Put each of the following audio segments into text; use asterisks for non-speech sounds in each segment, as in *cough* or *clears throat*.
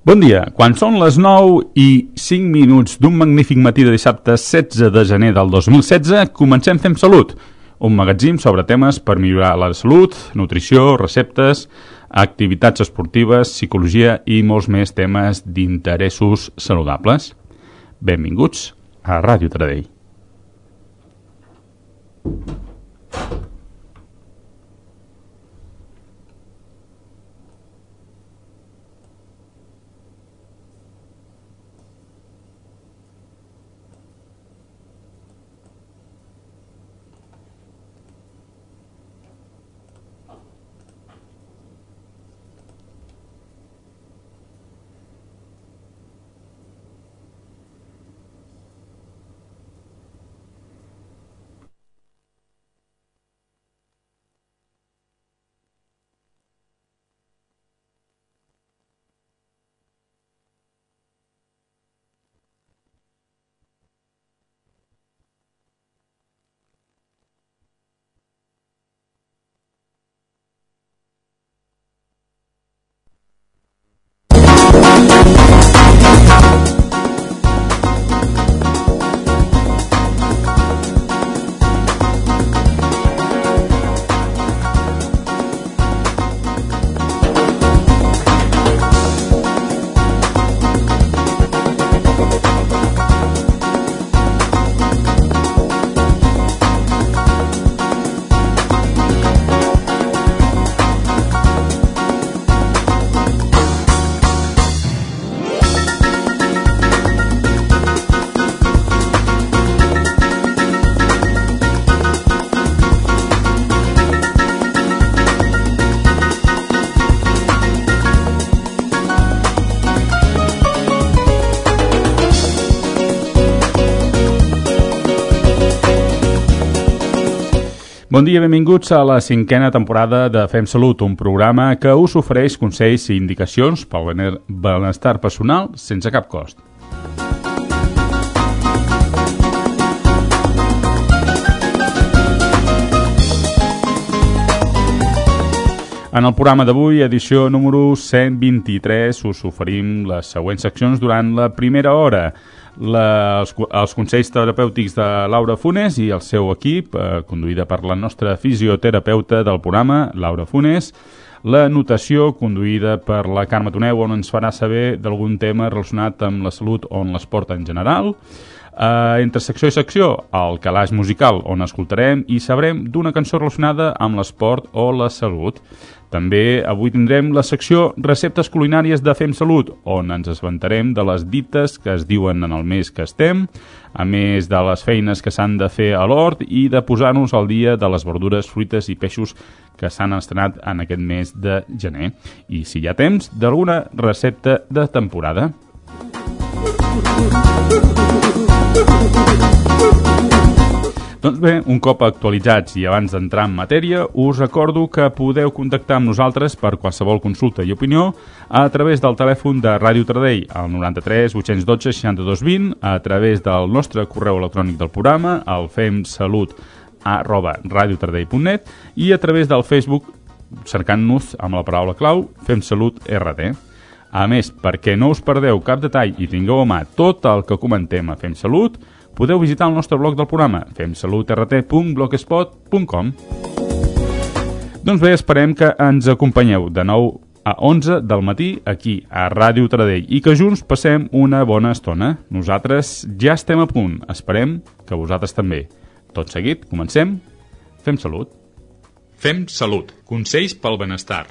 Bon dia. Quan són les 9 i 5 minuts d'un magnífic matí de dissabte 16 de gener del 2016, comencem Fem Salut, un magatzim sobre temes per millorar la salut, nutrició, receptes, activitats esportives, psicologia i molts més temes d'interessos saludables. Benvinguts a Ràdio Tradell. Bon dia, benvinguts a la cinquena temporada de Fem Salut, un programa que us ofereix consells i indicacions pel benestar personal sense cap cost. En el programa d'avui, edició número 123, us oferim les següents seccions durant la primera hora la, els, els consells terapèutics de Laura Funes i el seu equip, eh, conduïda per la nostra fisioterapeuta del programa, Laura Funes, la notació conduïda per la Carme Toneu, on ens farà saber d'algun tema relacionat amb la salut o amb l'esport en general, Uh, entre secció i secció, el calaix musical, on escoltarem i sabrem d'una cançó relacionada amb l'esport o la salut. També avui tindrem la secció Receptes culinàries de Fem Salut, on ens assabentarem de les dites que es diuen en el mes que estem, a més de les feines que s'han de fer a l'hort i de posar-nos al dia de les verdures, fruites i peixos que s'han estrenat en aquest mes de gener. I, si hi ha temps, d'alguna recepta de temporada. *laughs* Doncs bé, un cop actualitzats i abans d'entrar en matèria, us recordo que podeu contactar amb nosaltres per qualsevol consulta i opinió a través del telèfon de Ràdio Tradell al 93 812 62 20, a través del nostre correu electrònic del programa, al femsalut arroba radiotradell.net i a través del Facebook cercant-nos amb la paraula clau Fem RT. A més, perquè no us perdeu cap detall i tingueu a mà tot el que comentem a Fem Salut, podeu visitar el nostre blog del programa femsalutrt.blogspot.com Doncs bé, esperem que ens acompanyeu de nou a 11 del matí aquí a Ràdio Tradell i que junts passem una bona estona. Nosaltres ja estem a punt, esperem que vosaltres també. Tot seguit, comencem. Fem salut. Fem salut. Consells pel benestar.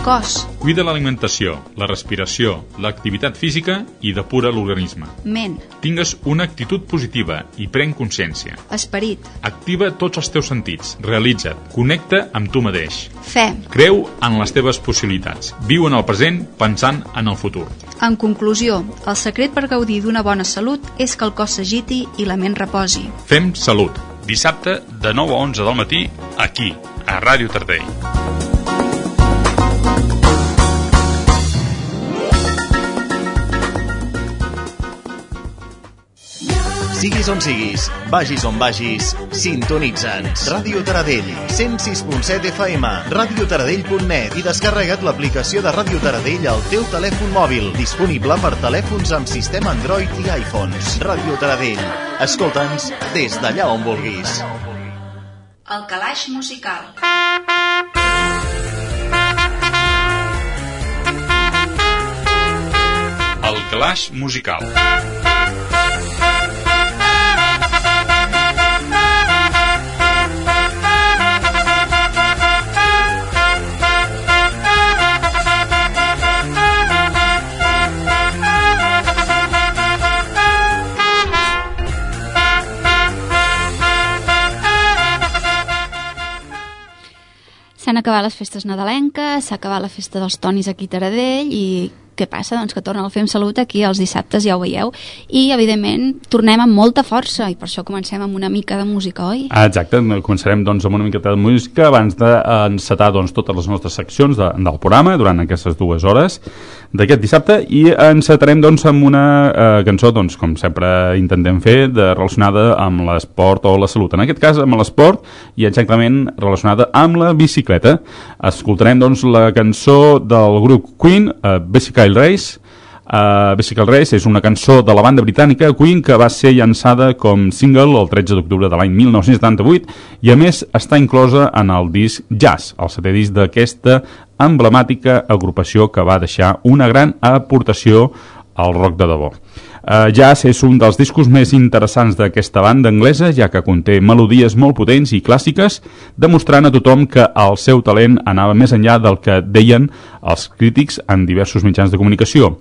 Cos. Cuida l'alimentació, la respiració, l'activitat física i depura l'organisme. Ment. Tingues una actitud positiva i pren consciència. Esperit. Activa tots els teus sentits, realitza't, connecta amb tu mateix. Fe. Creu en les teves possibilitats. Viu en el present pensant en el futur. En conclusió, el secret per gaudir d'una bona salut és que el cos s'agiti i la ment reposi. Fem salut. Dissabte de 9 a 11 del matí, aquí, a Ràdio Tardell. Siguis on siguis, vagis on vagis, sintonitza'ns. Ràdio Taradell, 106.7 FM, radiotaradell.net i descarrega't l'aplicació de Ràdio Taradell al teu telèfon mòbil, disponible per telèfons amb sistema Android i iPhones. Ràdio Taradell, escolta'ns des d'allà on vulguis. El calaix musical. El calaix musical. S'han acabat les festes nadalenques, s'ha acabat la festa dels tonis aquí a Taradell i què passa? Doncs que torna el Fem Salut aquí els dissabtes, ja ho veieu. I, evidentment, tornem amb molta força i per això comencem amb una mica de música, oi? Ah, exacte, començarem doncs, amb una miqueta de música abans d'encetar doncs, totes les nostres seccions de, del programa durant aquestes dues hores d'aquest dissabte i encetarem doncs, amb una eh, cançó, doncs, com sempre intentem fer, de, relacionada amb l'esport o la salut. En aquest cas, amb l'esport i exactament relacionada amb la bicicleta. Escoltarem doncs, la cançó del grup Queen, eh, Bicycle Race. Uh, Bicycle Race és una cançó de la banda britànica Queen que va ser llançada com single el 13 d'octubre de l'any 1978 i a més està inclosa en el disc Jazz, el setè disc d'aquesta emblemàtica agrupació que va deixar una gran aportació al rock de debò. Uh, Jazz és un dels discos més interessants d'aquesta banda anglesa, ja que conté melodies molt potents i clàssiques, demostrant a tothom que el seu talent anava més enllà del que deien els crítics en diversos mitjans de comunicació.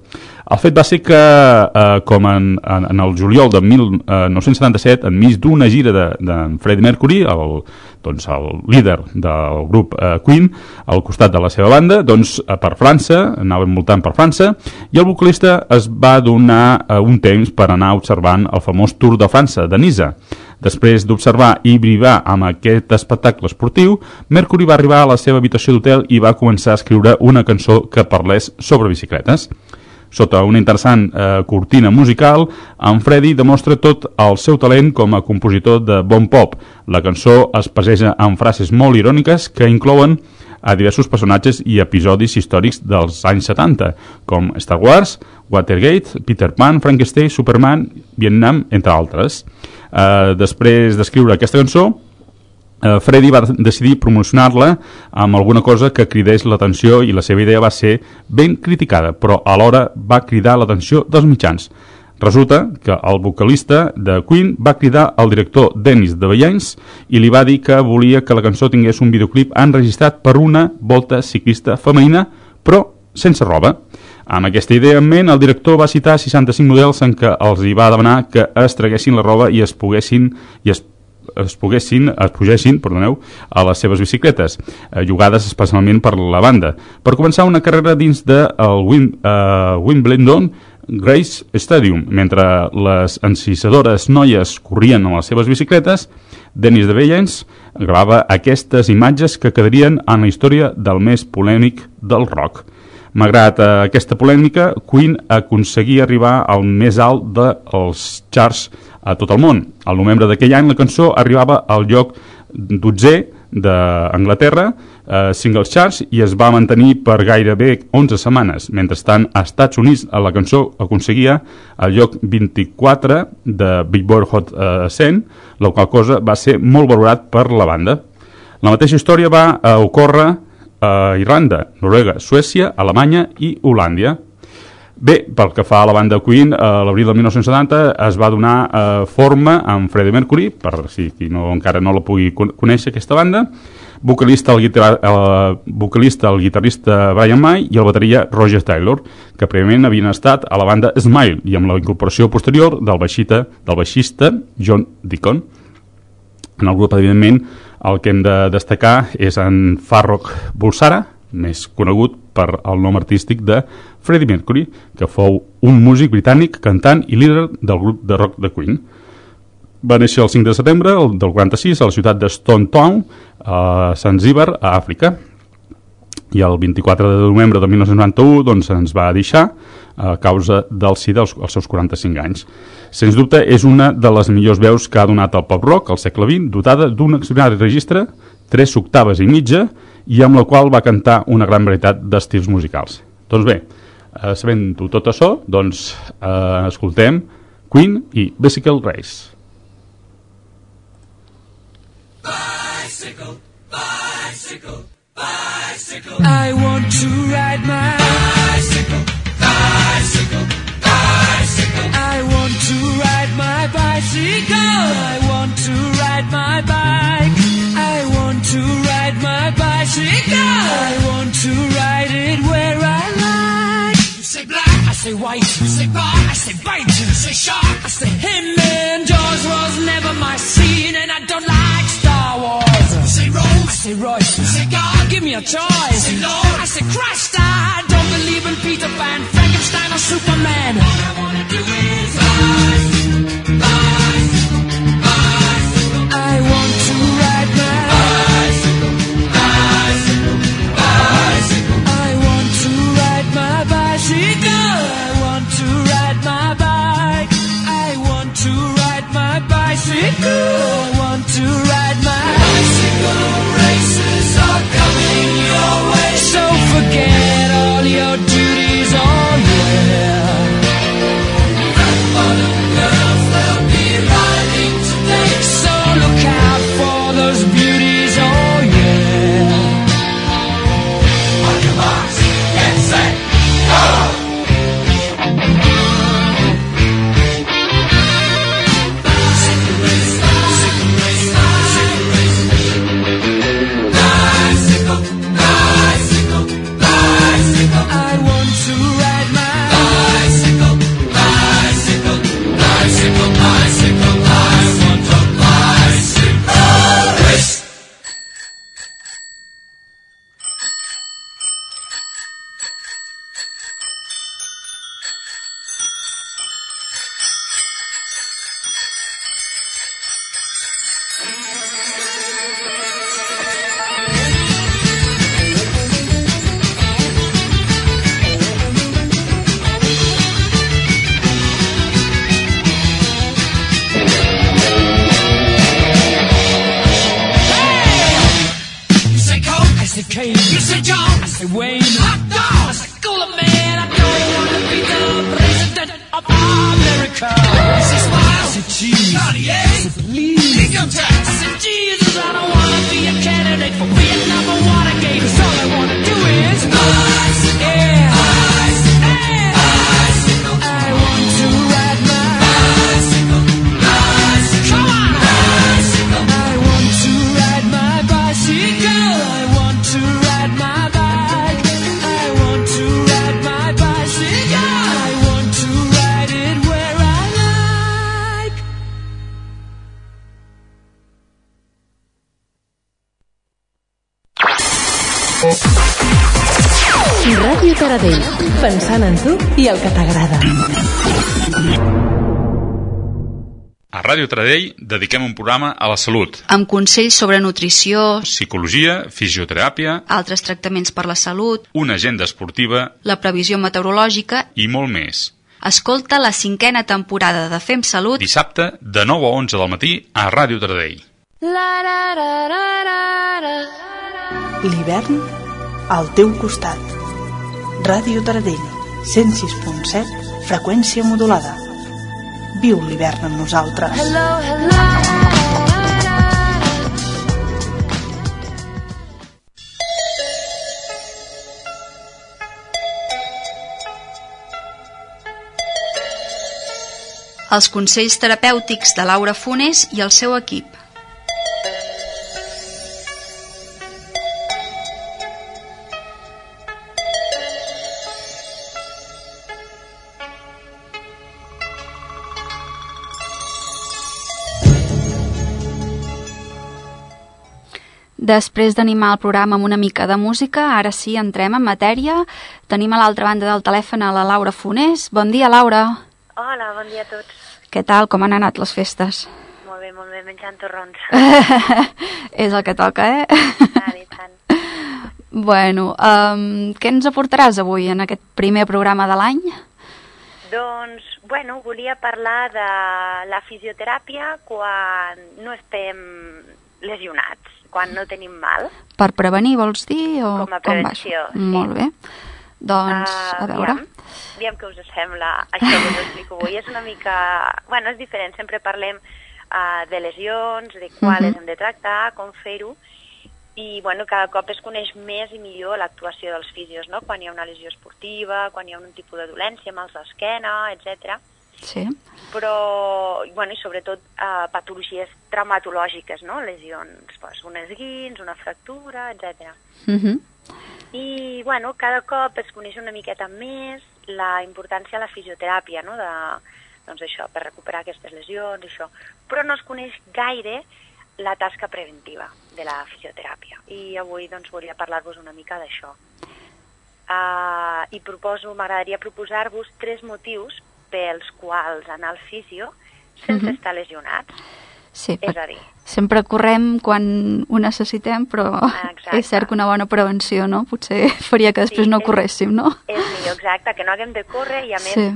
El fet va ser que, eh, com en, en, en el juliol de 1977, enmig d'una gira de, de Freddie Mercury, el, doncs el líder del grup eh, Queen, al costat de la seva banda, doncs eh, per França, anava envoltant per França, i el vocalista es va donar eh, un temps per anar observant el famós Tour de França, de Nisa. Després d'observar i brivar amb aquest espectacle esportiu, Mercury va arribar a la seva habitació d'hotel i va començar a escriure una cançó que parlés sobre bicicletes. Sota una interessant eh, cortina musical, en Freddy demostra tot el seu talent com a compositor de bon pop. La cançó es passeja amb frases molt iròniques que inclouen a diversos personatges i episodis històrics dels anys 70, com Star Wars, Watergate, Peter Pan, Frankenstein, Superman, Vietnam, entre altres. Eh, després d'escriure aquesta cançó, eh, Freddy va decidir promocionar-la amb alguna cosa que cridés l'atenció i la seva idea va ser ben criticada, però alhora va cridar l'atenció dels mitjans. Resulta que el vocalista de Queen va cridar al director Dennis de Bellans i li va dir que volia que la cançó tingués un videoclip enregistrat per una volta ciclista femenina, però sense roba. Amb aquesta idea en ment, el director va citar 65 models en què els hi va demanar que es traguessin la roba i es poguessin i es es poguessin, es pugessin perdoneu, a les seves bicicletes, eh, jugades especialment per la banda. Per començar una carrera dins de el Wim, eh, Wimbledon Grace Stadium, mentre les encisadores noies corrien amb les seves bicicletes, Denis de Bellens gravava aquestes imatges que quedarien en la història del més polèmic del rock. Malgrat eh, aquesta polèmica, Queen aconseguia arribar al més alt dels charts a tot el món. Al novembre d'aquell any la cançó arribava al lloc 12 d'Anglaterra, eh, Singles Charts, i es va mantenir per gairebé 11 setmanes. Mentrestant, a Estats Units la cançó aconseguia el lloc 24 de Billboard Hot eh, 100, la qual cosa va ser molt valorat per la banda. La mateixa història va eh, ocórrer a Irlanda, Noruega, Suècia, Alemanya i Holàndia. Bé, pel que fa a la banda Queen, a l'abril del 1970 es va donar eh, forma amb Freddie Mercury, per si qui no, encara no la pugui conèixer aquesta banda, vocalista el, guitar el vocalista, el guitarrista Brian May i el bateria Roger Taylor, que prèviament havien estat a la banda Smile i amb la incorporació posterior del baixista, del baixista John Deacon. En el grup, evidentment, el que hem de destacar és en Farrokh Bulsara, més conegut per el nom artístic de Freddie Mercury, que fou un músic britànic, cantant i líder del grup de rock de Queen. Va néixer el 5 de setembre del 46 a la ciutat de Stone Town, a Zanzíbar, a Àfrica. i el 24 de novembre de 1991 doncs, ens va deixar a causa del als, als seus 45 anys. Sens dubte, és una de les millors veus que ha donat el pop-rock al segle XX, dotada d'un extraordinari registre, tres octaves i mitja, i amb la qual va cantar una gran varietat d'estils musicals. Doncs bé, eh, sabent-ho tot això, doncs eh, escoltem Queen i Bicycle Race. Bicycle, bicycle, bicycle. I want to ride my bicycle, bicycle, bicycle. I want to ride my bicycle. I want to ride my bike. Bicycle. I want to ride it where I like. You say black, I say white. You say bar, I say bite. You say shark, I say him. And Jaws was never my scene, and I don't like Star Wars. You say Rome, I say Royce. You say God, give me a choice. You Say Lord, I say Christ. I don't believe in Peter Pan, Frankenstein, or Superman. Tradell dediquem un programa a la salut, amb consells sobre nutrició, psicologia, fisioteràpia, altres tractaments per la salut, una agenda esportiva la previsió meteorològica. i molt més. Escolta la cinquena temporada de Fem Salut Dissabte, de 9 a 11 del matí, a Ràdio Tradell. L'hivern al teu costat. Ràdio Taradell, 106.7, freqüència modulada. Viu l'hivern amb nosaltres. els consells terapèutics de Laura Funes i el seu equip. Després d'animar el programa amb una mica de música, ara sí, entrem en matèria. Tenim a l'altra banda del telèfon a la Laura Funés. Bon dia, Laura. Hola, bon dia a tots. Què tal? Com han anat les festes? Molt bé, molt bé, menjant torrons. *laughs* És el que toca, eh? tant i tant. *laughs* Bueno, um, què ens aportaràs avui en aquest primer programa de l'any? Doncs, bueno, volia parlar de la fisioteràpia quan no estem lesionats, quan no tenim mal. Per prevenir, vols dir? O Com a com prevenció, això? sí. Molt bé. Doncs, Ah, a veure... Aviam, aviam què us sembla això que us explico avui. És una mica... Bueno, és diferent, sempre parlem uh, de lesions, de quales Mhm. hem de tractar, com fer-ho, i bueno, cada cop es coneix més i millor l'actuació dels fisios, no? quan hi ha una lesió esportiva, quan hi ha un tipus de dolència, mals d'esquena, etc. Sí. Però, bueno, i sobretot eh, patologies traumatològiques, no? lesions, pues, un esguins, una fractura, etc. Uh -huh. I, bueno, cada cop es coneix una miqueta més la importància de la fisioteràpia, no?, de, doncs això, per recuperar aquestes lesions, això. Però no es coneix gaire la tasca preventiva de la fisioteràpia. I avui, doncs, volia parlar-vos una mica d'això. Uh, I proposo, m'agradaria proposar-vos tres motius pels quals anar al fisio sense Mhm. estar lesionats. Sí, És a dir, sempre correm quan ho necessitem, però Exacte. és cert que una bona prevenció, no? Potser faria que després Sí, no és- corréssim, no? és millor, exacte, que no haguem de córrer i, a més, Sí.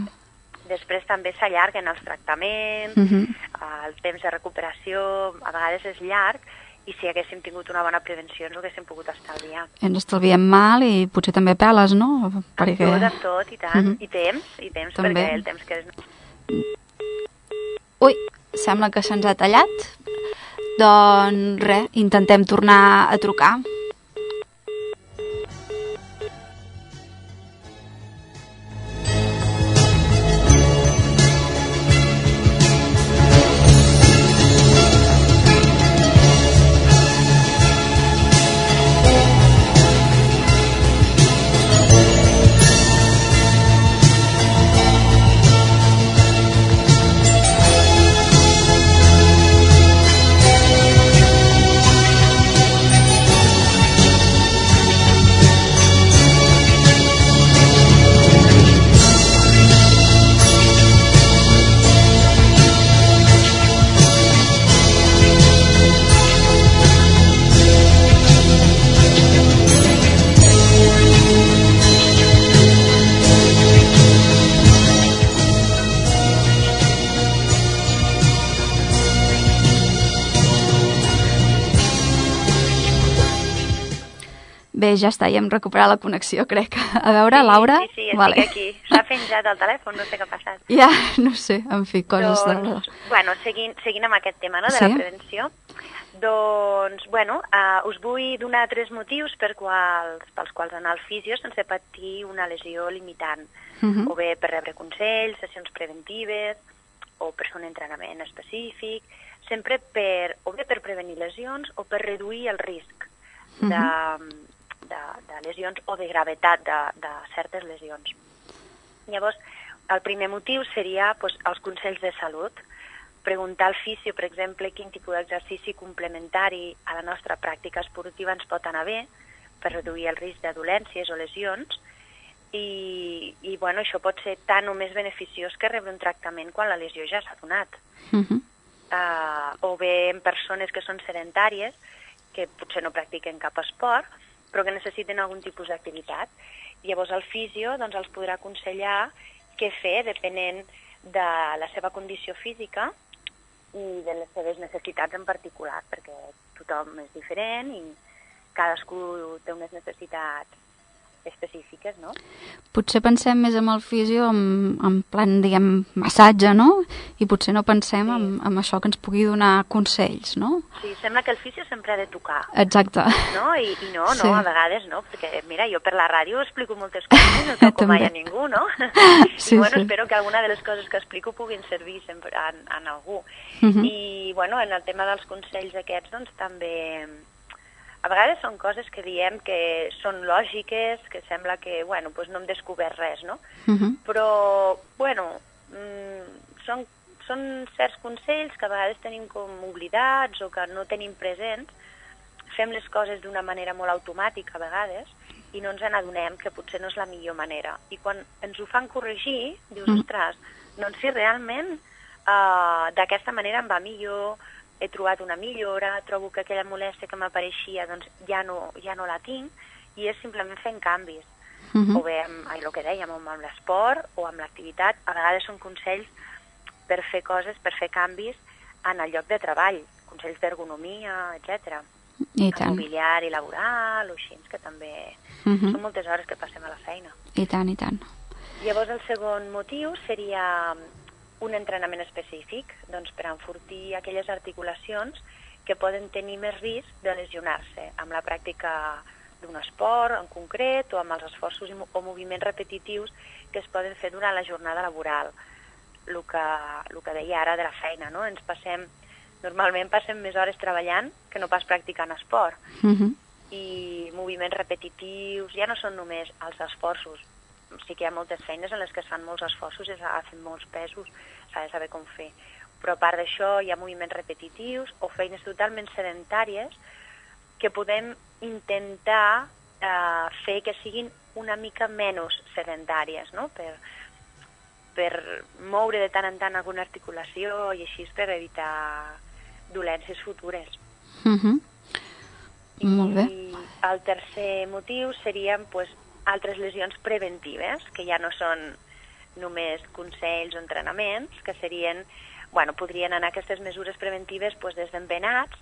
després també s'allarguen els tractaments, Mhm. eh, el temps de recuperació a vegades és llarg i si haguéssim tingut una bona prevenció ens ho haguéssim pogut estalviar. Ens estalviem mal i potser també peles, no? Perquè... Amb tot, amb tot, i tant. Mhm. I temps, i temps, També. perquè el temps que és... Ui, sembla que se'ns ha tallat. Doncs res, intentem tornar a trucar. Bé, ja està, ja hem recuperat la connexió, *laughs* crec. A veure, sí, Laura? Sí, sí, estic vale. aquí. S'ha penjat el telèfon, no sé què ha passat. *laughs* Ja, no sé, en fi, coses de... Doncs, bueno, seguint, seguint amb aquest tema no, de Sí. la prevenció, doncs, bueno, uh, us vull donar tres motius per quals, pels quals anar al fisio sense patir una lesió limitant, Mhm. o bé per rebre consells, sessions preventives, o per fer un entrenament específic, sempre per, o bé per prevenir lesions o per reduir el risc de, de, de lesions o de gravetat de, de certes lesions. Llavors, el primer motiu seria doncs, els consells de salut. Preguntar al fisio, per exemple, quin tipus d'exercici complementari a la nostra pràctica esportiva ens pot anar bé per reduir el risc de dolències o lesions. I, i bueno, això pot ser tant o més beneficiós que rebre un tractament quan la lesió ja s'ha donat. Mhm. Uh, o bé en persones que són sedentàries, que potser no practiquen cap esport, però que necessiten algun tipus d'activitat. Llavors el fisio doncs, els podrà aconsellar què fer depenent de la seva condició física i de les seves necessitats en particular, perquè tothom és diferent i cadascú té unes necessitats específiques, no? Potser pensem més en el fisio en, en plan, diguem, massatge, no? I potser no pensem Sí. en, en això que ens pugui donar consells, no? Sí, sembla que el fisio sempre ha de tocar, Exacte. no? I, i no, no, Sí. a vegades no, perquè mira, jo per la ràdio explico moltes coses i no toco mai a ningú, no? *laughs* Sí, I bueno, sí. espero que alguna de les coses que explico puguin servir sempre en, en algú. Mhm. I bueno, en el tema dels consells aquests, doncs també a vegades són coses que diem que són lògiques, que sembla que, bueno, doncs no hem descobert res, no? Mhm. però, bueno, mm, són, són certs consells que a vegades tenim com oblidats o que no tenim presents, fem les coses d'una manera molt automàtica a vegades i no ens n'adonem que potser no és la millor manera. I quan ens ho fan corregir, dius, Mm. ostres, doncs si realment uh, d'aquesta manera em va millor, he trobat una millora, trobo que aquella molèstia que m'apareixia doncs ja no, ja no la tinc i és simplement fent canvis. Uh -huh. O bé, amb, el que dèiem, amb, amb l'esport o amb l'activitat. A vegades són consells per fer coses, per fer canvis en el lloc de treball, consells d'ergonomia, etc. I El tant, mobiliari laboral o així, que també uh -huh. són moltes hores que passem a la feina. i tant, i tant. Llavors el segon motiu seria un entrenament específic doncs, per enfortir aquelles articulacions que poden tenir més risc de lesionar-se amb la pràctica d'un esport en concret o amb els esforços o moviments repetitius que es poden fer durant la jornada laboral. El que, el que deia ara de la feina, no? Ens passem, normalment passem més hores treballant que no pas practicant esport Uh -huh. i moviments repetitius, ja no són només els esforços, sí que hi ha moltes feines en les que es fan molts esforços i s'agafen molts pesos, s'ha de saber com fer. Però a part d'això hi ha moviments repetitius o feines totalment sedentàries que podem intentar eh, fer que siguin una mica menys sedentàries, no? per, per moure de tant en tant alguna articulació i així per evitar dolències futures. Uh -huh. Molt bé. I el tercer motiu serien pues, altres lesions preventives, que ja no són només consells o entrenaments, que serien, bueno, podrien anar aquestes mesures preventives pues, des d'embenats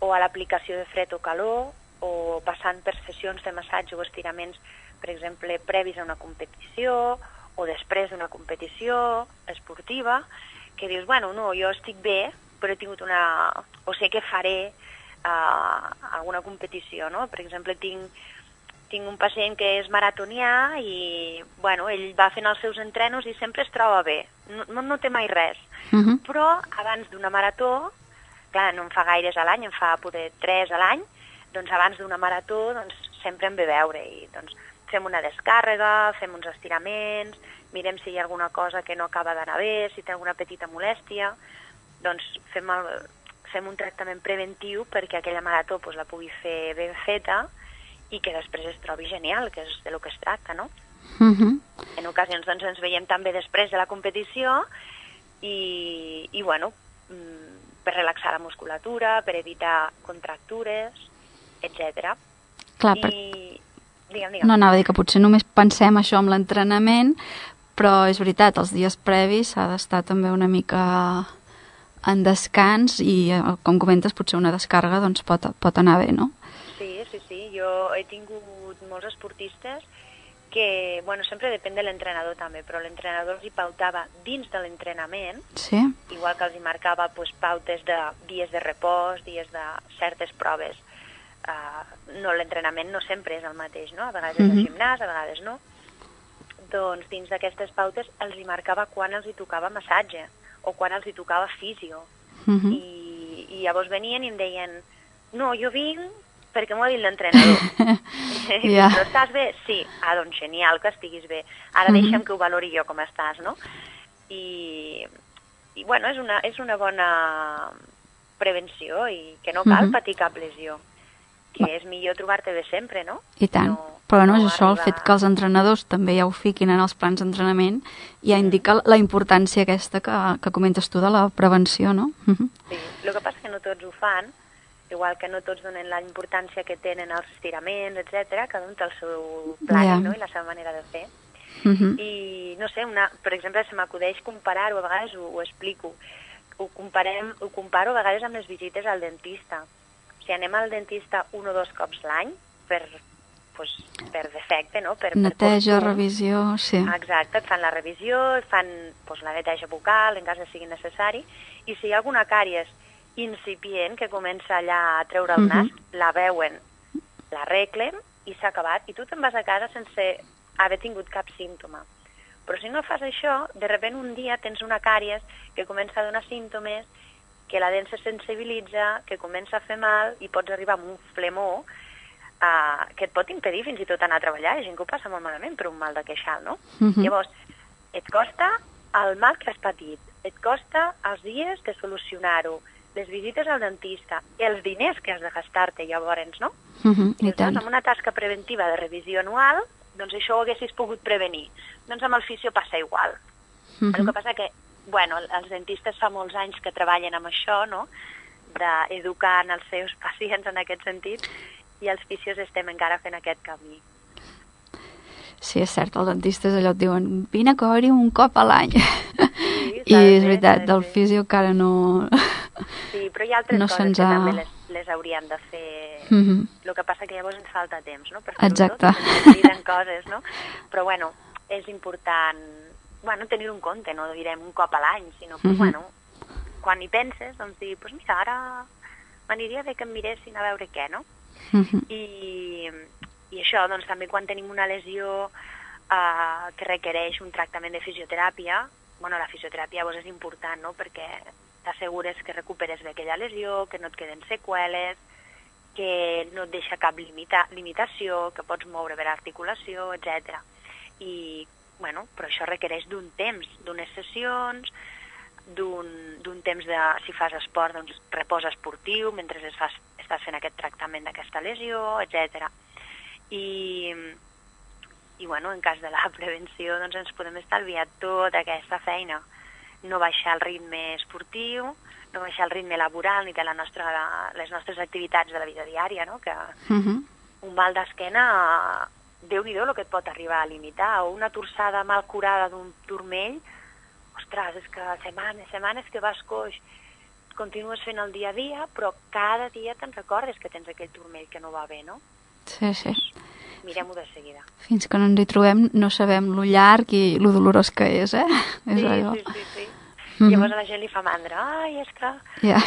o a l'aplicació de fred o calor o passant per sessions de massatge o estiraments, per exemple, previs a una competició o després d'una competició esportiva, que dius, bueno, no, jo estic bé, però he tingut una... o sé que faré uh, alguna competició, no? Per exemple, tinc, tinc un pacient que és maratonià i, bueno, ell va fent els seus entrenos i sempre es troba bé, no, no, no té mai res. Uh -huh. Però abans d'una marató, clar, no en fa gaires a l'any, en fa poder 3 a l'any, doncs abans d'una marató doncs, sempre em ve veure i doncs, fem una descàrrega, fem uns estiraments, mirem si hi ha alguna cosa que no acaba d'anar bé, si té alguna petita molèstia, doncs fem, el, fem un tractament preventiu perquè aquella marató doncs, la pugui fer ben feta i que després es trobi genial, que és de lo que es tracta, no? Uh -huh. En ocasions doncs, ens veiem també després de la competició i, i bueno, mm, per relaxar la musculatura, per evitar contractures, etc. Clar, per... I... Digue'm, digue'm. no anava a dir que potser només pensem això amb l'entrenament, però és veritat, els dies previs s'ha d'estar també una mica en descans i, eh, com comentes, potser una descàrrega doncs, pot, pot anar bé, no? Jo he tingut molts esportistes que, bueno, sempre depèn de l'entrenador també, però l'entrenador els hi pautava dins de l'entrenament, Sí? igual que els hi marcava pues, pautes de dies de repòs, dies de certes proves. Uh, no, l'entrenament no sempre és el mateix, no? A vegades és Mhm. el gimnàs, a vegades no. Doncs dins d'aquestes pautes els hi marcava quan els hi tocava massatge o quan els hi tocava fisio. Uh -huh. I, i llavors venien i em deien no, jo vinc perquè m'ho ha dit l'entrenador. *laughs* Dic, Però estàs bé? Sí. Ah, doncs genial que estiguis bé. Ara Mhm. deixa'm que ho valori jo com estàs, no? I, i bueno, és una, és una bona prevenció i que no cal Mhm. patir cap lesió. Que és millor trobar-te bé sempre, no? I tant. No- Però no, no és això, el arribar- fet que els entrenadors també ja ho fiquin en els plans d'entrenament ja indica la importància aquesta que, que comentes tu de la prevenció, no? Uh -huh. Sí, el que passa que no tots ho fan, igual que no tots donen la importància que tenen els estiraments, etc. cada un té el seu plan Ja. no? i la seva manera de fer. Uh -huh. I, no sé, una, per exemple, se m'acudeix comparar-ho, a vegades ho, ho explico, ho, comparem, ho comparo a vegades amb les visites al dentista. O sigui, anem al dentista un o dos cops l'any per, pues, per defecte, no? Per, per Neteja, costum. revisió, sí. Exacte, et fan la revisió, et fan doncs, la neteja bucal en cas que sigui necessari, i si hi ha alguna càries incipient que comença allà a treure el nas, Mhm. la veuen, l'arreglen i s'ha acabat, i tu te'n vas a casa sense haver tingut cap símptoma. Però si no fas això, de repent un dia tens una càries que comença a donar símptomes, que la dent se sensibilitza, que comença a fer mal i pots arribar amb un flemó uh, que et pot impedir fins i tot anar a treballar. Hi ha gent que ho passa molt malament per un mal de queixal, no? Mhm. Llavors, et costa el mal que has patit, et costa els dies de solucionar-ho, les visites al dentista, els diners que has de gastar-te llavors, no? Uh -huh. I tant. doncs, amb una tasca preventiva de revisió anual, doncs això ho haguessis pogut prevenir. Doncs amb el fisio passa igual. Uh El que -huh. passa que, bueno, els dentistes fa molts anys que treballen amb això, no?, d'educar els seus *laughs* pacients en aquest sentit, i els fisios estem encara fent aquest camí. Sí, és cert, els dentistes allò et diuen vine a cobrir un cop a l'any. Sí, *laughs* I és fer, veritat, del fisio encara no... Sí, però hi ha altres No coses que ha- també les, les hauríem de fer. Mhm. El que passa que llavors ens falta temps, no?, per Exacte. tot, coses, no? Però, bueno, és important, bueno, tenir-ho en compte, no direm un cop a l'any, sinó que, Mhm. bueno, quan hi penses, doncs dir, pues mira, ara m'aniria bé que em miressin a veure què, no? Mhm. I, i això, doncs també quan tenim una lesió eh, que requereix un tractament de fisioteràpia, bueno, la fisioteràpia llavors és important, no?, perquè t'assegures que recuperes bé aquella lesió, que no et queden seqüeles, que no et deixa cap limita limitació, que pots moure bé l'articulació, etc. I, bueno, però això requereix d'un temps, d'unes sessions, d'un temps de, si fas esport, doncs repòs esportiu mentre es fas, estàs fent aquest tractament d'aquesta lesió, etc. I, i bueno, en cas de la *laughs* prevenció doncs ens podem estalviar tota aquesta feina no baixar el ritme esportiu no baixar el ritme laboral ni de la nostra, les nostres activitats de la vida diària no? que Mhm. un mal d'esquena déu nhi el que et pot arribar a limitar o una torçada mal curada d'un turmell ostres, és que setmanes, setmanes que vas coix continues fent el dia a dia però cada dia te'n recordes que tens aquell turmell que no va bé, no? Sí, sí. Mirem-ho de seguida. Fins que no ens hi trobem no sabem lo llarg i lo dolorós que és, eh? És sí, allò. sí, sí, sí. Mhm. Llavors a la gent li fa mandra. Ai, és que Ja.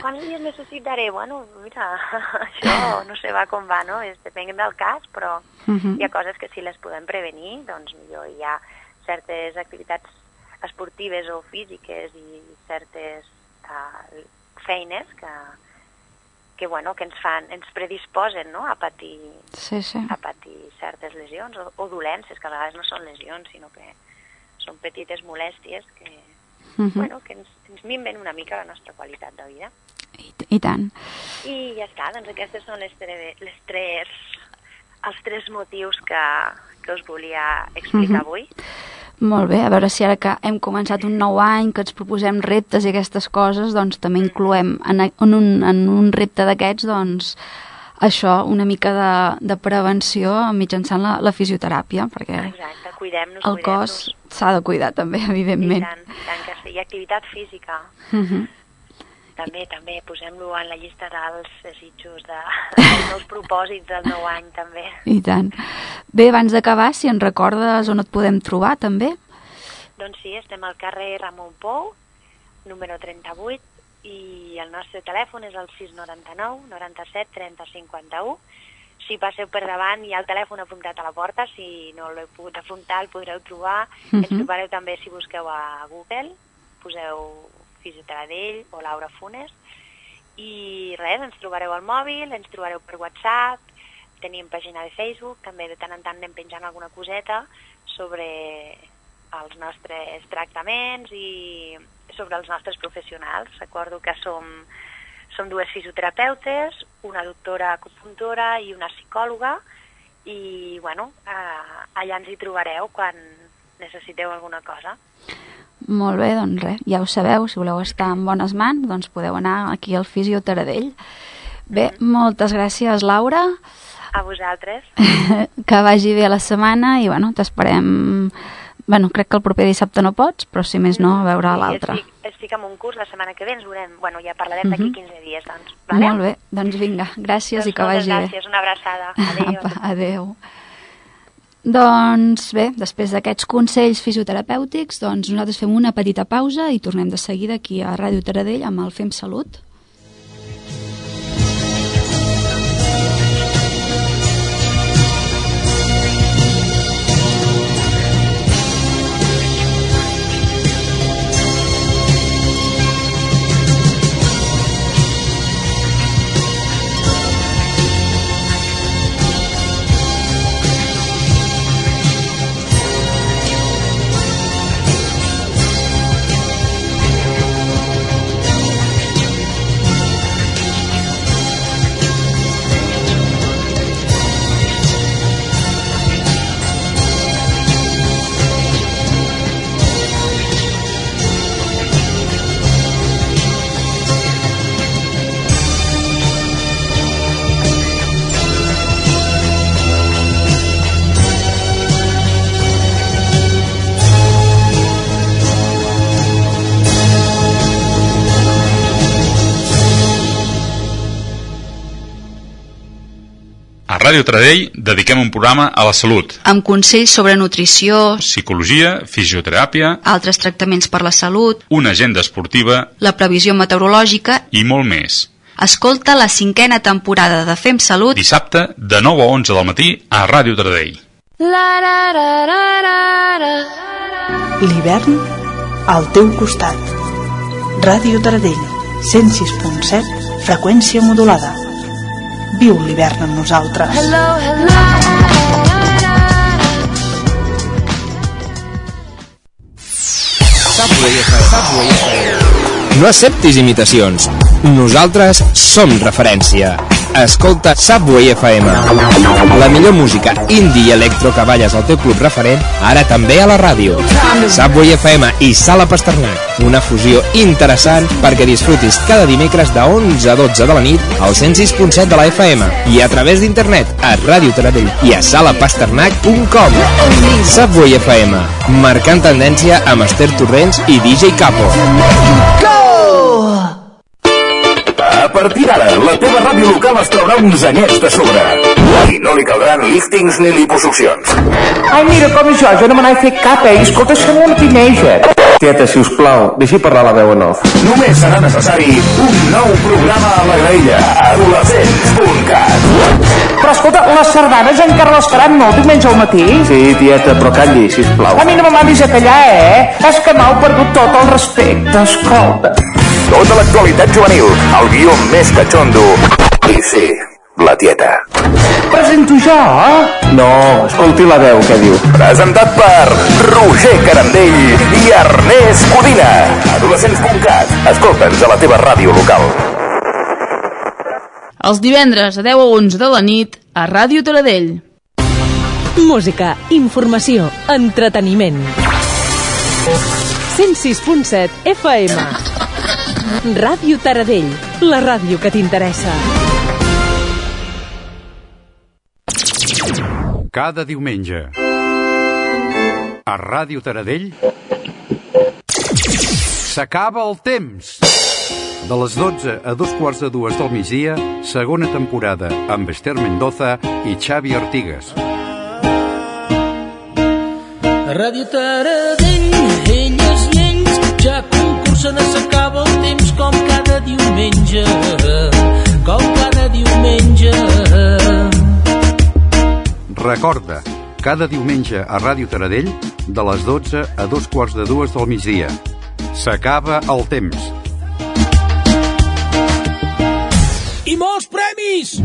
quants dies necessitaré? Bueno, mira, *laughs* això no sé va com va, no? És, depèn del cas, però Mhm. hi ha coses que si les podem prevenir, doncs millor. Hi ha certes activitats esportives o físiques i certes uh, feines que, que, bueno, que ens fan, ens predisposen no? a patir Sí, sí. a patir certes lesions o, o dolències, que a vegades no són lesions, sinó que són petites molèsties que, Mhm. bueno, que ens, ens minven una mica la nostra qualitat de vida. I, I tant. I ja està, doncs aquestes són les, tre les tres, els tres motius que, que us volia explicar Mhm. avui. Molt bé, a veure si ara que hem començat un nou any, que ens proposem reptes i aquestes coses, doncs també incloem en, en, un, en un repte d'aquests, doncs, això, una mica de, de prevenció mitjançant la, la fisioteràpia, perquè Exacte, cuidem-nos, el cos s'ha de cuidar també, I evidentment. tant, i tant que sí. I activitat física. Mhm. També, també, posem-lo en la llista dels desitjos, de, *laughs* dels nous propòsits del nou any, també. I tant. Bé, abans d'acabar, si ens recordes on et podem trobar, també. Doncs sí, estem al carrer Ramon Pou, número 38, i el nostre telèfon és el 699 97 30 51. Si passeu per davant hi ha el telèfon apuntat a la porta, si no l'heu pogut apuntar el podreu trobar. Ens Mhm. trobareu també si busqueu a Google, poseu Fisioteradell o Laura Funes, i res, ens trobareu al mòbil, ens trobareu per WhatsApp, tenim pàgina de Facebook, també de tant en tant anem penjant alguna coseta sobre els nostres tractaments i sobre els nostres professionals. Recordo que som, som dues fisioterapeutes, una doctora acupuntora i una psicòloga i, bueno, eh, allà ens hi trobareu quan necessiteu alguna cosa. Molt bé, doncs res, ja ho sabeu, si voleu estar en bones mans, doncs podeu anar aquí al Fisio Taradell. Bé, moltes gràcies, Laura, A vosaltres. *laughs* que vagi bé la setmana i, bueno, t'esperem... Bueno, crec que el proper dissabte no pots, però si més no, a veure Sí, l'altre. Estic, estic en un curs la setmana que ve, ens veurem, bueno, ja parlarem d'aquí Mhm. 15 dies, doncs. Vale? Molt bé, doncs vinga, gràcies Doncs i que vagi gràcies, una abraçada. *laughs* Adéu. bé. Apa, adéu. Doncs bé, després d'aquests consells fisioterapèutics, doncs nosaltres fem una petita pausa i tornem de seguida aquí a Ràdio Taradell amb el Fem Salut. Ràdio Taradell dediquem un programa a la salut, Amb consells sobre nutrició, psicologia, fisioteràpia, altres tractaments per la salut, una agenda esportiva la previsió meteorològica... i molt més. Escolta la cinquena temporada de Fem Salut Dissabte, de 9 a 11 del matí, a Ràdio Taradell. L'hivern al teu costat. Ràdio Taradell, 106.7, freqüència modulada. Viu l'hivern amb nosaltres. No acceptis imitacions. Nosaltres som referència. Escolta Subway FM. La millor música indie i electro que balles al teu club referent, ara també a la ràdio. Subway FM i Sala Pasternak. Una fusió interessant perquè disfrutis cada dimecres de 11 a 12 de la nit al 106.7 de la FM i a través d'internet a Ràdio Taradell i a salapasternak.com. Subway FM, marcant tendència amb Esther Torrents i DJ Capo. A partir d'ara, la teva ràdio local es traurà uns anyets de sobre. I no li caldran líftings ni liposuccions. Ai, mira, com jo, jo no me n'he fet cap, eh? Escolta, som un teenager. Tieta, si us plau, deixi parlar la veu en off. Només serà necessari un nou programa a la graella. Adolescents.cat Però escolta, les sardanes encara les faran no diumenge al matí? Sí, tieta, però calli, si plau. A mi no me mandis a callar, eh? És que m'heu perdut tot el respecte, escolta. Tota l'actualitat juvenil, el guió més catxondo. I sí, la tieta. Presento jo, eh? No, escolti la veu, què diu. Presentat per Roger Carandell i Ernest Codina. Adolescents.cat. Escolta'ns a la teva ràdio local. Els divendres a 10 a 11 de la nit a Ràdio Taradell. Música, informació, entreteniment. 106.7 FM. Ràdio Taradell, la ràdio que t'interessa. Cada diumenge a Ràdio Taradell s'acaba el temps. De les 12 a dos quarts de dues del migdia, segona temporada amb Esther Mendoza i Xavi Artigas. Ràdio Taradell, elles i ells ja concursen a s'acaba diumenge, com cada diumenge. Recorda, cada diumenge a Ràdio Taradell, de les 12 a dos quarts de dues del migdia. S'acaba el temps. I molts premis!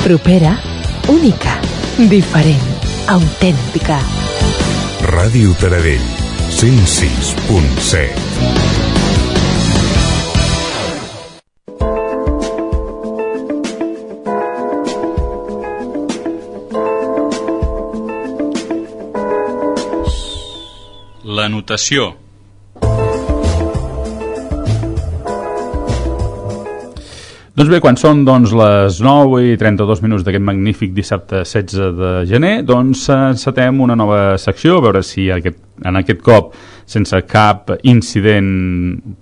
Propera, única, diferent, autèntica. Ràdio Taradell, 106.7. La notació. Doncs bé, quan són doncs, les 9 i 32 minuts d'aquest magnífic dissabte 16 de gener, doncs encetem una nova secció, a veure si aquest, en aquest cop, sense cap incident,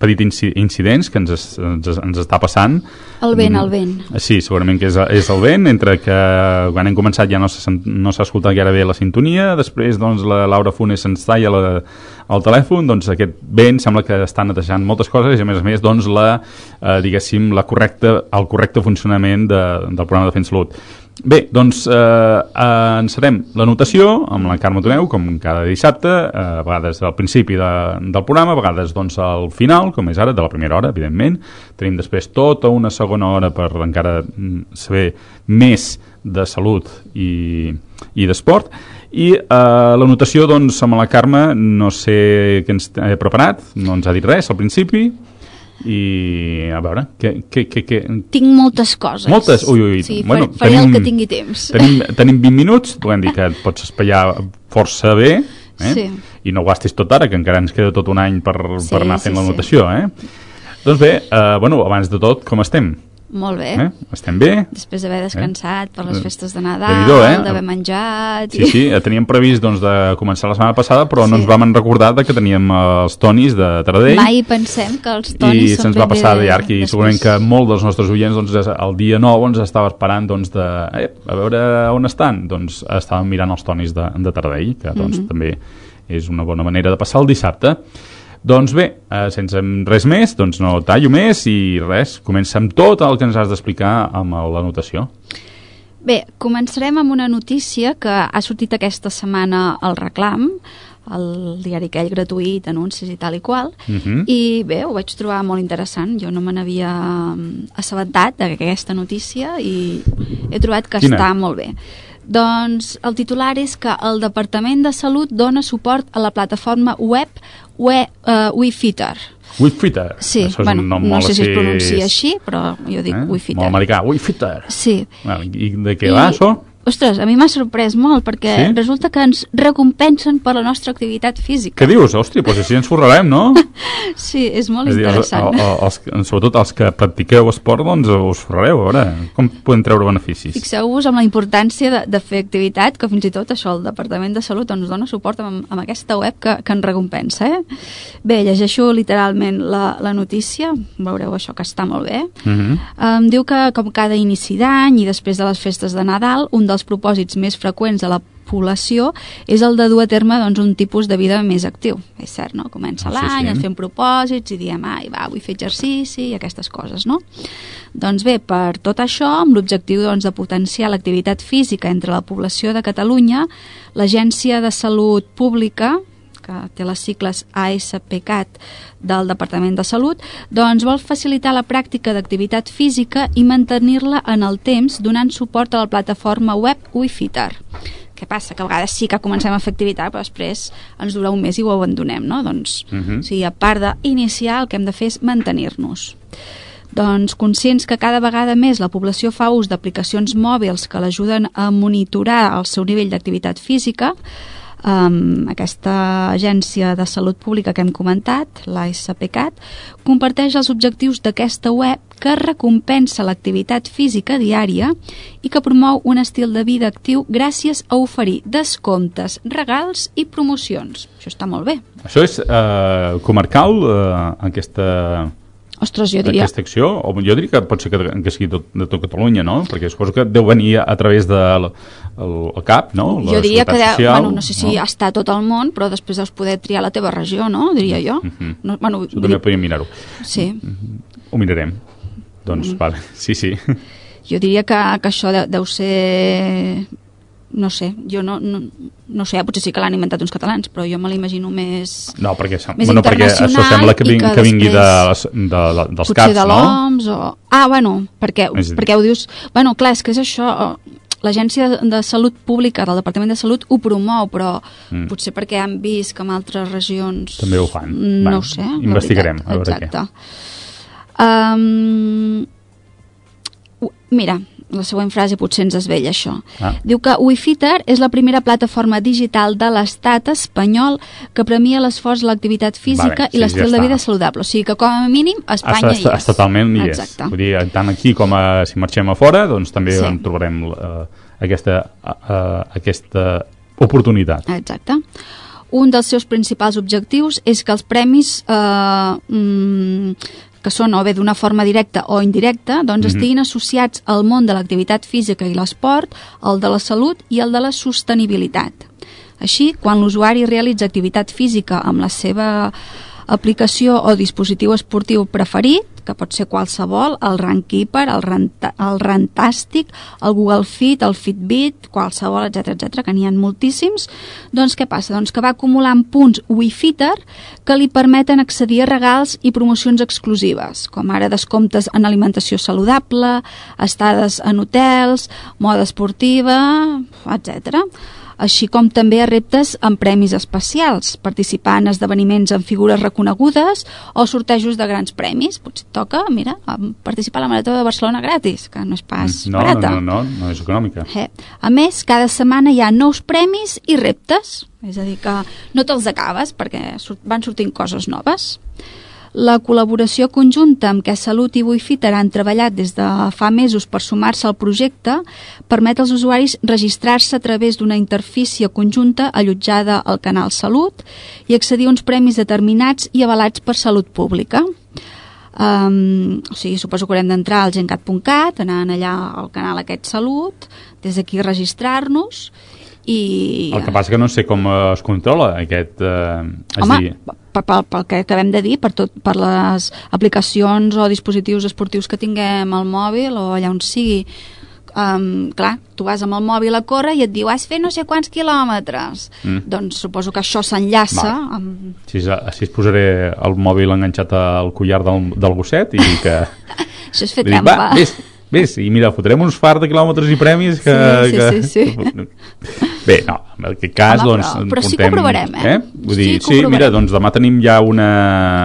petit inci incidents que ens, ens, ens està passant. El vent, el vent. Sí, segurament que és, és el vent, entre que quan hem començat ja no s'ha no escoltat gaire bé la sintonia, després doncs, la Laura Funes se'ns talla la, el telèfon, doncs aquest vent sembla que està netejant moltes coses i a més a més doncs, la, eh, diguéssim, la correcta, el correcte funcionament de, del programa de Fent Salut. Bé, doncs eh, eh, encerem la notació amb la Carme Toneu, com cada dissabte, eh, a vegades al principi de, del programa, a vegades doncs, al final, com és ara, de la primera hora, evidentment. Tenim després tota una segona hora per encara mm, saber més de salut i, i d'esport. I eh, la notació, doncs, amb la Carme, no sé què ens he preparat, no ens ha dit res al principi, i a veure que, que, que, que... tinc moltes coses moltes? Ui, ui, sí, bueno, faré tenim, el que tingui temps tenim, tenim 20 minuts podem dir que et pots espaiar força bé eh? sí. i no gastis tot ara que encara ens queda tot un any per, sí, per anar fent sí, la notació eh? doncs bé, eh, bueno, abans de tot com estem? Molt bé. Eh? Estem bé? Després d'haver descansat per les Eh? festes de Nadal, Déu-n'hi-do, eh? d'haver menjat... Sí, sí, eh, teníem previst doncs, de començar la setmana passada, però no Sí. ens vam recordar que teníem eh, els tonis de Taradell. Mai pensem que els i tonis són se'ns va passar de llarg i després. segurament que molts dels nostres oients doncs, el dia 9 ens estava esperant doncs, de, eh, a veure on estan doncs estàvem mirant els tonis de, de Taradell que doncs, Mhm. també és una bona manera de passar el dissabte doncs bé, eh, sense res més doncs no tallo més i res comença amb tot el que ens has d'explicar amb l'anotació Bé, començarem amb una notícia que ha sortit aquesta setmana al Reclam, el diari aquell gratuït, anuncis i tal i qual, Mhm. i bé, ho vaig trobar molt interessant. Jo no me n'havia mm, assabentat d'aquesta notícia i he trobat que Quina? està molt bé. Doncs el titular és que el Departament de Salut dona suport a la plataforma web We, uh, WeFitter. Wifitter Sí, Això és bueno, un nom no sé si es pronuncia així, però jo dic eh? WeFitter. molt americà, Wifitter Sí. I de què va això? Ostres, a mi m'ha sorprès molt perquè Sí? resulta que ens recompensen per la nostra activitat física. Què dius? Hòstia, doncs així ens forrarem, no? *laughs* Sí, és molt És a dir, els, interessant. els, els, sobretot els que practiqueu esport, doncs us forrareu, a veure, com podem treure beneficis? Fixeu-vos amb la importància de, de fer activitat, que fins i tot això, el Departament de Salut ens dona suport amb, amb aquesta web que, que ens recompensa. Eh? Bé, llegeixo literalment la, la notícia, veureu això que està molt bé. Mhm. Em diu que, com cada inici d'any i després de les festes de Nadal, un dels propòsits més freqüents de la població és el de dur a terme doncs, un tipus de vida més actiu. És cert, no? Comença Ah, sí, l'any, sí. ens fem propòsits i diem, ai, va, vull fer exercici i aquestes coses, no? Doncs bé, per tot això, amb l'objectiu doncs, de potenciar l'activitat física entre la població de Catalunya, l'Agència de Salut Pública, que té les cicles ASPCAT del Departament de Salut, doncs vol facilitar la pràctica d'activitat física i mantenir-la en el temps donant suport a la plataforma web WeFitter. Què passa? Que a vegades sí que comencem a fer activitat, però després ens dura un mes i ho abandonem, no? Doncs, Mhm. o sigui, a part d'iniciar, el que hem de fer és mantenir-nos. Doncs conscients que cada vegada més la població fa ús d'aplicacions mòbils que l'ajuden a monitorar el seu nivell d'activitat física, um, aquesta agència de salut pública que hem comentat, l'ASPCAT, comparteix els objectius d'aquesta web que recompensa l'activitat física diària i que promou un estil de vida actiu gràcies a oferir descomptes, regals i promocions. Això està molt bé. Això és eh, comarcal, eh, aquesta, Ostres, jo diria... aquesta acció? O jo diria que pot ser que, que sigui tot, de tot Catalunya, no? Perquè suposo que deu venir a, través del el, el CAP, no? La jo diria que, deu, Social, bueno, no sé si no? està tot el món, però després deus poder triar la teva regió, no? Diria jo. Mhm. no, bueno, Això també dir- podríem mirar-ho. Sí, Ho mirarem. Doncs, Mhm. vale, sí, sí. jo diria que, que això deu, deu ser... No sé, jo no, no, no sé, potser sí que l'han inventat uns catalans, però jo me l'imagino més... No, perquè, Més bueno, perquè això sembla que, i ving, que que vingui de, de, de, dels CAPs, de no? o... Ah, bueno, perquè, dir- perquè ho dius... Bueno, clar, és que és això... L'Agència de Salut Pública del Departament de Salut ho promou, però Mm. potser perquè han vist que en altres regions... També ho fan. Va, No ho sé. investigarem, veritat. a veure què. Exacte. Um, mira, la següent frase potser ens desvella això. Ah. Diu que WeFitter és la primera plataforma digital de l'estat espanyol que premia l'esforç, l'activitat física Vale, sí, i l'estil ja de vida saludable. O sigui que com a mínim a Espanya està, hi és. totalment hi és. Exacte. Vull dir, tant aquí com a, si marxem a fora, doncs també Sí. en trobarem uh, aquesta, uh, aquesta oportunitat. Exacte. Un dels seus principals objectius és que els premis eh, mm, que són o bé d'una forma directa o indirecta, doncs Mhm. estiguin associats al món de l'activitat física i l'esport, el de la salut i el de la sostenibilitat. Així, quan l'usuari realitza activitat física amb la seva aplicació o dispositiu esportiu preferit, que pot ser qualsevol, el Runkeeper, el, Ranta, el Rantastic, el Google Fit, el Fitbit, qualsevol, etc etc que n'hi ha moltíssims, doncs què passa? Doncs que va acumulant punts WeFitter que li permeten accedir a regals i promocions exclusives, com ara descomptes en alimentació saludable, estades en hotels, moda esportiva, etc així com també a reptes amb premis especials, participar en esdeveniments amb figures reconegudes o sortejos de grans premis. Potser et toca, mira, participar a la Marató de Barcelona gratis, que no és pas no, barata. no, no, no, no és econòmica. Eh. A més, cada setmana hi ha nous premis i reptes, és a dir, que no te'ls acabes perquè van sortint coses noves. La col·laboració conjunta amb què Salut i Buifiter han treballat des de fa mesos per sumar-se al projecte permet als usuaris registrar-se a través d'una interfície conjunta allotjada al canal Salut i accedir a uns premis determinats i avalats per Salut Pública. Um, o sigui, suposo que haurem d'entrar al gencat.cat, anant allà al canal aquest Salut, des d'aquí registrar-nos i... El que passa que no sé com es controla aquest... Eh, Home, dir, per, pel, pel que acabem de dir, per, tot, per les aplicacions o dispositius esportius que tinguem al mòbil o allà on sigui, um, clar, tu vas amb el mòbil a córrer i et diu has fet no sé quants quilòmetres. Mm. doncs suposo que això s'enllaça amb... així, així es posaré el mòbil enganxat al collar del, del gosset i que... *laughs* això és fer trampa. va, vés, vés, i mira, fotrem uns far de quilòmetres i premis que... Sí, sí, que... sí, sí. Bé, no, en aquest cas, Home, doncs... però- però sí que comptem- ho provarem, eh? Vull dir, Sí ho sí, mira, doncs demà tenim ja una...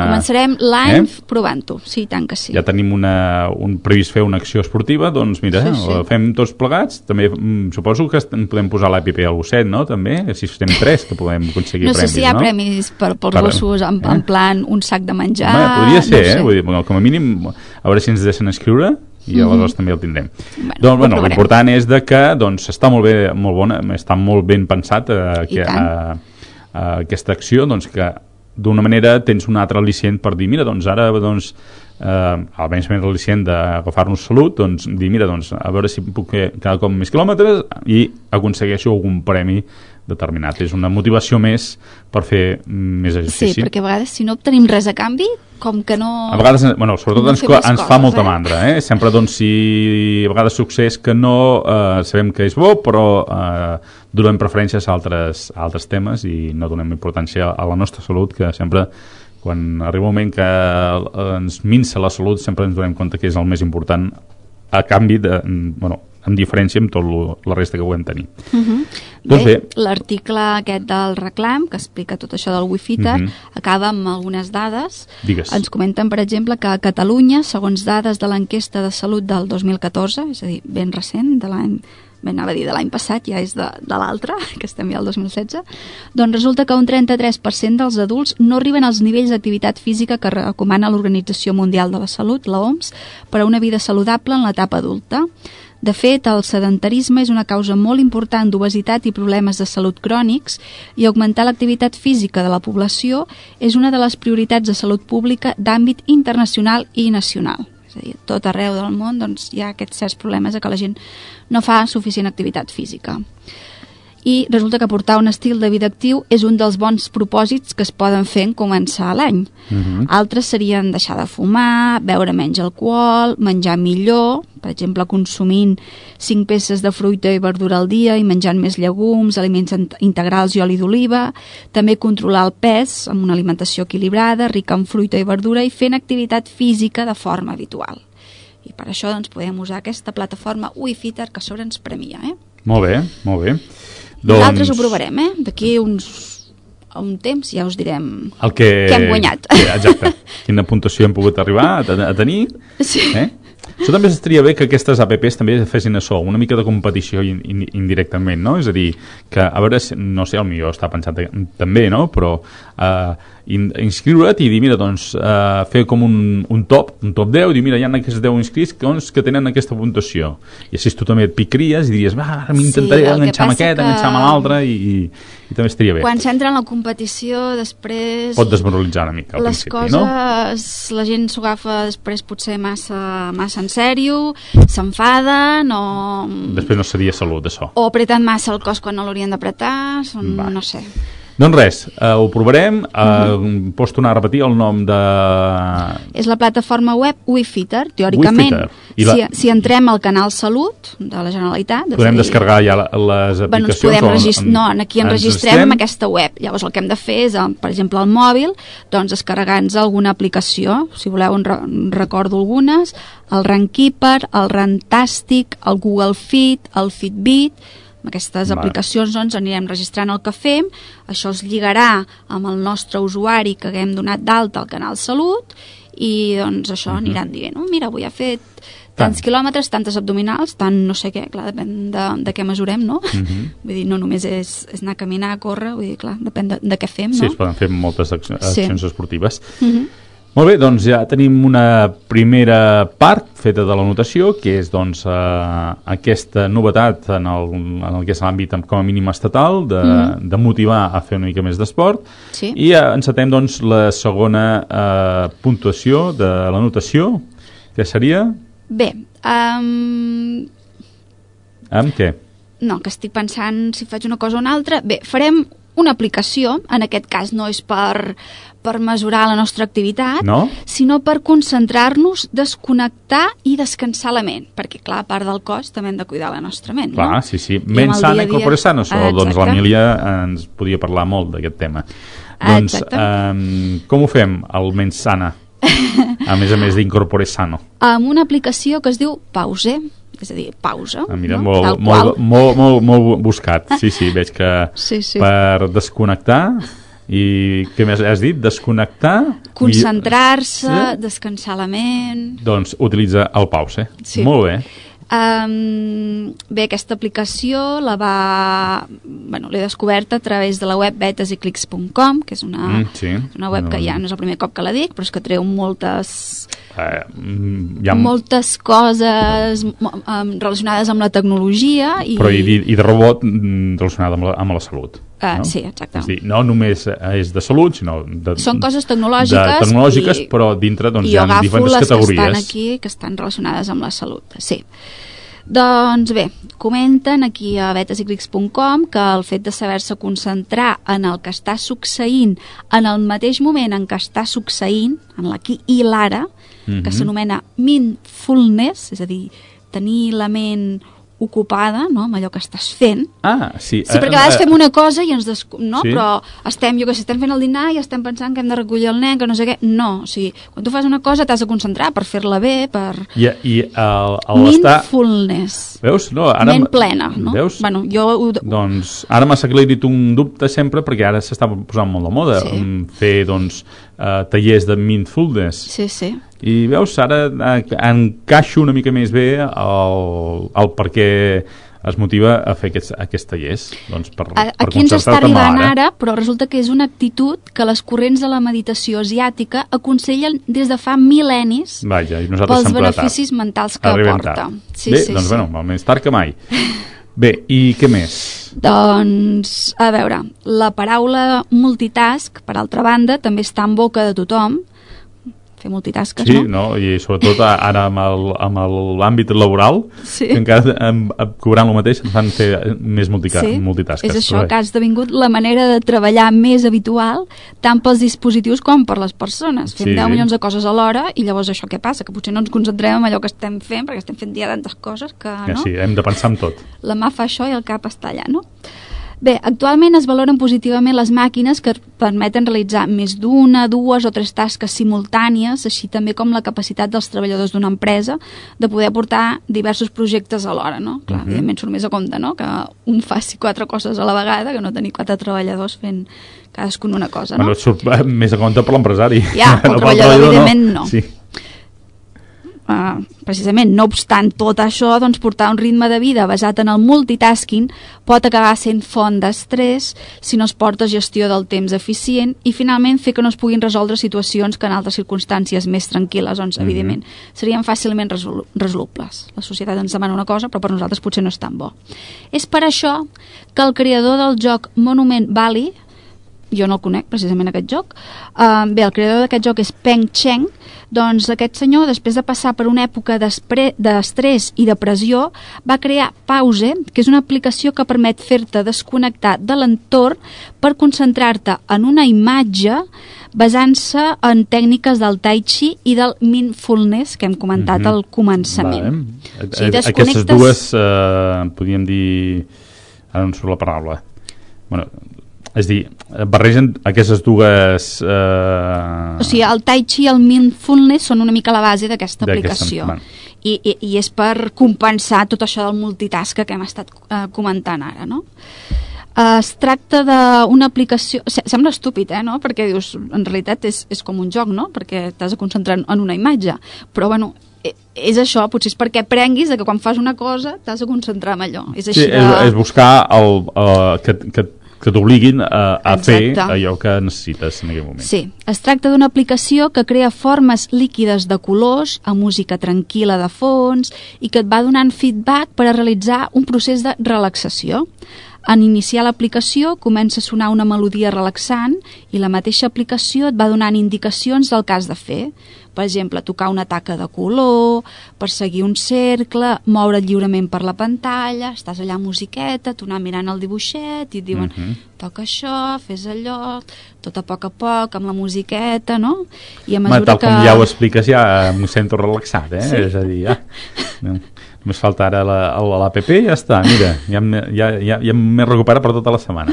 començarem live Eh? provant-ho, sí, tant que sí Ja tenim una, un previst fer una acció esportiva, doncs mira, Sí, sí, sí. sí. fem tots plegats. També mm, suposo que podem posar l'APP al gosset, no? També, si estem tres, que podem aconseguir no sé premis, si hi ha no? premis per, pels Per- gossos en, eh? en plan un sac de menjar Home, podria ser, no sé. eh? Vull dir, com a mínim, a veure si ens deixen escriure i aleshores també el tindrem. Bueno, doncs, bueno, l'important és de que doncs, està molt bé, molt bona, està molt ben pensat eh, que, eh, eh, aquesta acció, doncs que d'una manera tens un altre al·licient per dir, mira, doncs ara doncs, eh, almenys més al·licient d'agafar-nos salut, doncs dir, mira, doncs, a veure si puc fer cada cop més quilòmetres i aconsegueixo algun premi determinat. És una motivació més per fer més Sí, exercici. perquè a vegades si no obtenim res a canvi, com que no... A vegades, bueno, sobretot no ens, ens fa molta eh? mandra, eh? Sempre, doncs, si a vegades succeeix que no eh, sabem que és bo, però eh, donem preferències a altres, a altres temes i no donem importància a la nostra salut, que sempre, quan arriba un moment que eh, ens minça la salut, sempre ens donem compte que és el més important a canvi de, bueno, en diferència amb tot lo, la resta que puguem tenir. Uh -huh. Doncs bé. L'article aquest del reclam, que explica tot això del Wi-Fi-ter, Mhm. acaba amb algunes dades. Digues. Ens comenten, per exemple, que a Catalunya, segons dades de l'enquesta de salut del 2014, és a dir, ben recent, de l'any bé, anava a dir de l'any passat, ja és de, de l'altre, *laughs* que estem ja al 2016, doncs resulta que un 33% dels adults no arriben als nivells d'activitat física que recomana l'Organització Mundial de la Salut, la OMS, per a una vida saludable en l'etapa adulta. De fet, el sedentarisme és una causa molt important d'obesitat i problemes de salut crònics i augmentar l'activitat física de la població és una de les prioritats de salut pública d'àmbit internacional i nacional. És a dir, tot arreu del món doncs, hi ha aquests certs problemes de que la gent no fa suficient activitat física i resulta que portar un estil de vida actiu és un dels bons propòsits que es poden fer en començar l'any. Mhm. Altres serien deixar de fumar, beure menys alcohol, menjar millor, per exemple, consumint 5 peces de fruita i verdura al dia i menjant més llegums, aliments int- integrals i oli d'oliva, també controlar el pes amb una alimentació equilibrada, rica en fruita i verdura i fent activitat física de forma habitual. I per això doncs, podem usar aquesta plataforma Wi-Fi que a sobre ens premia. Eh? Molt bé, molt bé. Doncs... Nosaltres ho provarem, eh? D'aquí uns a un temps ja us direm el que... què hem guanyat. Sí, exacte. Quina puntuació hem pogut arribar a, a tenir. Sí. Eh? Això també estaria bé que aquestes apps també fessin això, una mica de competició in, in, indirectament, no? És a dir, que a veure, si, no sé, el millor està pensat també, no? Però in, inscriure't i dir, mira, doncs, uh, fer com un, un top, un top 10, dir, mira, hi ha aquests 10 inscrits que, doncs, que tenen aquesta puntuació. I així tu també et picaries i diries, va, ara m'intentaré Sí, enganxar amb aquest, que- enganxar amb l'altre i, i, i també estaria bé. Quan s'entra en la competició, després... Pot desmoralitzar una mica al les principi, coses, no? la gent s'ho agafa després potser massa, massa en sèrio, s'enfaden o, Després no seria salut, això. o apreten massa el cos quan no l'haurien d'apretar, són, no sé. Doncs res, eh, ho provarem. Eh, Pots tornar a repetir el nom de... És la plataforma web Wi-Fitter, teòricament. I la- Si, si entrem al canal Salut de la Generalitat... Podem dir, descarregar ja la- les Bueno, aplicacions? podem o registrar, no, aquí ens registrem en aquesta web. Llavors el que hem de fer és, eh, per exemple, al mòbil, doncs descarregar-nos alguna aplicació. Si voleu, en, re en recordo algunes. El Runkeeper, el Runtastic, el Google Fit, el Fitbit... Amb aquestes Vale. aplicacions doncs, anirem registrant el que fem, això es lligarà amb el nostre usuari que haguem donat d'alta al canal Salut i doncs això Mhm. aniran dient, oh, mira, avui ha fet tants quilòmetres, tantes abdominals, tant no sé què, clar, depèn de, de què mesurem, no? Mhm. *laughs* Vull dir, no només és, és anar a caminar, a córrer, vull dir, clar, depèn de, de què fem, Sí, no? es poden fer moltes ac Sí. accions esportives. Mhm. Molt bé, doncs ja tenim una primera part feta de la notació, que és doncs, eh, aquesta novetat en el, en el que és l'àmbit com a mínim estatal, de, Mhm. de motivar a fer una mica més d'esport. Sí. I eh, encetem doncs, la segona eh, puntuació de la notació, que seria... Bé, um, Amb què? no, que estic pensant si faig una cosa o una altra. Bé, farem una aplicació, en aquest cas no és per, per mesurar la nostra activitat, No? sinó per concentrar-nos, desconnectar i descansar la ment, perquè clar, a part del cos també hem de cuidar la nostra ment, Clar, no? sí, sí. Ment sana i corpore sano. Ah, doncs l'Emília ens podia parlar molt d'aquest tema. Ah, doncs, um, com ho fem, el ment sana? A més a més d'incorpore sano. Amb una aplicació que es diu Pause, és a dir, pausa. Ah, mira, no? molt, molt, molt, molt, molt buscat. Sí, sí, veig que *laughs* Sí, sí. per desconnectar i què més has dit? Desconnectar? Concentrar-se, Sí. descansar la ment... I, doncs utilitza el pause. Sí. Molt bé. Um, bé, aquesta aplicació la va... Bueno, l'he descoberta a través de la web betasiclics.com, que és una, Mm, sí. una web que ja no és el primer cop que la dic, però és que treu moltes, Eh, mm, hi ha, moltes coses um, relacionades amb la tecnologia i... però i, i de robot mm, relacionat amb la, amb la salut. Ah, no? sí, exacte. És dir, no només és de salut, sinó de, Són coses tecnològiques de tecnològiques i- però dintre doncs, hi ha diferents les categories. que estan aquí, que estan relacionades amb la salut, sí. Doncs bé, comenten aquí a betasiclics.com que el fet de saber-se concentrar en el que està succeint en el mateix moment en què està succeint, en l'aquí i l'ara, Mhm. que s'anomena mindfulness, és a dir, tenir la ment ocupada no, amb allò que estàs fent, Ah, sí. Sí, perquè a eh, vegades eh, fem una cosa i ens des... no? Sí. Però estem, jo que sé, estem fent el dinar i estem pensant que hem de recollir el nen, que no sé què. No, o sigui, quan tu fas una cosa t'has de concentrar per fer-la bé, per... I, i el, el estar... Mindfulness. Veus? No, ara... Ment plena, no? Veus? Bueno, jo ho... Doncs ara m'ha aclarit un dubte sempre perquè ara s'està posant molt de moda Sí. mm, fer doncs, eh, tallers de mindfulness Sí, sí. i veus, ara eh, encaixo una mica més bé el, el per què es motiva a fer aquests, aquests tallers doncs per, A- per Aquí ens està arribant l'ara. ara, però resulta que és una actitud que les corrents de la meditació asiàtica aconsellen des de fa mil·lennis Vaja, i pels beneficis mentals que Arribem aporta. tard. Sí, Bé, sí, doncs sí. bueno, més tard que mai. *laughs* Bé, i què més? Doncs, a veure, la paraula multitask, per altra banda, també està en boca de tothom, fer multitasques, Sí, no? no? I sobretot ara amb amb l'àmbit laboral, Sí. que encara em, em, cobrant el mateix ens fan fer més multica, multitasques. és això que ha esdevingut la manera de treballar més habitual tant pels dispositius com per les persones. Fem Sí. 10 milions de coses alhora i llavors això què passa? Que potser no ens concentrem en allò que estem fent perquè estem fent ja tantes coses que Ja, no? sí, hem de pensar en tot. la mà fa això i el cap està allà, no? Bé, actualment es valoren positivament les màquines que permeten realitzar més d'una, dues o tres tasques simultànies, així també com la capacitat dels treballadors d'una empresa de poder portar diversos projectes alhora, no? Clar, Mhm. evidentment surt més a compte, no?, que un faci quatre coses a la vegada, que no tenir quatre treballadors fent cadascun una cosa, no? Bueno, surt eh, més a compte per l'empresari. Ja, pel *laughs* No treballador, evidentment, no. Sí. Uh, precisament, no obstant tot això, doncs portar un ritme de vida basat en el multitasking pot acabar sent font d'estrès si no es porta gestió del temps eficient i finalment fer que no es puguin resoldre situacions que en altres circumstàncies més tranquil·les, doncs, Mhm. evidentment, serien fàcilment resolu resolubles. La societat ens demana una cosa, però per nosaltres potser no és tan bo. És per això que el creador del joc Monument Valley, jo no el conec precisament aquest joc uh, bé, el creador d'aquest joc és Peng Cheng doncs aquest senyor després de passar per una època d'estrès i depressió va crear Pause que és una aplicació que permet fer-te desconnectar de l'entorn per concentrar-te en una imatge basant-se en tècniques del Tai Chi i del Mindfulness que hem comentat Mhm. al començament Vale. O sigui, Eh, Aquestes desconnectes- dues, eh, podríem dir... Ara no surt la paraula. Bueno, és dir, barregen aquestes dues... Eh, O sigui, el Tai Chi i el Mindfulness són una mica la base d'aquesta aplicació. bueno. I, i, I és per compensar tot això del multitask que hem estat eh, comentant ara, no? Eh, es tracta d'una aplicació... se- Sembla estúpid, eh, no? Perquè dius, en realitat és, és com un joc, no? Perquè t'has de concentrar en una imatge. Però, bueno, eh, és això, potser és perquè aprenguis de que quan fas una cosa t'has de concentrar en allò. És així sí, de... és, és buscar el, el, que, que, que t'obliguin a, a fer allò que necessites en aquell moment. Sí, es tracta d'una aplicació que crea formes líquides de colors, a música tranquil·la de fons i que et va donant feedback per a realitzar un procés de relaxació. En iniciar l'aplicació comença a sonar una melodia relaxant i la mateixa aplicació et va donant indicacions del que has de fer. Per exemple, tocar una taca de color, perseguir un cercle, moure't lliurement per la pantalla, estàs allà musiqueta, tu anar mirant el dibuixet i et diuen Mhm. toca això, fes allò, tot a poc a poc, amb la musiqueta, no? I a mesura tal que... com ja ho expliques, ja m'ho sento relaxat, eh? Sí. És a dir, ja... No, només falta ara la- la- l'APP i ja està, mira, ja, ja, ja, ja m'he recuperat per tota la setmana.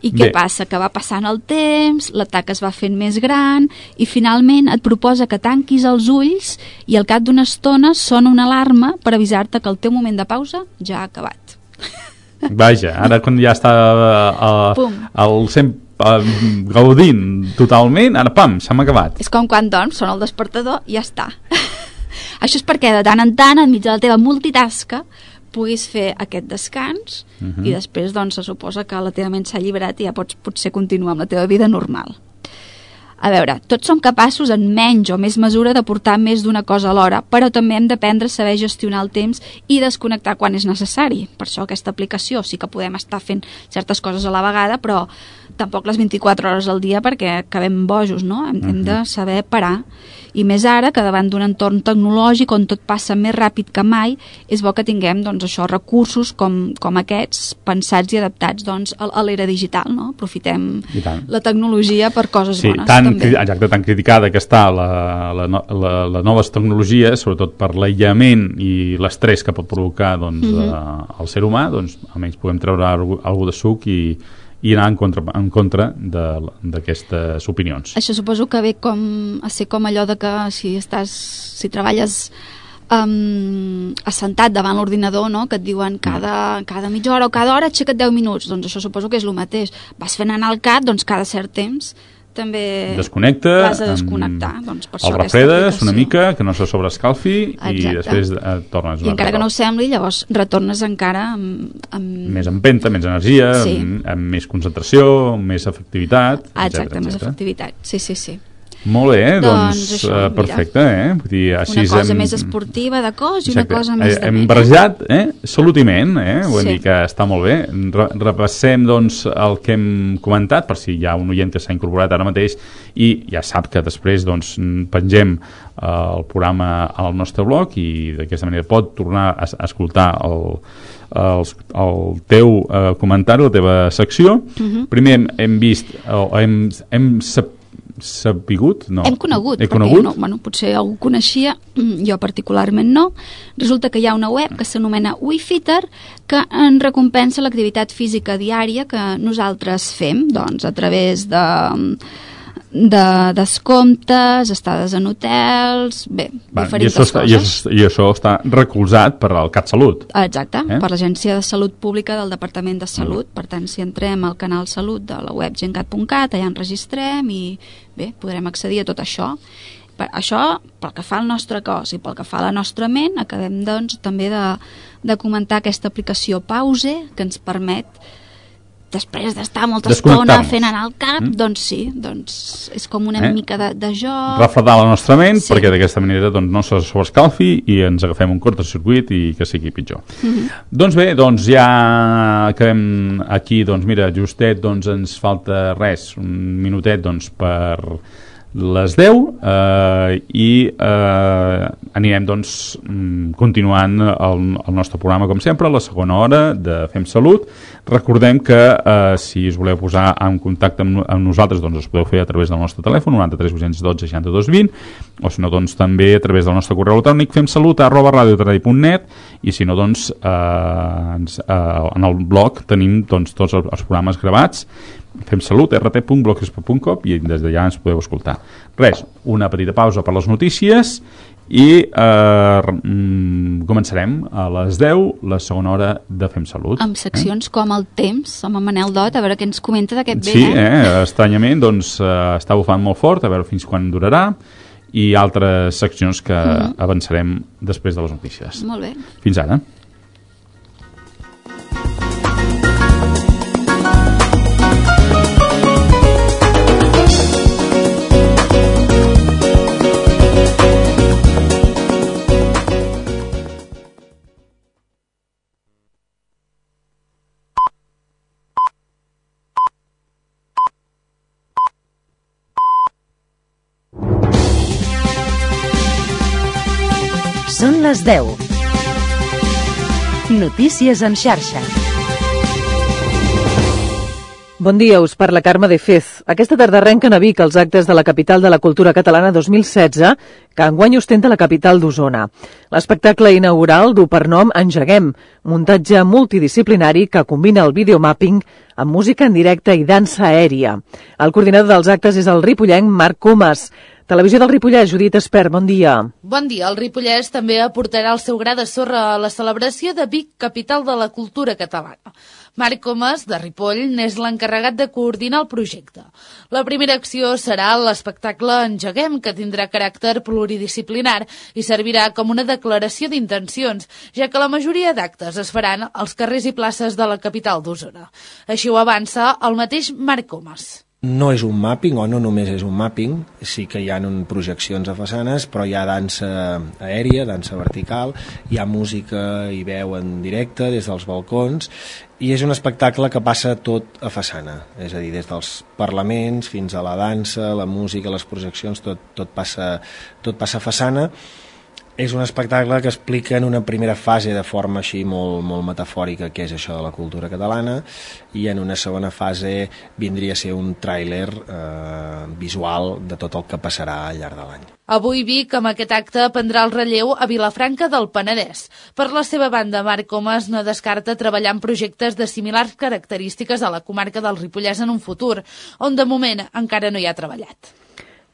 I què Bé. passa? Que va passant el temps, l'atac es va fent més gran i finalment et proposa que tanquis els ulls i al cap d'una estona sona una alarma per avisar-te que el teu moment de pausa ja ha acabat. *laughs* Vaja, ara quan ja està uh, Pum. el 100 uh, gaudint totalment, ara pam, s'ha acabat. És com quan dorms, sona el despertador i ja està. *laughs* Això és perquè de tant en tant, enmig de la teva multitasca, puguis fer aquest descans Mhm. i després doncs, se suposa que la teva ment s'ha alliberat i ja pots potser continuar amb la teva vida normal. A veure, tots som capaços en menys o més mesura de portar més d'una cosa alhora, però també hem d'aprendre a saber gestionar el temps i desconnectar quan és necessari. Per això aquesta aplicació sí que podem estar fent certes coses a la vegada, però tampoc les 24 hores al dia perquè acabem bojos, no? Hem, hem de saber parar. I més ara que davant d'un entorn tecnològic on tot passa més ràpid que mai, és bo que tinguem doncs, això recursos com, com aquests pensats i adaptats doncs, a, l'era digital. No? Aprofitem la tecnologia per coses Sí, bones. tan, també. exacte, tan criticada que està la, la, la, les noves tecnologies, sobretot per l'aïllament i l'estrès que pot provocar doncs, Mhm. eh, el ser humà, doncs almenys puguem treure algú de suc i, i anar en contra, en contra de- d'aquestes opinions. Això suposo que ve com a ser com allò de que si estàs si treballes um, assentat davant l'ordinador, no? que et diuen cada, cada mitja hora o cada hora aixeca't 10 minuts, doncs això suposo que és el mateix. Vas fent anar el cap, doncs cada cert temps també Desconnecta, l'has de desconnectar. em, Doncs per el refredes una mica, que no se sobrescalfi i Exacte. després eh, tornes I encara que no ho sembli, llavors retornes encara amb, amb... Més empenta, més energia, Sí. amb, amb més concentració, amb més efectivitat, Exacte, etcètera, més efectivitat. Sí, sí, sí. Molt bé, Doncs doncs, això, eh, mira. perfecte, eh? Vull dir, així Una cosa hem, més esportiva de cos i Exacte. una cosa més Eh, de Hem barrejat, eh? Salut i ment, eh? Vull Sí. dir que està molt bé. Re repassem, doncs, el que hem comentat, per si hi ha un oient que s'ha incorporat ara mateix i ja sap que després, doncs, pengem eh, el programa al nostre blog i d'aquesta manera pot tornar a, a escoltar el, el, el teu eh, comentari, la teva secció. Mhm. Primer hem, hem vist, o hem, hem sap, sapigut? No. Hem conegut, He perquè conegut? No, bueno, potser algú coneixia, *clears throat* jo particularment no. Resulta que hi ha una web que s'anomena WeFitter que en recompensa l'activitat física diària que nosaltres fem, doncs, a través de de descomptes, estades en hotels, bé, Va, i, diferents això està, i, coses. això, I això està recolzat per al CatSalut. Exacte, Eh? per l'Agència de Salut Pública del Departament de Salut. Per tant, si entrem al canal Salut de la web gencat.cat, allà ens registrem i bé, podrem accedir a tot això. Per això, pel que fa al nostre cos i pel que fa a la nostra ment, acabem doncs, també de, de comentar aquesta aplicació Pause, que ens permet després d'estar molta estona fent anar el cap, Mm. doncs sí, doncs és com una Eh? mica de, de joc. refredar la nostra ment sí. perquè d'aquesta manera doncs, no se sobrescalfi i ens agafem un cortocircuit i que sigui pitjor. Mhm. Doncs bé, doncs ja acabem aquí, doncs mira, justet doncs ens falta res, un minutet doncs per les 10 eh, i eh, anirem doncs mm, continuant el, el nostre programa com sempre, a la segona hora de Fem Salut. Recordem que eh, si us voleu posar en contacte amb, amb nosaltres doncs us podeu fer a través del nostre telèfon 93 812 62 20 o si no doncs també a través del nostre correu electrònic femsalut arroba radiotradi.net i si no doncs eh, ens, eh, en el blog tenim doncs, tots els programes gravats femsalut, rt.blogspot.com i des d'allà ens podeu escoltar. Res, una petita pausa per les notícies i eh, mm, començarem a les 10 la segona hora de Fem Salut. amb seccions com el temps, amb en Manel Dot, a veure què ens comenta d'aquest Sí, vent, eh? eh, estranyament doncs, eh, està bufant molt fort, a veure fins quan durarà i altres seccions que Mhm. avançarem després de les notícies. Molt bé. Fins ara. Les 10. Notícies en xarxa. Bon dia, us parla Carme de Fez. Aquesta tarda arrenquen a Vic els actes de la capital de la cultura catalana 2016, que enguany ostenta la capital d'Osona. L'espectacle inaugural du per nom Engeguem, muntatge multidisciplinari que combina el videomapping amb música en directe i dansa aèria. El coordinador dels actes és el ripollenc Marc Comas. Televisió del Ripollès, Judit Espert, bon dia. Bon dia. El Ripollès també aportarà el seu gra de sorra a la celebració de Vic, capital de la cultura catalana. Marc Comas, de Ripoll, n'és l'encarregat de coordinar el projecte. La primera acció serà l'espectacle Engeguem, que tindrà caràcter pluridisciplinar i servirà com una declaració d'intencions, ja que la majoria d'actes es faran als carrers i places de la capital d'Osona. Així ho avança el mateix Marc Comas. No és un mapping, o no només és un mapping, sí que hi ha un projeccions a façanes, però hi ha dansa aèria, dansa vertical, hi ha música i veu en directe des dels balcons, i és un espectacle que passa tot a façana, és a dir, des dels parlaments fins a la dansa, la música, les projeccions, tot, tot, passa, tot passa a façana, és un espectacle que explica en una primera fase de forma així molt, molt metafòrica què és això de la cultura catalana i en una segona fase vindria a ser un tràiler eh, visual de tot el que passarà al llarg de l'any. Avui Vic, amb aquest acte, prendrà el relleu a Vilafranca del Penedès. Per la seva banda, Marc Comas no descarta treballar en projectes de similars característiques a la comarca del Ripollès en un futur, on de moment encara no hi ha treballat.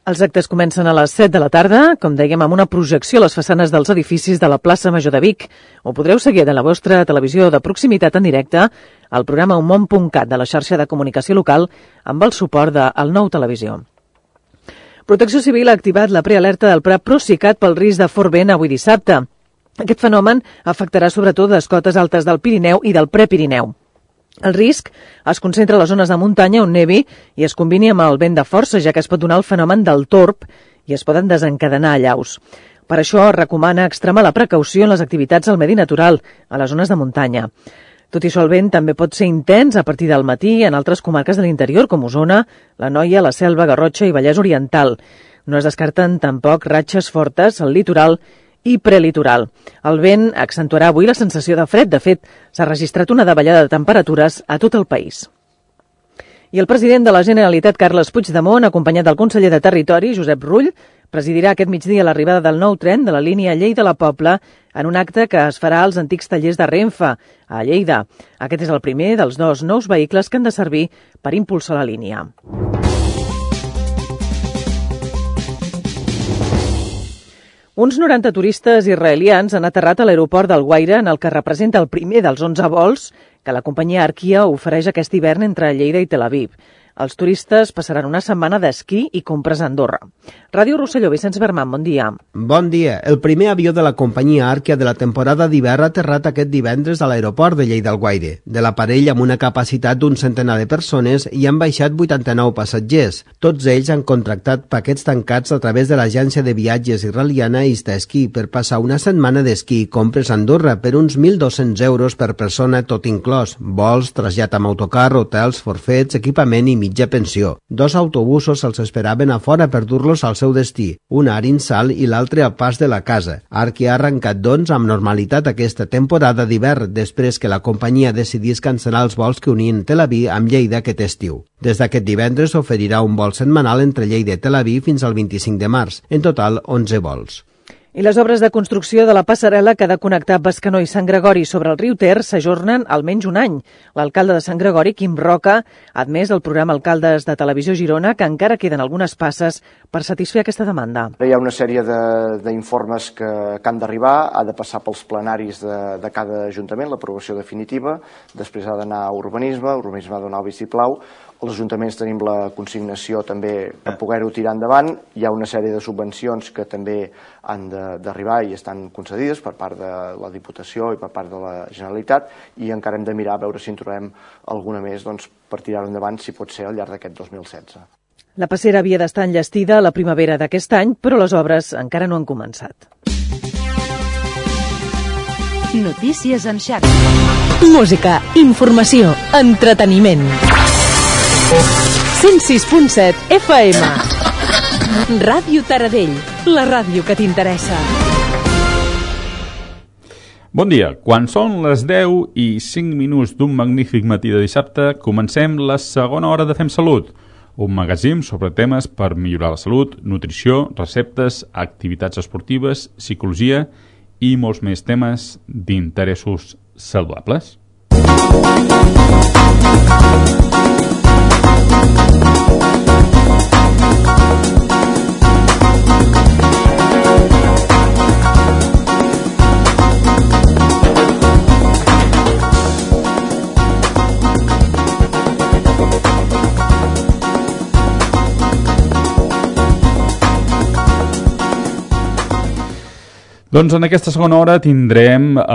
Els actes comencen a les 7 de la tarda, com dèiem, amb una projecció a les façanes dels edificis de la plaça Major de Vic. Ho podreu seguir de la vostra televisió de proximitat en directe al programa unmont.cat de la xarxa de comunicació local amb el suport de El Nou Televisió. Protecció Civil ha activat la prealerta del Prat Procicat pel risc de fort vent avui dissabte. Aquest fenomen afectarà sobretot les cotes altes del Pirineu i del Prepirineu. El risc es concentra a les zones de muntanya on nevi i es combini amb el vent de força, ja que es pot donar el fenomen del torb i es poden desencadenar allaus. Per això es recomana extremar la precaució en les activitats al medi natural, a les zones de muntanya. Tot i això, el vent també pot ser intens a partir del matí en altres comarques de l'interior, com Osona, la Noia, la Selva, Garrotxa i Vallès Oriental. No es descarten tampoc ratxes fortes al litoral i prelitoral. El vent accentuarà avui la sensació de fred. De fet, s'ha registrat una davallada de temperatures a tot el país. I el president de la Generalitat, Carles Puigdemont, acompanyat del conseller de Territori, Josep Rull, presidirà aquest migdia l'arribada del nou tren de la línia Lleida-la Pobla en un acte que es farà als antics tallers de Renfe, a Lleida. Aquest és el primer dels dos nous vehicles que han de servir per impulsar la línia. Uns 90 turistes israelians han aterrat a l'aeroport del Guaire en el que representa el primer dels 11 vols que la companyia Arquia ofereix aquest hivern entre Lleida i Tel Aviv. Els turistes passaran una setmana d'esquí i compres a Andorra. Ràdio Rosselló, Vicenç Berman, bon dia. Bon dia. El primer avió de la companyia Arquia de la temporada d'hivern ha aterrat aquest divendres a l'aeroport de Lleida al Guaire. De l'aparell amb una capacitat d'un centenar de persones i han baixat 89 passatgers. Tots ells han contractat paquets tancats a través de l'agència de viatges israeliana Esquí per passar una setmana d'esquí i compres a Andorra per uns 1.200 euros per persona tot inclòs. Vols, trasllat amb autocar, hotels, forfets, equipament i mitja pensió. Dos autobusos els esperaven a fora per dur-los al seu destí, un a Arinsal i l'altre al pas de la casa. Arqui ha arrencat, doncs, amb normalitat aquesta temporada d'hivern després que la companyia decidís cancel·lar els vols que unien Tel Aviv amb Lleida aquest estiu. Des d'aquest divendres s'oferirà un vol setmanal entre Lleida i Tel Aviv fins al 25 de març, en total 11 vols. I les obres de construcció de la passarel·la que ha de connectar Bescanó i Sant Gregori sobre el riu Ter s'ajornen almenys un any. L'alcalde de Sant Gregori, Quim Roca, ha admès al programa Alcaldes de Televisió Girona que encara queden algunes passes per satisfer aquesta demanda. Hi ha una sèrie d'informes que, que han d'arribar, ha de passar pels plenaris de, de cada ajuntament, l'aprovació definitiva, després ha d'anar a urbanisme, urbanisme ha de donar el vistiplau, els ajuntaments tenim la consignació també per poder-ho tirar endavant. Hi ha una sèrie de subvencions que també han d'arribar i estan concedides per part de la Diputació i per part de la Generalitat i encara hem de mirar a veure si en trobem alguna més doncs, per tirar-ho endavant, si pot ser al llarg d'aquest 2016. La passera havia d'estar enllestida a la primavera d'aquest any, però les obres encara no han començat. Notícies en xarxa. Música, informació, entreteniment. 106.7 FM. Ràdio Taradell, la ràdio que t'interessa. Bon dia. Quan són les 10 i 5 minuts d'un magnífic matí de dissabte, comencem la segona hora de Fem Salut, un magazín sobre temes per millorar la salut, nutrició, receptes, activitats esportives, psicologia i molts més temes d'interessos saludables. Thank you. Doncs en aquesta segona hora tindrem eh,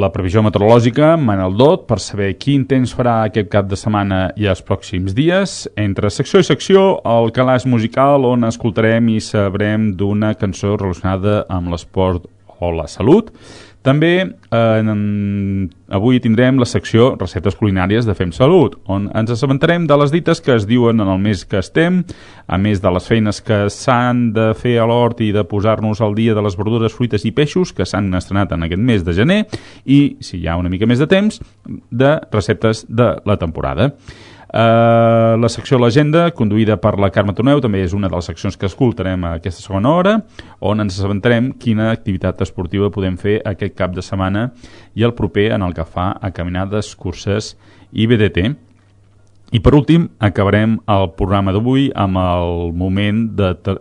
la previsió meteorològica amb Manel Dot per saber quin temps farà aquest cap de setmana i els pròxims dies. Entre secció i secció, el calaix musical on escoltarem i sabrem d'una cançó relacionada amb l'esport o la salut. També eh, en, avui tindrem la secció Receptes culinàries de Fem Salut, on ens assabentarem de les dites que es diuen en el mes que estem, a més de les feines que s'han de fer a l'hort i de posar-nos al dia de les verdures, fruites i peixos que s'han estrenat en aquest mes de gener i, si hi ha una mica més de temps, de receptes de la temporada. Uh, la secció L'Agenda, conduïda per la Carme Toneu, també és una de les seccions que escoltarem a aquesta segona hora, on ens assabentarem quina activitat esportiva podem fer aquest cap de setmana i el proper en el que fa a caminades, curses i BDT. I per últim, acabarem el programa d'avui amb el moment de ter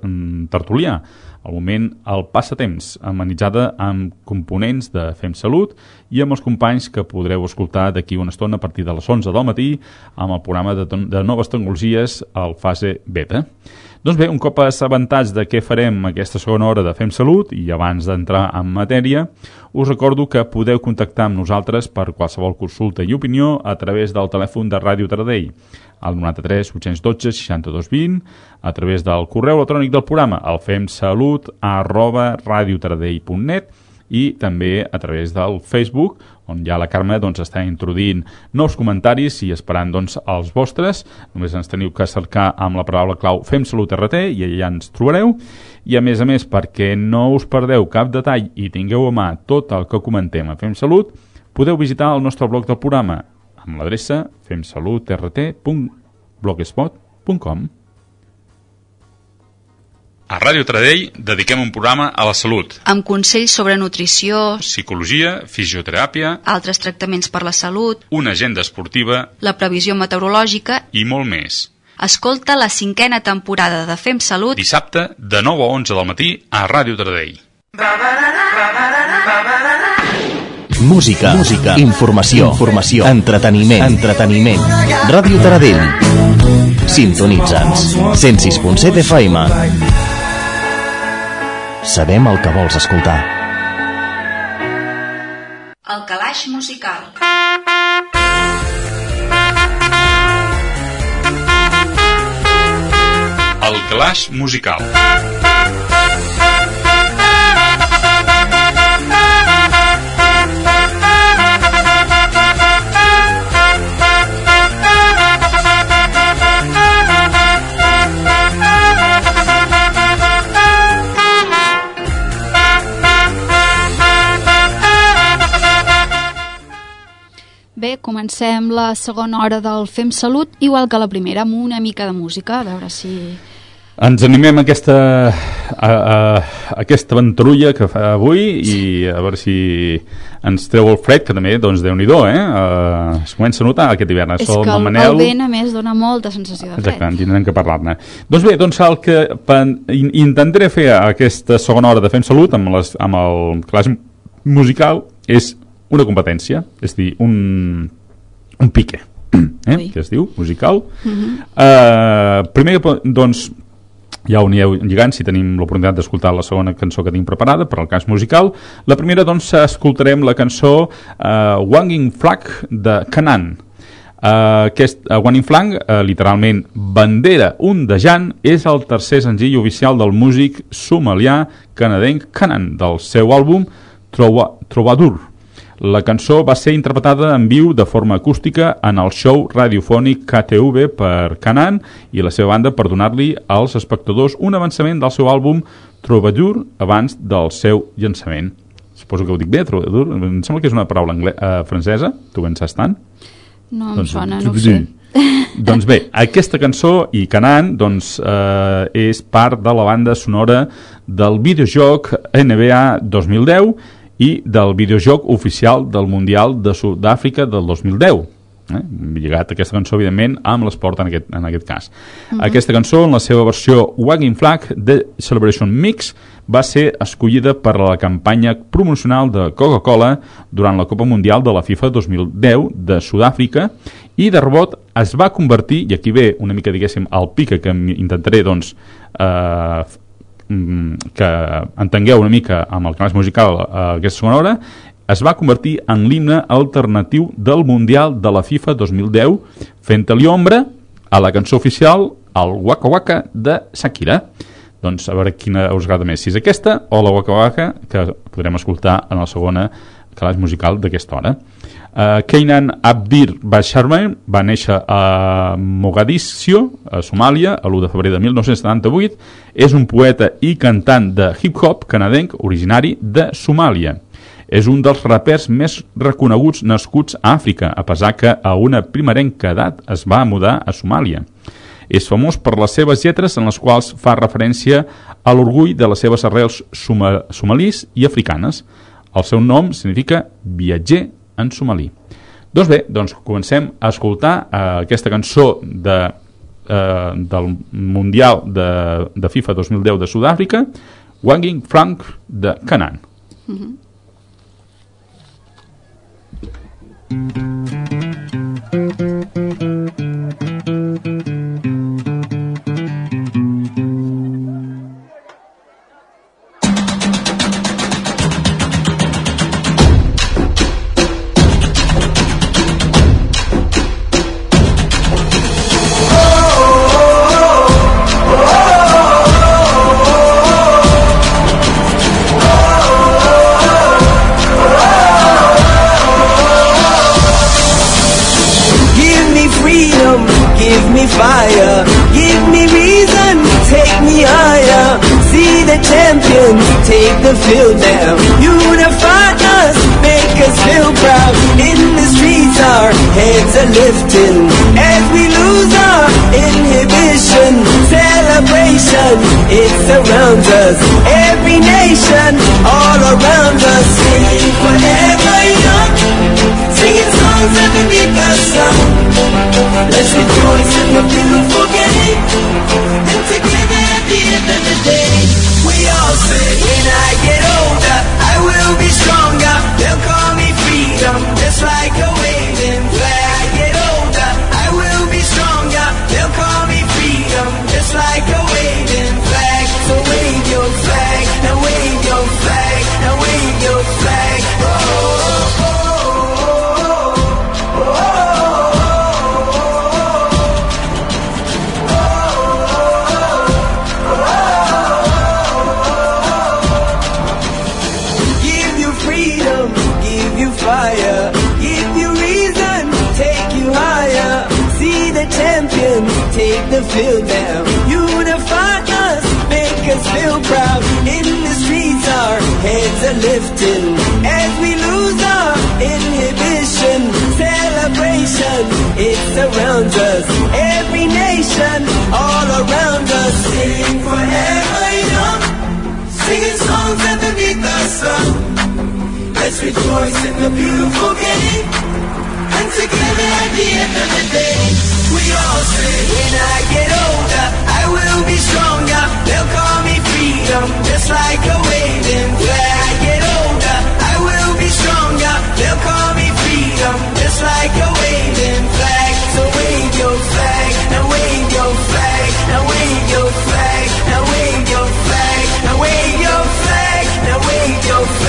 tertulià, al moment el passatemps, amenitzada amb components de Fem Salut i amb els companys que podreu escoltar d'aquí una estona a partir de les 11 del matí amb el programa de, de noves tecnologies al fase beta. Doncs bé, un cop assabentats de què farem aquesta segona hora de Fem Salut i abans d'entrar en matèria, us recordo que podeu contactar amb nosaltres per qualsevol consulta i opinió a través del telèfon de Ràdio Taradell al 93 812 62 20 a través del correu electrònic del programa el femsalut arroba radiotaradell.net i també a través del Facebook, on ja la Carme doncs, està introduint nous comentaris i esperant doncs, els vostres. Només ens teniu que cercar amb la paraula clau Fem Salut RT i allà ens trobareu. I a més a més, perquè no us perdeu cap detall i tingueu a mà tot el que comentem a Fem Salut, podeu visitar el nostre blog del programa amb l'adreça femsalutrt.blogspot.com A Ràdio Tradell dediquem un programa a la salut. Amb consells sobre nutrició, Psicologia, fisioteràpia, altres tractaments per la salut, una agenda esportiva la previsió meteorològica... i molt més. Escolta la cinquena temporada de Fem Salut Dissabte, de 9 a 11 del matí, a Ràdio Tradell. Música, música, informació, informació, entreteniment, entreteniment. Ràdio Taradell. Sintonitza'ns. 106.7 FM. Sabem el que vols escoltar. El calaix musical. El Clash Musical. Bé, comencem la segona hora del Fem Salut, igual que la primera, amb una mica de música, a veure si... Ens animem a aquesta, a, a, a aquesta aventurulla que fa avui i a veure si ens treu el fred, que també, doncs, déu nhi eh? Uh, es comença a notar aquest hivern. És que el, Manel... el vent, a més, dona molta sensació de fred. Exacte, en tindrem que parlar-ne. Doncs bé, doncs el que pen, in, intentaré fer aquesta segona hora de Fem Salut amb, les, amb el class musical és una competència, és dir, un, un pique, *clears throat* eh? que es diu, musical. Uh -huh. uh, primer, doncs, ja ho anireu lligant si tenim l'oportunitat d'escoltar la segona cançó que tinc preparada per al cas musical. La primera, doncs, escoltarem la cançó uh, Wanging Flag de Canaan. Uh, aquest uh, Wanging Flag, uh, literalment bandera ondejant, és el tercer senzill oficial del músic somalià canadenc Canaan, del seu àlbum Trova, Trovadur. La cançó va ser interpretada en viu de forma acústica en el show radiofònic KTV per Canaan i la seva banda per donar-li als espectadors un avançament del seu àlbum Troubadour abans del seu llançament. suposo que ho dic bé, troubadour, em sembla que és una paraula angle uh, francesa, tu en saps tant? No em Doncs, sona, no ho sé. doncs bé, aquesta cançó i Canan doncs, eh, és part de la banda sonora del videojoc NBA 2010 i del videojoc oficial del Mundial de Sud-àfrica del 2010 eh? lligat aquesta cançó evidentment amb l'esport en, aquest, en aquest cas Mhm. aquesta cançó en la seva versió Wagging Flag de Celebration Mix va ser escollida per a la campanya promocional de Coca-Cola durant la Copa Mundial de la FIFA 2010 de Sud-àfrica i de rebot es va convertir, i aquí ve una mica diguéssim el pica que intentaré doncs eh, mm, que entengueu una mica amb el canal musical eh, aquesta segona hora es va convertir en l'himne alternatiu del Mundial de la FIFA 2010 fent-li ombra a la cançó oficial el Waka Waka de Shakira. Doncs a veure quina us agrada més si és aquesta o la Waka Waka que podrem escoltar en la segona calaix musical d'aquesta hora Uh, Keinan Abdir Basharman va néixer a Mogadiscio, a Somàlia, a l'1 de febrer de 1978. És un poeta i cantant de hip-hop canadenc originari de Somàlia. És un dels rapers més reconeguts nascuts a Àfrica, a pesar que a una primerenca edat es va mudar a Somàlia. És famós per les seves lletres en les quals fa referència a l'orgull de les seves arrels soma somalís i africanes. El seu nom significa viatger en somalí. Doncs bé, doncs comencem a escoltar eh, aquesta cançó de, eh, del Mundial de, de FIFA 2010 de Sud-àfrica, Wanging Frank de Canaan. Mhm. Give surrounds us. Every nation, all around us. Sing forever young. Singing songs underneath the sun. Let's rejoice in the beautiful game. And together at the end of the day, we all say, when I get older, I will be stronger. They'll call me freedom, just like a waving flag. I get older, I will be stronger. They'll call now wave your flag, now wave your flag, now wave your flag, now wave your flag,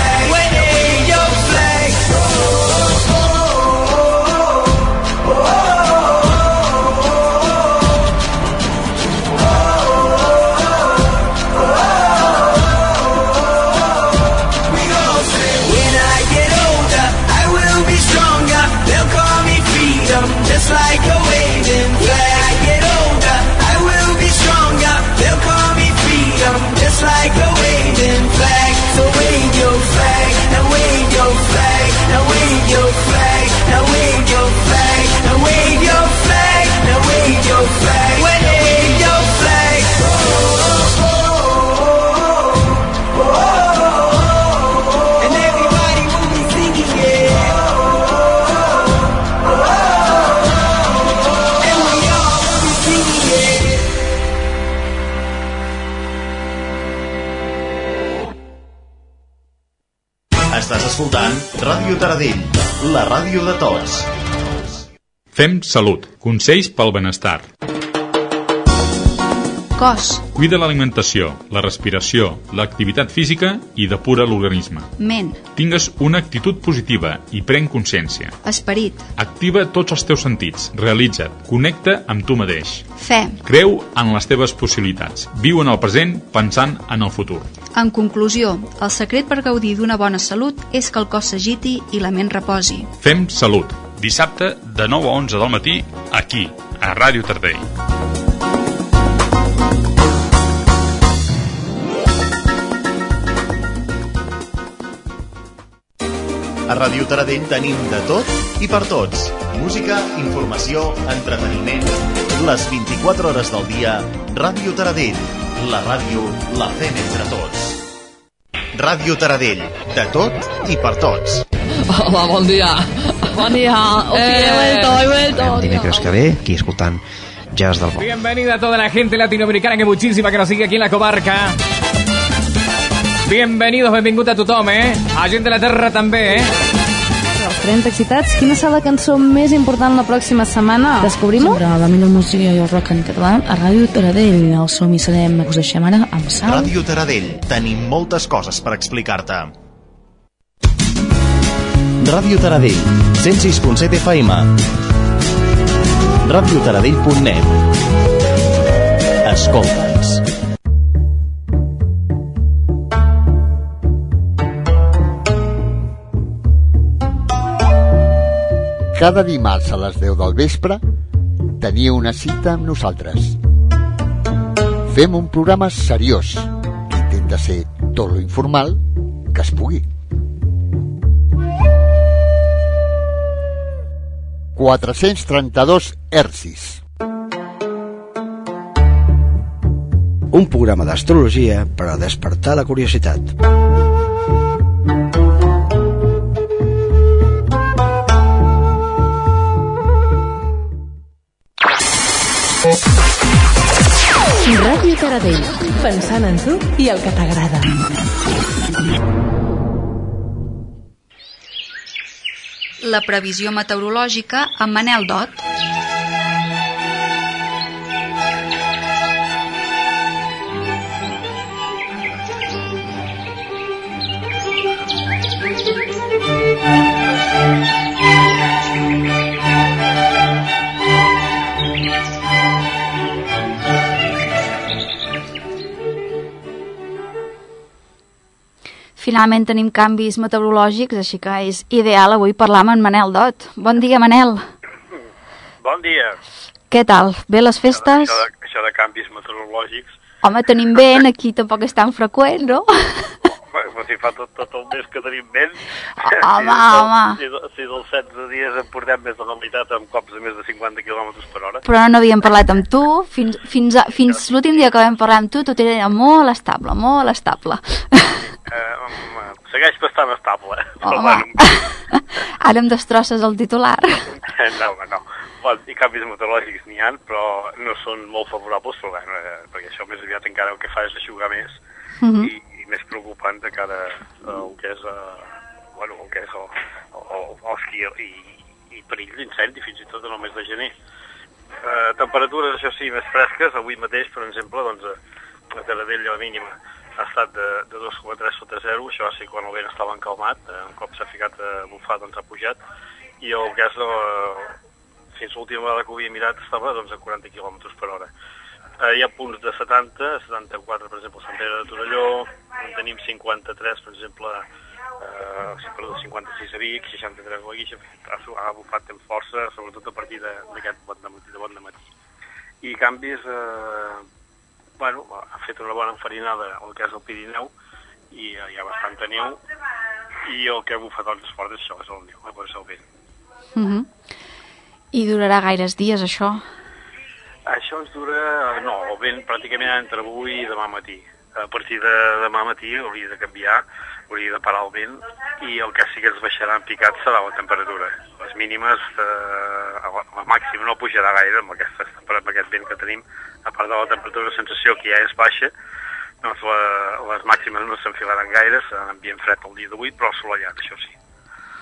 Taradell, la ràdio de tots. Fem salut. Consells pel benestar. Cos, Cuida l'alimentació, la respiració, l'activitat física i depura l'organisme. ment, Tingues una actitud positiva i pren consciència. esperit, Activa tots els teus sentits, realitza't, connecta amb tu mateix. fe. Creu en les teves possibilitats. Viu en el present pensant en el futur. En conclusió, el secret per gaudir d'una bona salut és que el cos s'agiti i la ment reposi. Fem salut. Dissabte de 9 a 11 del matí, aquí, a Ràdio Tardell. A Ràdio Taradell tenim de tot i per tots. Música, informació, entreteniment... Les 24 hores del dia, Ràdio Taradell. La ràdio la fem entre tots. Ràdio Taradell. De tot i per tots. Hola, bon dia. Bon dia. Uy, he vuelto, he vuelto. Dimecres que ve, aquí escoltant Jazz del Bo. Bienvenida a toda la gente latinoamericana que muchísima que nos sigue aquí en la comarca. Bienvenidos, benvingut a tothom, eh? A gent de la terra també, eh? Els 30 excitats, quina serà la cançó més important la pròxima setmana? Descobrim-ho? Sempre la millor música i el rock en català a Ràdio Taradell. El som i serem, us deixem ara amb Sal. Ràdio Taradell. Tenim moltes coses per explicar-te. Ràdio Taradell. 106.7 FM. radiotaradell.net Escolta'ns. Cada dimarts a les 10 del vespre tenia una cita amb nosaltres. Fem un programa seriós que intenta ser tot lo informal que es pugui. 432 hercis. Un programa d'astrologia per a despertar la curiositat. Ràdio Taradell. Pensant en tu i el que t'agrada. La previsió meteorològica amb Manel Dot. Finalment tenim canvis meteorològics, així que és ideal avui parlar amb en Manel Dot. Bon dia, Manel. Bon dia. Què tal? Bé les festes? Això de, això de canvis meteorològics, Home, tenim vent, aquí tampoc és tan freqüent, no? *laughs* bueno, si fa tot, tot el mes que tenim vent, *laughs* Home, si, home. si, si dels 16 dies en portem més de la meitat amb cops de més de 50 km per hora. Però no havíem parlat amb tu, fins, fins, a, fins l'últim dia que vam parlar amb tu, tot era molt estable, molt estable. Eh, home, segueix bastant estable. *laughs* Però, Home. bueno, *laughs* Ara em destrosses el titular. no, home, no. Bueno, I canvis meteorològics n'hi ha, però no són molt favorables, però, bueno, eh, perquè això més aviat encara el que fa és aixugar més Mhm. i, i més preocupant de cara al que és, eh, bueno, el que és el, el, el esquí i, i perill d'incendi, fins i tot en el mes de gener. Eh, temperatures, això sí, més fresques. Avui mateix, per exemple, doncs, a- a Taradell la mínima ha estat de, de 2,3 sota 0, això va ser quan el vent estava encalmat, eh, un cop s'ha ficat a bufar doncs ha pujat, i el gas eh, fins l'última vegada que ho havia mirat estava doncs, a 40 km per hora. Eh, hi ha punts de 70, 74 per exemple Sant Pere de Torelló, en tenim 53 per exemple eh, perdó, 56 a Vic, 63 a la Guixa, ha, bufat amb força, sobretot a partir d'aquest bon de matí, de bon de matí. I canvis, eh, bueno, ha fet una bona enfarinada el que és el Pirineu, i eh, hi ha bastanta neu, i el que ha bufat doncs fort és això, és el neu, és el vent. Mhm. I durarà gaires dies, això? Això ens dura, no, el vent pràcticament entre avui i demà matí. A partir de demà matí hauria de canviar, hauria de parar el vent i el que sí que ens baixarà en picat serà la temperatura. Les mínimes, eh, la, la màxima no pujarà gaire amb, aquesta, amb aquest vent que tenim, a part de la temperatura de sensació que ja és baixa, doncs la, les màximes no s'enfilaran gaire, serà un ambient fred el dia d'avui, però assolellat, això sí.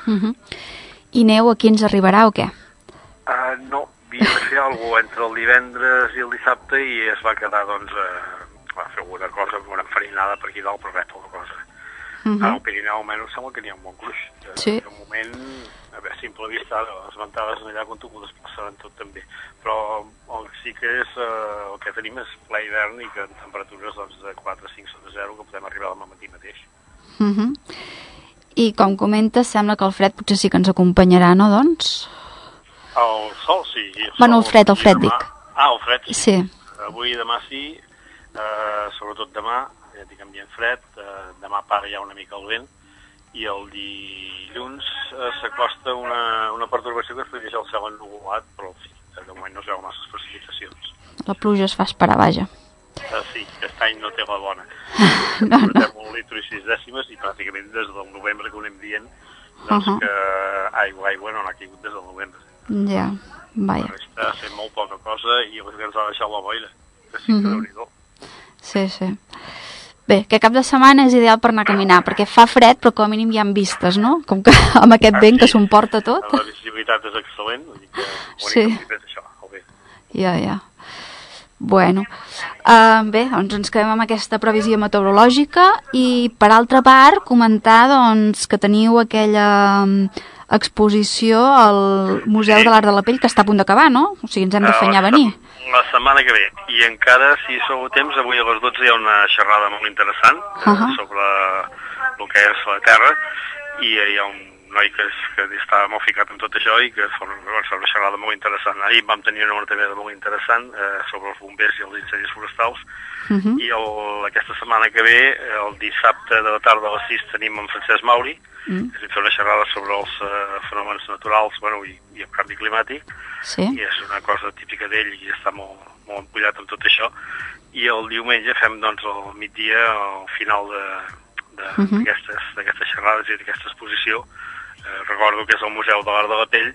Uh -huh. I neu aquí ens arribarà o què? Uh, no, havia de fer alguna entre el divendres i el dissabte i es va quedar, doncs, uh, va fer alguna cosa, una enfarinada per aquí dalt, però res, poca cosa. Uh Ara, -huh. al Pirineu almenys sembla que n'hi ha un bon gruix. Eh, Sí. De moment, a veure, simple vista, les ventades allà quan tu ho desplaçaran tot també. Però el que sí que és, eh, el que tenim és ple hivern i que en temperatures doncs, de 4 5 sota 0 que podem arribar al matí mateix. Uh -huh. I com comentes, sembla que el fred potser sí que ens acompanyarà, no, doncs? El sol, sí. El Bueno, el sol, fred, el fred, demà- dic. Ah, el fred, sí. Sí. Avui i demà sí, eh, sobretot demà, ja dic ambient fred, eh, demà para ja una mica el vent, i el dilluns eh, s'acosta una, una pertorbació que es podria ser el cel ennuvolat, però en fi, de moment no es veuen masses precipitacions. La pluja es fa esperar, vaja. Eh, sí, aquest any no té la bona. *laughs* No, no. Portem un litro i sis dècimes i pràcticament des del novembre que ho anem dient doncs Uh -huh. que aigua, aigua no n'ha caigut des del novembre. Ja, vaja. Està fent molt poca cosa i que ens ha deixat la boira. Que sí que Mhm. Déu-n'hi-do. Sí, sí. Bé, que cap de setmana és ideal per anar a caminar, perquè fa fred, però com a mínim hi ha vistes, no? Com que *laughs* amb aquest vent que s'ho emporta tot. La visibilitat és excel·lent, vull dir que Sí. és això, el vent. Ja, ja. Bueno, uh, bé, doncs ens quedem amb aquesta previsió meteorològica i per altra part comentar doncs, que teniu aquella mm, exposició al Museu de l'Art de la Pell que està a punt d'acabar, no? O sigui, ens hem de fenyar a venir. La setmana que ve. I encara, si sou a temps, avui a les 12 hi ha una xerrada molt interessant eh, Ahà. sobre el que és la Terra i hi ha un noi que, és, que està molt ficat en tot això i que fa una, xerrada molt interessant. Ahir vam tenir una també molt interessant eh, sobre els bombers i els incendis forestals Mhm. i el, aquesta setmana que ve, el dissabte de la tarda a les 6 tenim en Francesc Mauri, Mm. que fa una xerrada sobre els eh, fenòmens naturals bueno, i, i el canvi climàtic, Sí. i és una cosa típica d'ell i està molt, molt empullat amb tot això. I el diumenge fem doncs al migdia, al final de- de- Mhm. d'aquestes d'aquestes xerrades i d'aquesta exposició, eh, recordo que és el Museu de l'Art de la Pell,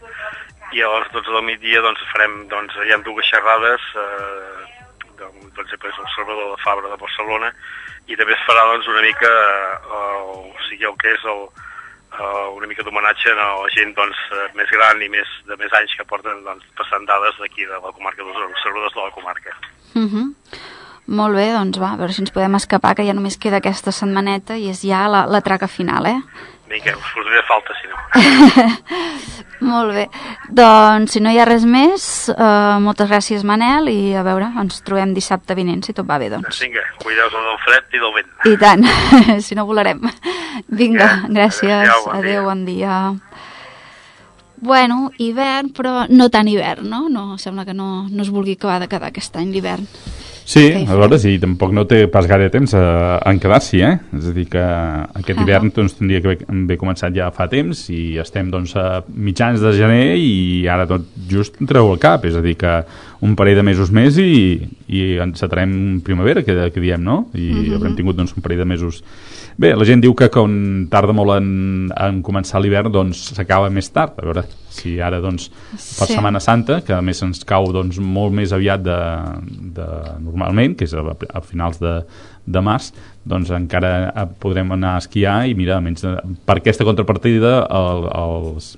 i a les 12 del migdia doncs, farem, doncs, hi ha dues xerrades, eh, de, per exemple, és el Salvador de Fabra de Barcelona, i també es farà doncs, una mica, eh, el, o sigui, el que és el, eh, una mica d'homenatge a la gent doncs, eh, més gran i més, de més anys que porten doncs, passant dades d'aquí de la comarca dels observadors de la comarca. Mhm. Molt bé, doncs va, a veure si ens podem escapar, que ja només queda aquesta setmaneta i és ja la, la traca final, eh? Vinga, us podria falta, si no. *laughs* Molt bé. Doncs, si no hi ha res més, eh, moltes gràcies, Manel, i a veure, ens trobem dissabte vinent, si tot va bé, doncs. Vinga, cuideu-vos del fred i del vent. I tant, *laughs* si no volarem. Vinga, gràcies. adéu, bon Adéu, bon dia. Bueno, hivern, però no tan hivern, no? No, sembla que no, no es vulgui acabar de quedar aquest any l'hivern. Sí, a veure, sí, tampoc no té pas gaire temps a, a quedar-s'hi, eh? És a dir, que aquest Ah. hivern doncs, tindria que haver, començat ja fa temps i estem doncs, a mitjans de gener i ara tot just treu el cap, és a dir, que un parell de mesos més i, i encetarem primavera, que, que diem, no? I Mhm. haurem tingut doncs, un parell de mesos... Bé, la gent diu que quan tarda molt en, en començar l'hivern, doncs s'acaba més tard. A veure si ara, doncs, per Sí. Setmana Santa, que a més ens cau doncs, molt més aviat de, de normalment, que és a, a finals de, de març, doncs encara eh, podrem anar a esquiar i mira, almenys eh, per aquesta contrapartida el, els,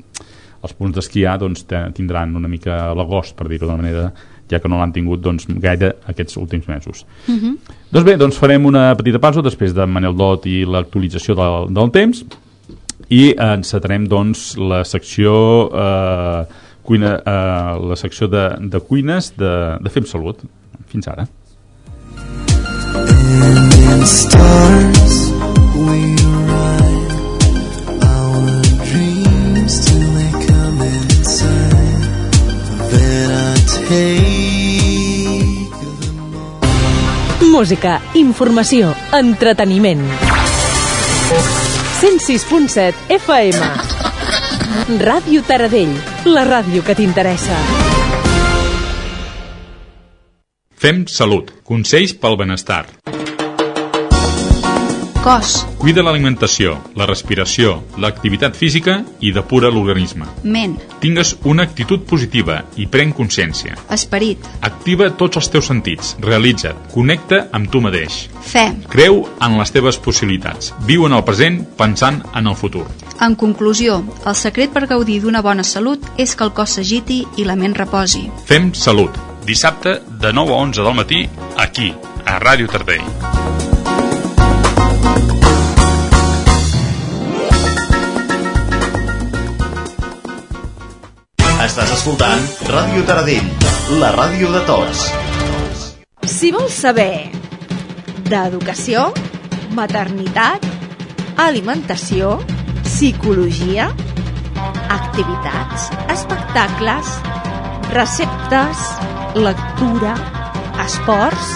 els punts d'esquiar doncs, tindran una mica l'agost, per dir-ho d'una manera, ja que no l'han tingut doncs, gaire aquests últims mesos. Mhm. Doncs bé, doncs farem una petita pausa després de Manel Dot i l'actualització del, del temps i encetarem doncs la secció eh, cuina, eh, la secció de, de cuines de, de Fem Salut. Fins ara. In stars we ride Música, informació, entreteniment. 106.7 FM. Ràdio Taradell, la ràdio que t'interessa. Fem Salut. Consells pel benestar. Cos, Cuida l'alimentació, la respiració, l'activitat física i depura l'organisme. ment, Tingues una actitud positiva i pren consciència. esperit, Activa tots els teus sentits, realitza't, connecta amb tu mateix. fe. Creu en les teves possibilitats. Viu en el present pensant en el futur. En conclusió, el secret per gaudir d'una bona salut és que el cos s'agiti i la ment reposi. Fem salut. Dissabte de 9 a 11 del matí, aquí, a Ràdio Tardell. Estàs escoltant Ràdio Taradell, la ràdio de tots. Si vols saber d'educació, maternitat, alimentació, psicologia, activitats, espectacles, receptes, lectura, esports...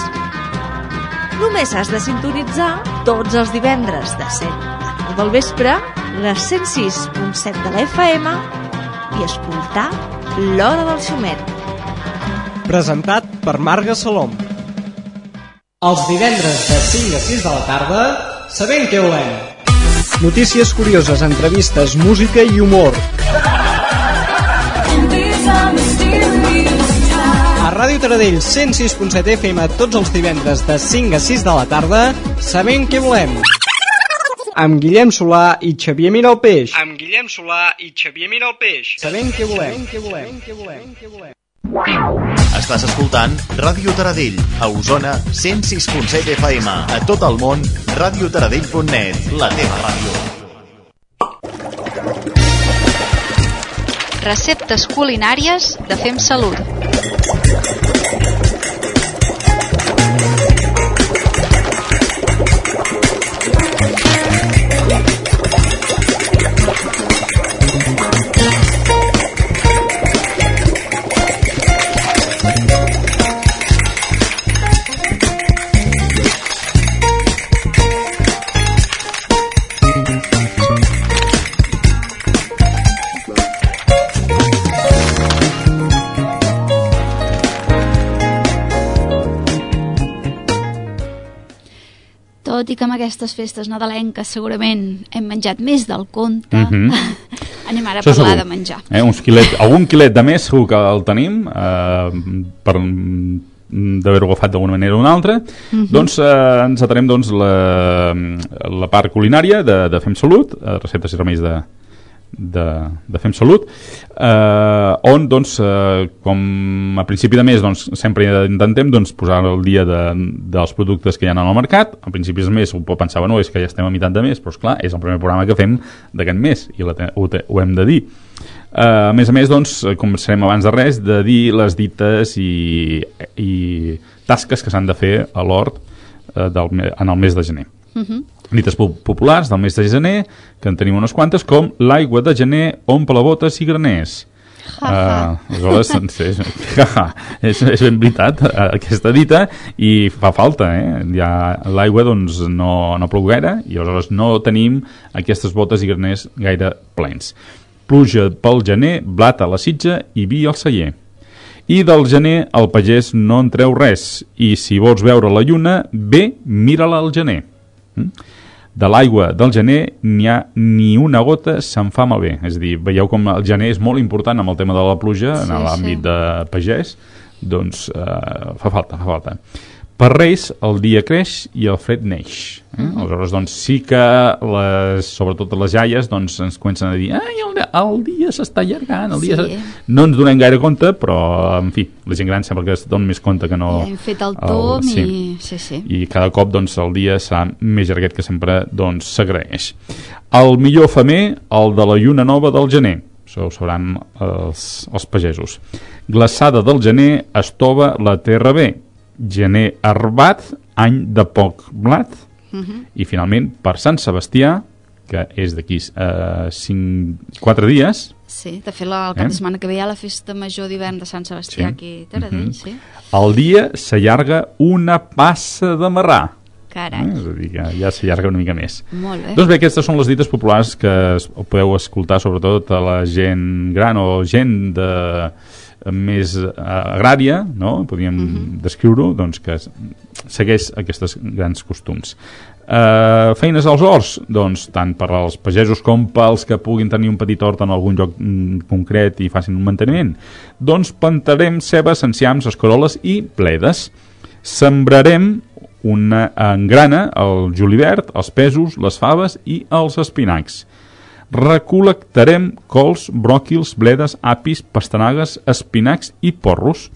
Només has de sintonitzar tots els divendres de 7 a 9 del vespre les 106.7 de la FM i escoltar l'Hora del Xumet. Presentat per Marga Salom. Els divendres de 5 a 6 de la tarda, sabem què volem. Notícies curioses, entrevistes, música i humor. A Ràdio Taradell 106.7 FM tots els divendres de 5 a 6 de la tarda, sabem què volem. Amb Guillem Solà i Xavier Miralpeix. Amb Guillem Solà i Xavier Miralpeix. Sabem què volem. Què volem. Què volem. Què volem. Estàs escoltant Ràdio Taradell, a Osona, 106.7 FM. A tot el món, radiotaradell.net, la teva ràdio. Receptes culinàries de Fem Salut. Tot i que amb aquestes festes nadalenques segurament hem menjat més del compte, Mhm. *laughs* anem ara a Això parlar segur. de menjar. Eh, uns quilet, algun quilet de més segur que el tenim eh, per mm, d'haver-ho agafat d'alguna manera o una altra Mhm. doncs eh, ens atarem doncs, la, la part culinària de, de Fem Salut eh, receptes i remeis de, de, de Fem Salut eh, on doncs eh, com a principi de mes doncs, sempre intentem doncs, posar el dia de, dels productes que hi ha al mercat a principis de mes ho pot pensar, bueno, és que ja estem a meitat de mes però esclar, és el primer programa que fem d'aquest mes i la, ho, ho hem de dir Uh, a més a més, doncs, eh, començarem abans de res de dir les dites i, i tasques que s'han de fer a l'hort uh, del, en el mes de gener. Mhm. Dites po- populars del mes de gener, que en tenim unes quantes, com l'aigua de gener omple botes i graners. Uh, aleshores, doncs, és, és, és ben veritat eh, aquesta dita i fa falta eh? ja l'aigua doncs, no, no plou gaire i aleshores no tenim aquestes botes i graners gaire plens pluja pel gener, blat a la sitja i vi al celler i del gener el pagès no en treu res i si vols veure la lluna bé, mira-la al gener Mm? De l'aigua del gener n'hi ha ni una gota se'n fa malbé. És a dir, veieu com el gener és molt important amb el tema de la pluja Sí, en l'àmbit sí. de pagès? Doncs eh, fa falta, fa falta per Reis el dia creix i el fred neix eh? Mhm. aleshores doncs sí que les, sobretot les jaies doncs ens comencen a dir ai, el, el dia s'està allargant el dia Sí. s'està-" no ens donem gaire compte però en fi, la gent gran sembla que es dona més compte que no Ja hem fet el tom sí. i... Sí, sí. i cada cop doncs, el dia serà més llarguet que sempre doncs, s'agraeix. El millor femer, el de la lluna nova del gener. Això ho sabran els, els pagesos. Glaçada del gener, estova la terra bé. Gener herbat, any de poc blat. Mhm. I finalment, per Sant Sebastià, que és d'aquí eh, 5, 4 dies, Sí, de fet, la, el cap Eh? de setmana que ve hi ha la festa major d'hivern de Sant Sebastià Sí. aquí a Taradell, Mhm. sí. el dia s'allarga una passa de marrà. Carai. Eh? És a dir, que ja s'allarga una mica més. Molt bé. Doncs bé, aquestes són les dites populars que podeu escoltar sobretot a la gent gran o gent de més eh, agrària, no? podríem Mhm. descriure-ho, doncs que segueix aquests grans costums. Uh, feines als horts, doncs tant per als pagesos com pels que puguin tenir un petit hort en algun lloc mm, concret i facin un manteniment. Doncs plantarem cebes, enciams, escaroles i pledes. Sembrarem una engrana, el julivert, els pesos, les faves i els espinacs. Recol·lectarem cols, bròquils, bledes, apis, pastanagues, espinacs i porros.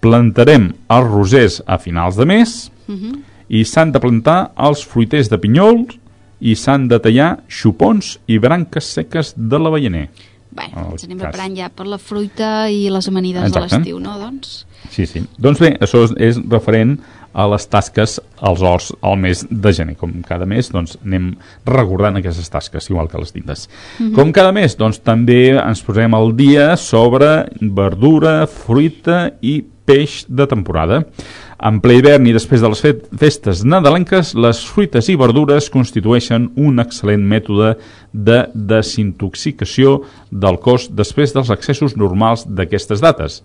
Plantarem els rosers a finals de mes Mhm. i s'han de plantar els fruiters de pinyols i s'han de tallar xupons i branques seques de l'avellaner. Bé, El ens anem cas. preparant ja per la fruita i les amanides Exacte. de l'estiu, no? Doncs... Sí, sí. Doncs bé, això és, és referent a les tasques als horts al mes de gener. Com cada mes, doncs, anem recordant aquestes tasques, igual que les tintes. Mhm. Com cada mes, doncs, també ens posem al dia sobre verdura, fruita i peix de temporada. En ple hivern i després de les fe festes nadalenques, les fruites i verdures constitueixen un excel·lent mètode de desintoxicació del cos després dels accessos normals d'aquestes dates.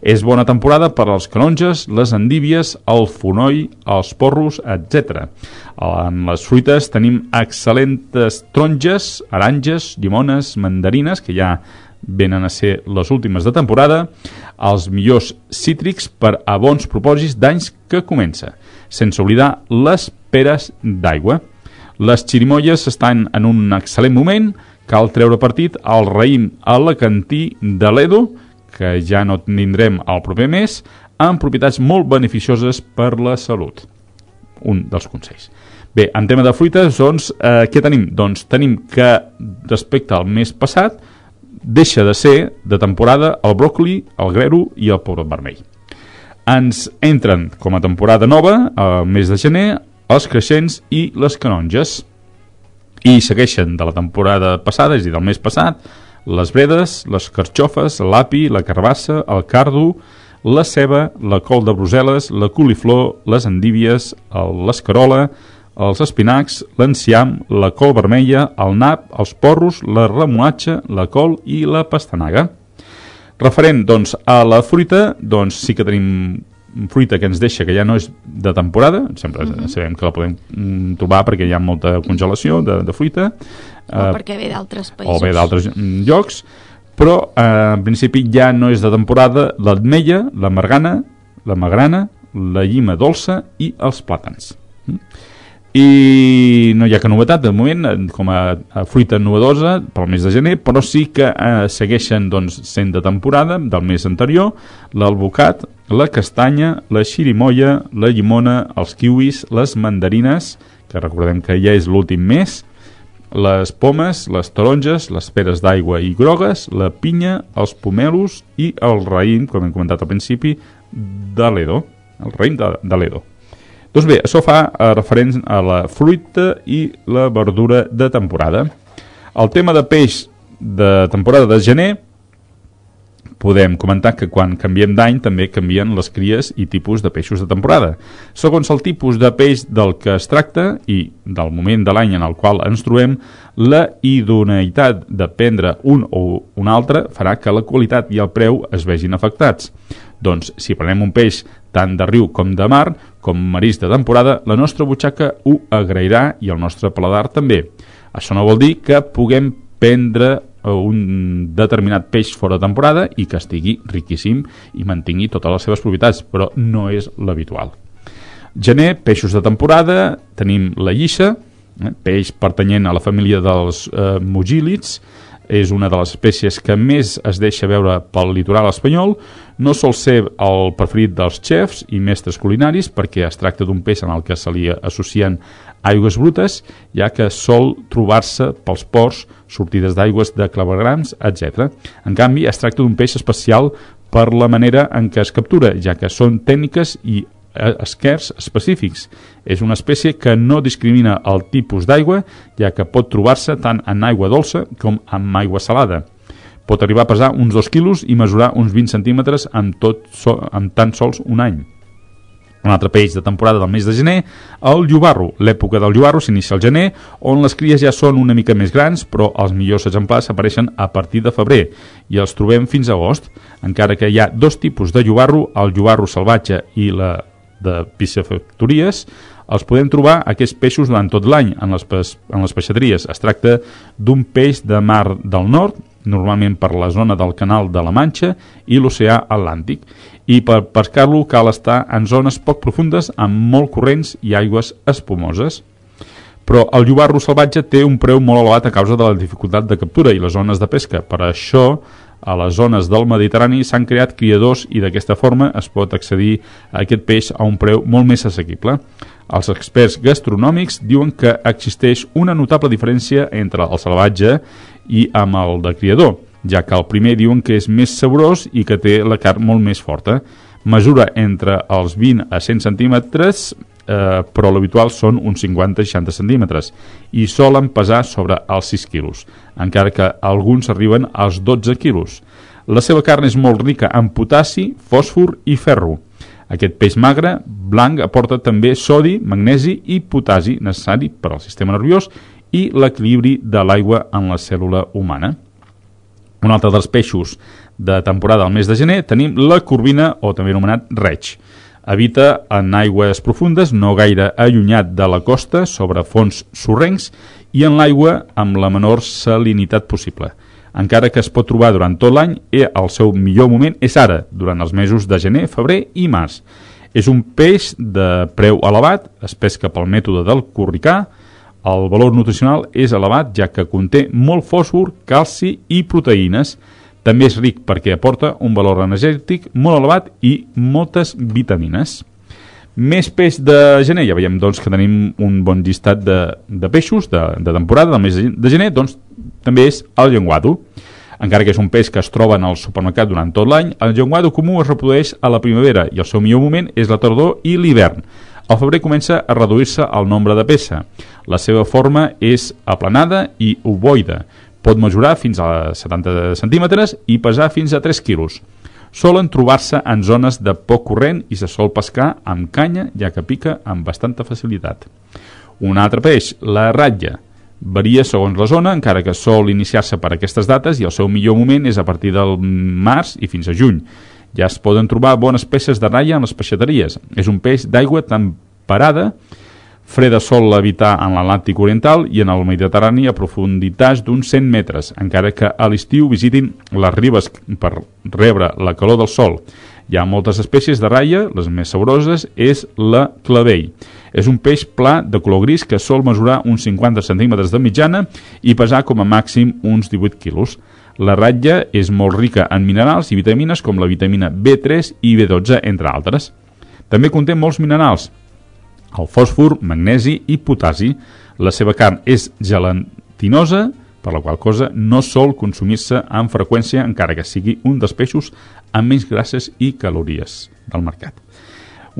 És bona temporada per als canonges, les endívies, el fonoll, els porros, etc. En les fruites tenim excel·lentes taronges, aranges, llimones, mandarines, que ja venen a ser les últimes de temporada, els millors cítrics per a bons propòsits d'anys que comença, sense oblidar les peres d'aigua. Les xirimoies estan en un excel·lent moment, cal treure partit al raïm alacantí de l'Edo, que ja no tindrem el proper mes, amb propietats molt beneficioses per la salut. Un dels consells. Bé, en tema de fruites, doncs, eh, què tenim? Doncs tenim que, respecte al mes passat, deixa de ser de temporada el bròcoli, el grero i el pebrot vermell. Ens entren com a temporada nova, al mes de gener, els creixents i les canonges. I segueixen de la temporada passada, és a dir, del mes passat, les bredes, les carxofes, l'api, la carbassa, el cardo, la ceba, la col de Brussel·les, la coliflor, les endívies, l'escarola, els espinacs, l'enciam, la col vermella, el nap, els porros, la remolatxa, la col i la pastanaga. Referent, doncs, a la fruita, doncs sí que tenim fruita que ens deixa que ja no és de temporada, sempre Mhm. sabem que la podem mm, trobar perquè hi ha molta congelació de, de fruita. O eh, perquè ve d'altres o països. bé d'altres mm, llocs, però eh, en principi ja no és de temporada l'ametlla, la margana, la magrana, la llima dolça i els plàtans. Mm? I no hi ha que novetat de moment com a, a fruita novedosa pel mes de gener, però sí que eh, segueixen doncs, sent de temporada del mes anterior l'albocat, la castanya, la xirimoia, la llimona, els kiwis, les mandarines, que recordem que ja és l'últim mes, les pomes, les taronges, les peres d'aigua i grogues, la pinya, els pomelos i el raïm, com hem comentat al principi, de l'Edo. El raïm de, de l'Edo. Doncs bé, això fa eh, referents a la fruita i la verdura de temporada. El tema de peix de temporada de gener podem comentar que quan canviem d'any també canvien les cries i tipus de peixos de temporada. Segons el tipus de peix del que es tracta i del moment de l'any en el qual ens trobem, la idoneïtat de prendre un o un altre farà que la qualitat i el preu es vegin afectats. Doncs, si prenem un peix tant de riu com de mar, com marisc de temporada, la nostra butxaca ho agrairà i el nostre paladar també. Això no vol dir que puguem prendre eh, un determinat peix fora de temporada i que estigui riquíssim i mantingui totes les seves propietats, però no és l'habitual. Gener, peixos de temporada, tenim la lliça, eh, peix pertanyent a la família dels eh, mugílids, és una de les espècies que més es deixa veure pel litoral espanyol, no sol ser el preferit dels xefs i mestres culinaris perquè es tracta d'un peix en el que se li associen aigües brutes, ja que sol trobar-se pels ports, sortides d'aigües de clavegrams, etc. En canvi, es tracta d'un peix especial per la manera en què es captura, ja que són tècniques i esquers específics. És una espècie que no discrimina el tipus d'aigua, ja que pot trobar-se tant en aigua dolça com en aigua salada. Pot arribar a pesar uns 2 quilos i mesurar uns 20 centímetres en, tot so, en tan sols un any. Un altre peix de temporada del mes de gener, el llobarro. L'època del llobarro s'inicia al gener, on les cries ja són una mica més grans, però els millors exemplars apareixen a partir de febrer i els trobem fins a agost. Encara que hi ha dos tipus de llobarro, el llobarro salvatge i la de piscifactories, els podem trobar aquests peixos durant tot l'any en, les en les peixateries. Es tracta d'un peix de mar del nord, normalment per la zona del canal de la Manxa i l'oceà Atlàntic, i per pescar-lo cal estar en zones poc profundes amb molt corrents i aigües espumoses. Però el llobarro salvatge té un preu molt elevat a causa de la dificultat de captura i les zones de pesca. Per això, a les zones del Mediterrani s'han creat criadors i d'aquesta forma es pot accedir a aquest peix a un preu molt més assequible. Els experts gastronòmics diuen que existeix una notable diferència entre el salvatge i amb el de criador, ja que el primer diuen que és més saborós i que té la carn molt més forta. Mesura entre els 20 a 100 centímetres, eh, però l'habitual són uns 50-60 centímetres i solen pesar sobre els 6 quilos, encara que alguns arriben als 12 quilos. La seva carn és molt rica en potassi, fòsfor i ferro. Aquest peix magre, blanc, aporta també sodi, magnesi i potasi necessari per al sistema nerviós i l'equilibri de l'aigua en la cèl·lula humana. Un altre dels peixos de temporada al mes de gener tenim la corvina, o també anomenat reig. Habita en aigües profundes, no gaire allunyat de la costa, sobre fons sorrencs, i en l'aigua amb la menor salinitat possible encara que es pot trobar durant tot l'any, eh, el seu millor moment és ara, durant els mesos de gener, febrer i març. És un peix de preu elevat, es pesca pel mètode del corricà, el valor nutricional és elevat ja que conté molt fòsfor, calci i proteïnes. També és ric perquè aporta un valor energètic molt elevat i moltes vitamines. Més peix de gener, ja veiem doncs, que tenim un bon llistat de, de peixos de, de temporada del mes de gener, doncs també és el llenguado. Encara que és un peix que es troba en el supermercat durant tot l'any, el llenguado comú es reprodueix a la primavera i el seu millor moment és la tardor i l'hivern. Al febrer comença a reduir-se el nombre de peça. La seva forma és aplanada i ovoide. Pot mesurar fins a 70 centímetres i pesar fins a 3 quilos. Solen trobar-se en zones de poc corrent i se sol pescar amb canya, ja que pica amb bastanta facilitat. Un altre peix, la ratlla Varia segons la zona, encara que sol iniciar-se per aquestes dates i el seu millor moment és a partir del març i fins a juny. Ja es poden trobar bones peces de ratlla en les peixateries. És un peix d'aigua temperada, freda sol habitar en l'Atlàntic Oriental i en el Mediterrani a profunditats d'uns 100 metres, encara que a l'estiu visitin les ribes per rebre la calor del sol. Hi ha moltes espècies de ratlla, les més saboroses és la clavell. És un peix pla de color gris que sol mesurar uns 50 centímetres de mitjana i pesar com a màxim uns 18 quilos. La ratlla és molt rica en minerals i vitamines com la vitamina B3 i B12, entre altres. També conté molts minerals, el fòsfor, magnesi i potasi. La seva carn és gelatinosa, per la qual cosa no sol consumir-se amb freqüència encara que sigui un dels peixos amb menys grasses i calories del mercat.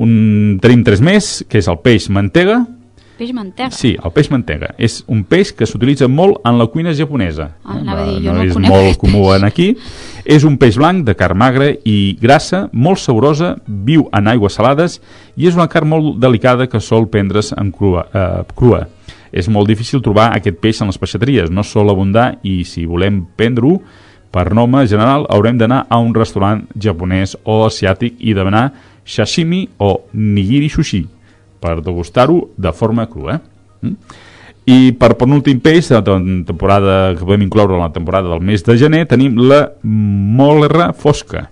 Un, tenim tres més, que és el peix mantega. Peix mantega? Sí, el peix mantega. És un peix que s'utilitza molt en la cuina japonesa. Ah, a dir, jo no, no és molt comú en aquí. És un peix blanc de carn magra i grassa, molt saborosa, viu en aigües salades i és una carn molt delicada que sol prendre's en crua. Eh, crua. És molt difícil trobar aquest peix en les peixateries, no sol abundar i si volem prendre-ho, per norma general haurem d'anar a un restaurant japonès o asiàtic i demanar sashimi o nigiri sushi per degustar-ho de forma crua. Mm? I per penúltim peix tem- temporada que podem incloure en la temporada del mes de gener tenim la molerra fosca.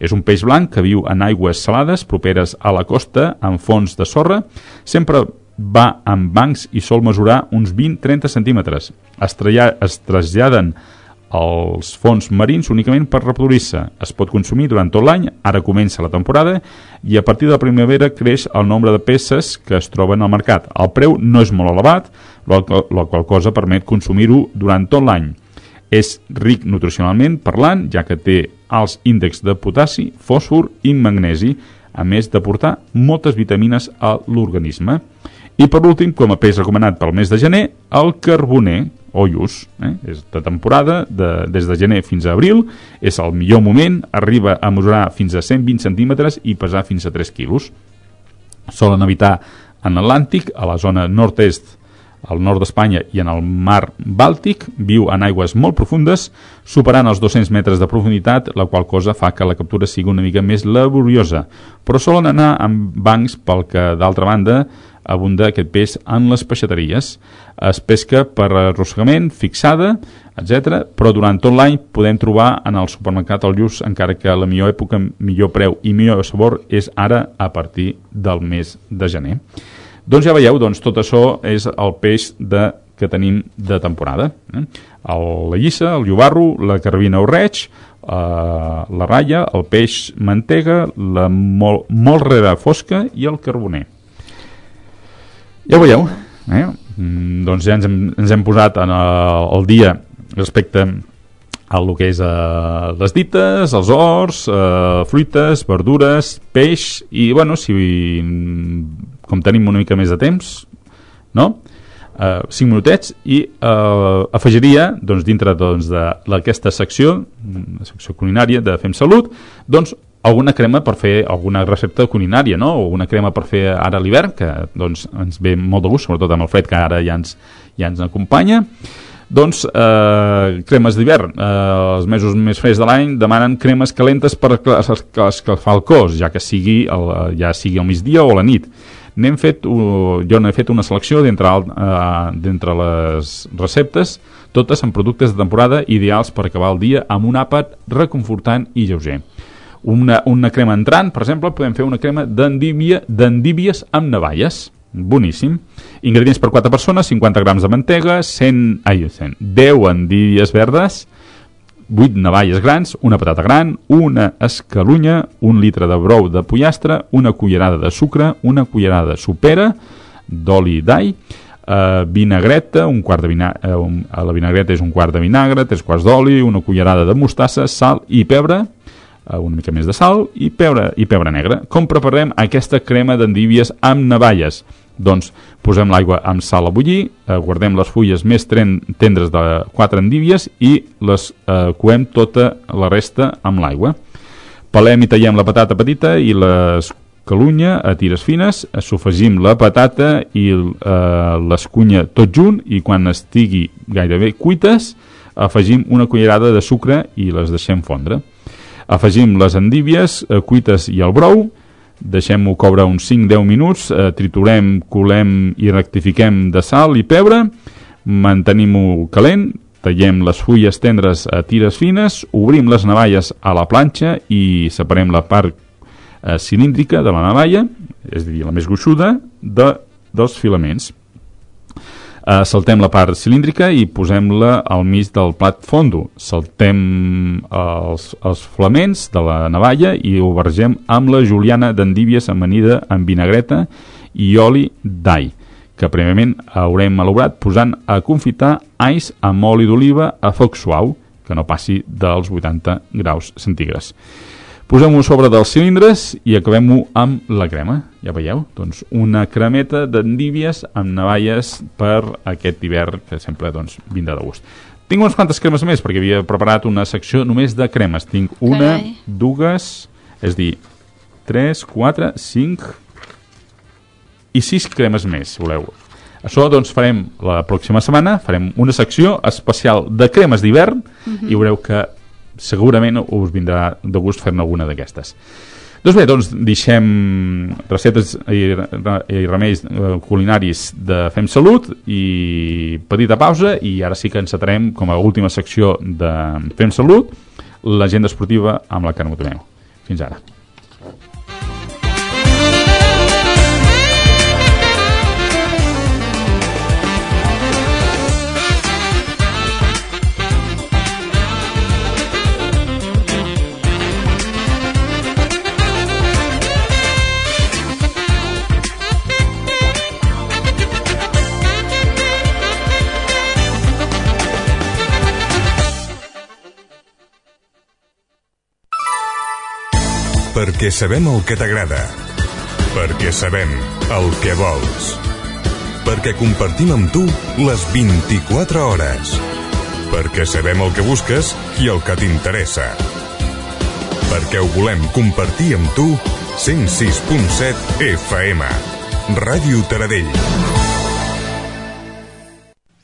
És un peix blanc que viu en aigües salades properes a la costa amb fons de sorra. Sempre va amb bancs i sol mesurar uns 20-30 centímetres. Es, es traslladen als fons marins únicament per reproduir-se. Es pot consumir durant tot l'any, ara comença la temporada, i a partir de la primavera creix el nombre de peces que es troben al mercat. El preu no és molt elevat, la qual cosa permet consumir-ho durant tot l'any. És ric nutricionalment parlant, ja que té alts índexs de potassi, fòsfor i magnesi, a més d'aportar moltes vitamines a l'organisme. I per últim, com a peix recomanat pel mes de gener, el carboner, o lluç. Eh? És de temporada, de, des de gener fins a abril, és el millor moment, arriba a mesurar fins a 120 centímetres i pesar fins a 3 quilos. Solen habitar en Atlàntic, a la zona nord-est al nord d'Espanya i en el mar Bàltic, viu en aigües molt profundes, superant els 200 metres de profunditat, la qual cosa fa que la captura sigui una mica més laboriosa, però solen anar amb bancs pel que, d'altra banda, abunda aquest peix en les peixateries. Es pesca per arrossegament, fixada, etc. Però durant tot l'any podem trobar en el supermercat el lluç, encara que la millor època, millor preu i millor sabor és ara a partir del mes de gener. Doncs ja veieu, doncs, tot això és el peix de, que tenim de temporada. Eh? El, la llissa, el llobarro, la carabina o reig, eh, la ratlla, el peix mantega, la mol, molt rere fosca i el carboner. Ja ho veieu, eh? Mm, doncs ja ens hem, ens hem posat en el, el dia respecte a el que és eh, les dites, els horts, eh, fruites, verdures, peix i, bueno, si com tenim una mica més de temps, no?, eh, 5 minutets i eh, afegiria doncs, dintre doncs, d'aquesta secció la secció culinària de Fem Salut doncs alguna crema per fer alguna recepta culinària, no? o una crema per fer ara a l'hivern, que doncs, ens ve molt de gust, sobretot amb el fred que ara ja ens, ja ens acompanya. Doncs eh, cremes d'hivern. Eh, els mesos més freds de l'any demanen cremes calentes per escalfar el cos ja que sigui el, ja sigui al migdia o a la nit. N'hem fet, jo n'he fet una selecció d'entre uh, les receptes totes amb productes de temporada ideals per acabar el dia amb un àpat reconfortant i lleuger una, una crema entrant, per exemple, podem fer una crema d'endívies amb navalles boníssim. Ingredients per 4 persones, 50 grams de mantega, 100, ai, 100, 10 endívies verdes, 8 navalles grans, una patata gran, una escalunya, un litre de brou de pollastre, una cullerada de sucre, una cullerada supera, d'oli d'all, eh, vinagreta, un quart de vinagre, eh, un, la vinagreta és un quart de vinagre, tres quarts d'oli, una cullerada de mostassa, sal i pebre, una mica més de sal i pebre, i pebre negre. Com preparem aquesta crema d'endívies amb navalles? Doncs posem l'aigua amb sal a bullir, eh, guardem les fulles més tren, tendres de 4 endívies i les eh, coem tota la resta amb l'aigua. Pelem i tallem la patata petita i l'escalunya a tires fines, sofegim la patata i eh, l'escunya tot junt i quan estigui gairebé cuites afegim una cullerada de sucre i les deixem fondre. Afegim les endívies eh, cuites i el brou, deixem-ho coure uns 5-10 minuts, eh, triturem, colem i rectifiquem de sal i pebre, mantenim-ho calent, tallem les fulles tendres a tires fines, obrim les navalles a la planxa i separem la part eh, cilíndrica de la navalla, és a dir, la més gruixuda, de, dels filaments eh, saltem la part cilíndrica i posem-la al mig del plat fondo. Saltem els, els flaments de la navalla i ho bargem amb la juliana d'endívies amanida amb vinagreta i oli d'all que prèviament haurem malobrat posant a confitar ais amb oli d'oliva a foc suau, que no passi dels 80 graus centígrads. Posem-ho sobre dels cilindres i acabem-ho amb la crema. Ja veieu? Doncs una cremeta d'endívies amb navalles per aquest hivern que sempre doncs, vindrà de gust. Tinc unes quantes cremes més perquè havia preparat una secció només de cremes. Tinc una, Carai. dues, és dir, tres, quatre, cinc i sis cremes més, si voleu. Això doncs farem la pròxima setmana, farem una secció especial de cremes d'hivern uh -huh. i veureu que segurament us vindrà de gust fer-ne alguna d'aquestes. Doncs bé, doncs deixem recetes i, i remeis eh, culinaris de Fem Salut i petita pausa i ara sí que encetarem com a última secció de Fem Salut l'agenda esportiva amb la Carme Tomeu. Fins ara. Perquè sabem el que t'agrada. Perquè sabem el que vols. Perquè compartim amb tu les 24 hores. Perquè sabem el que busques i el que t'interessa. Perquè ho volem compartir amb tu 106.7 FM. Ràdio Taradell.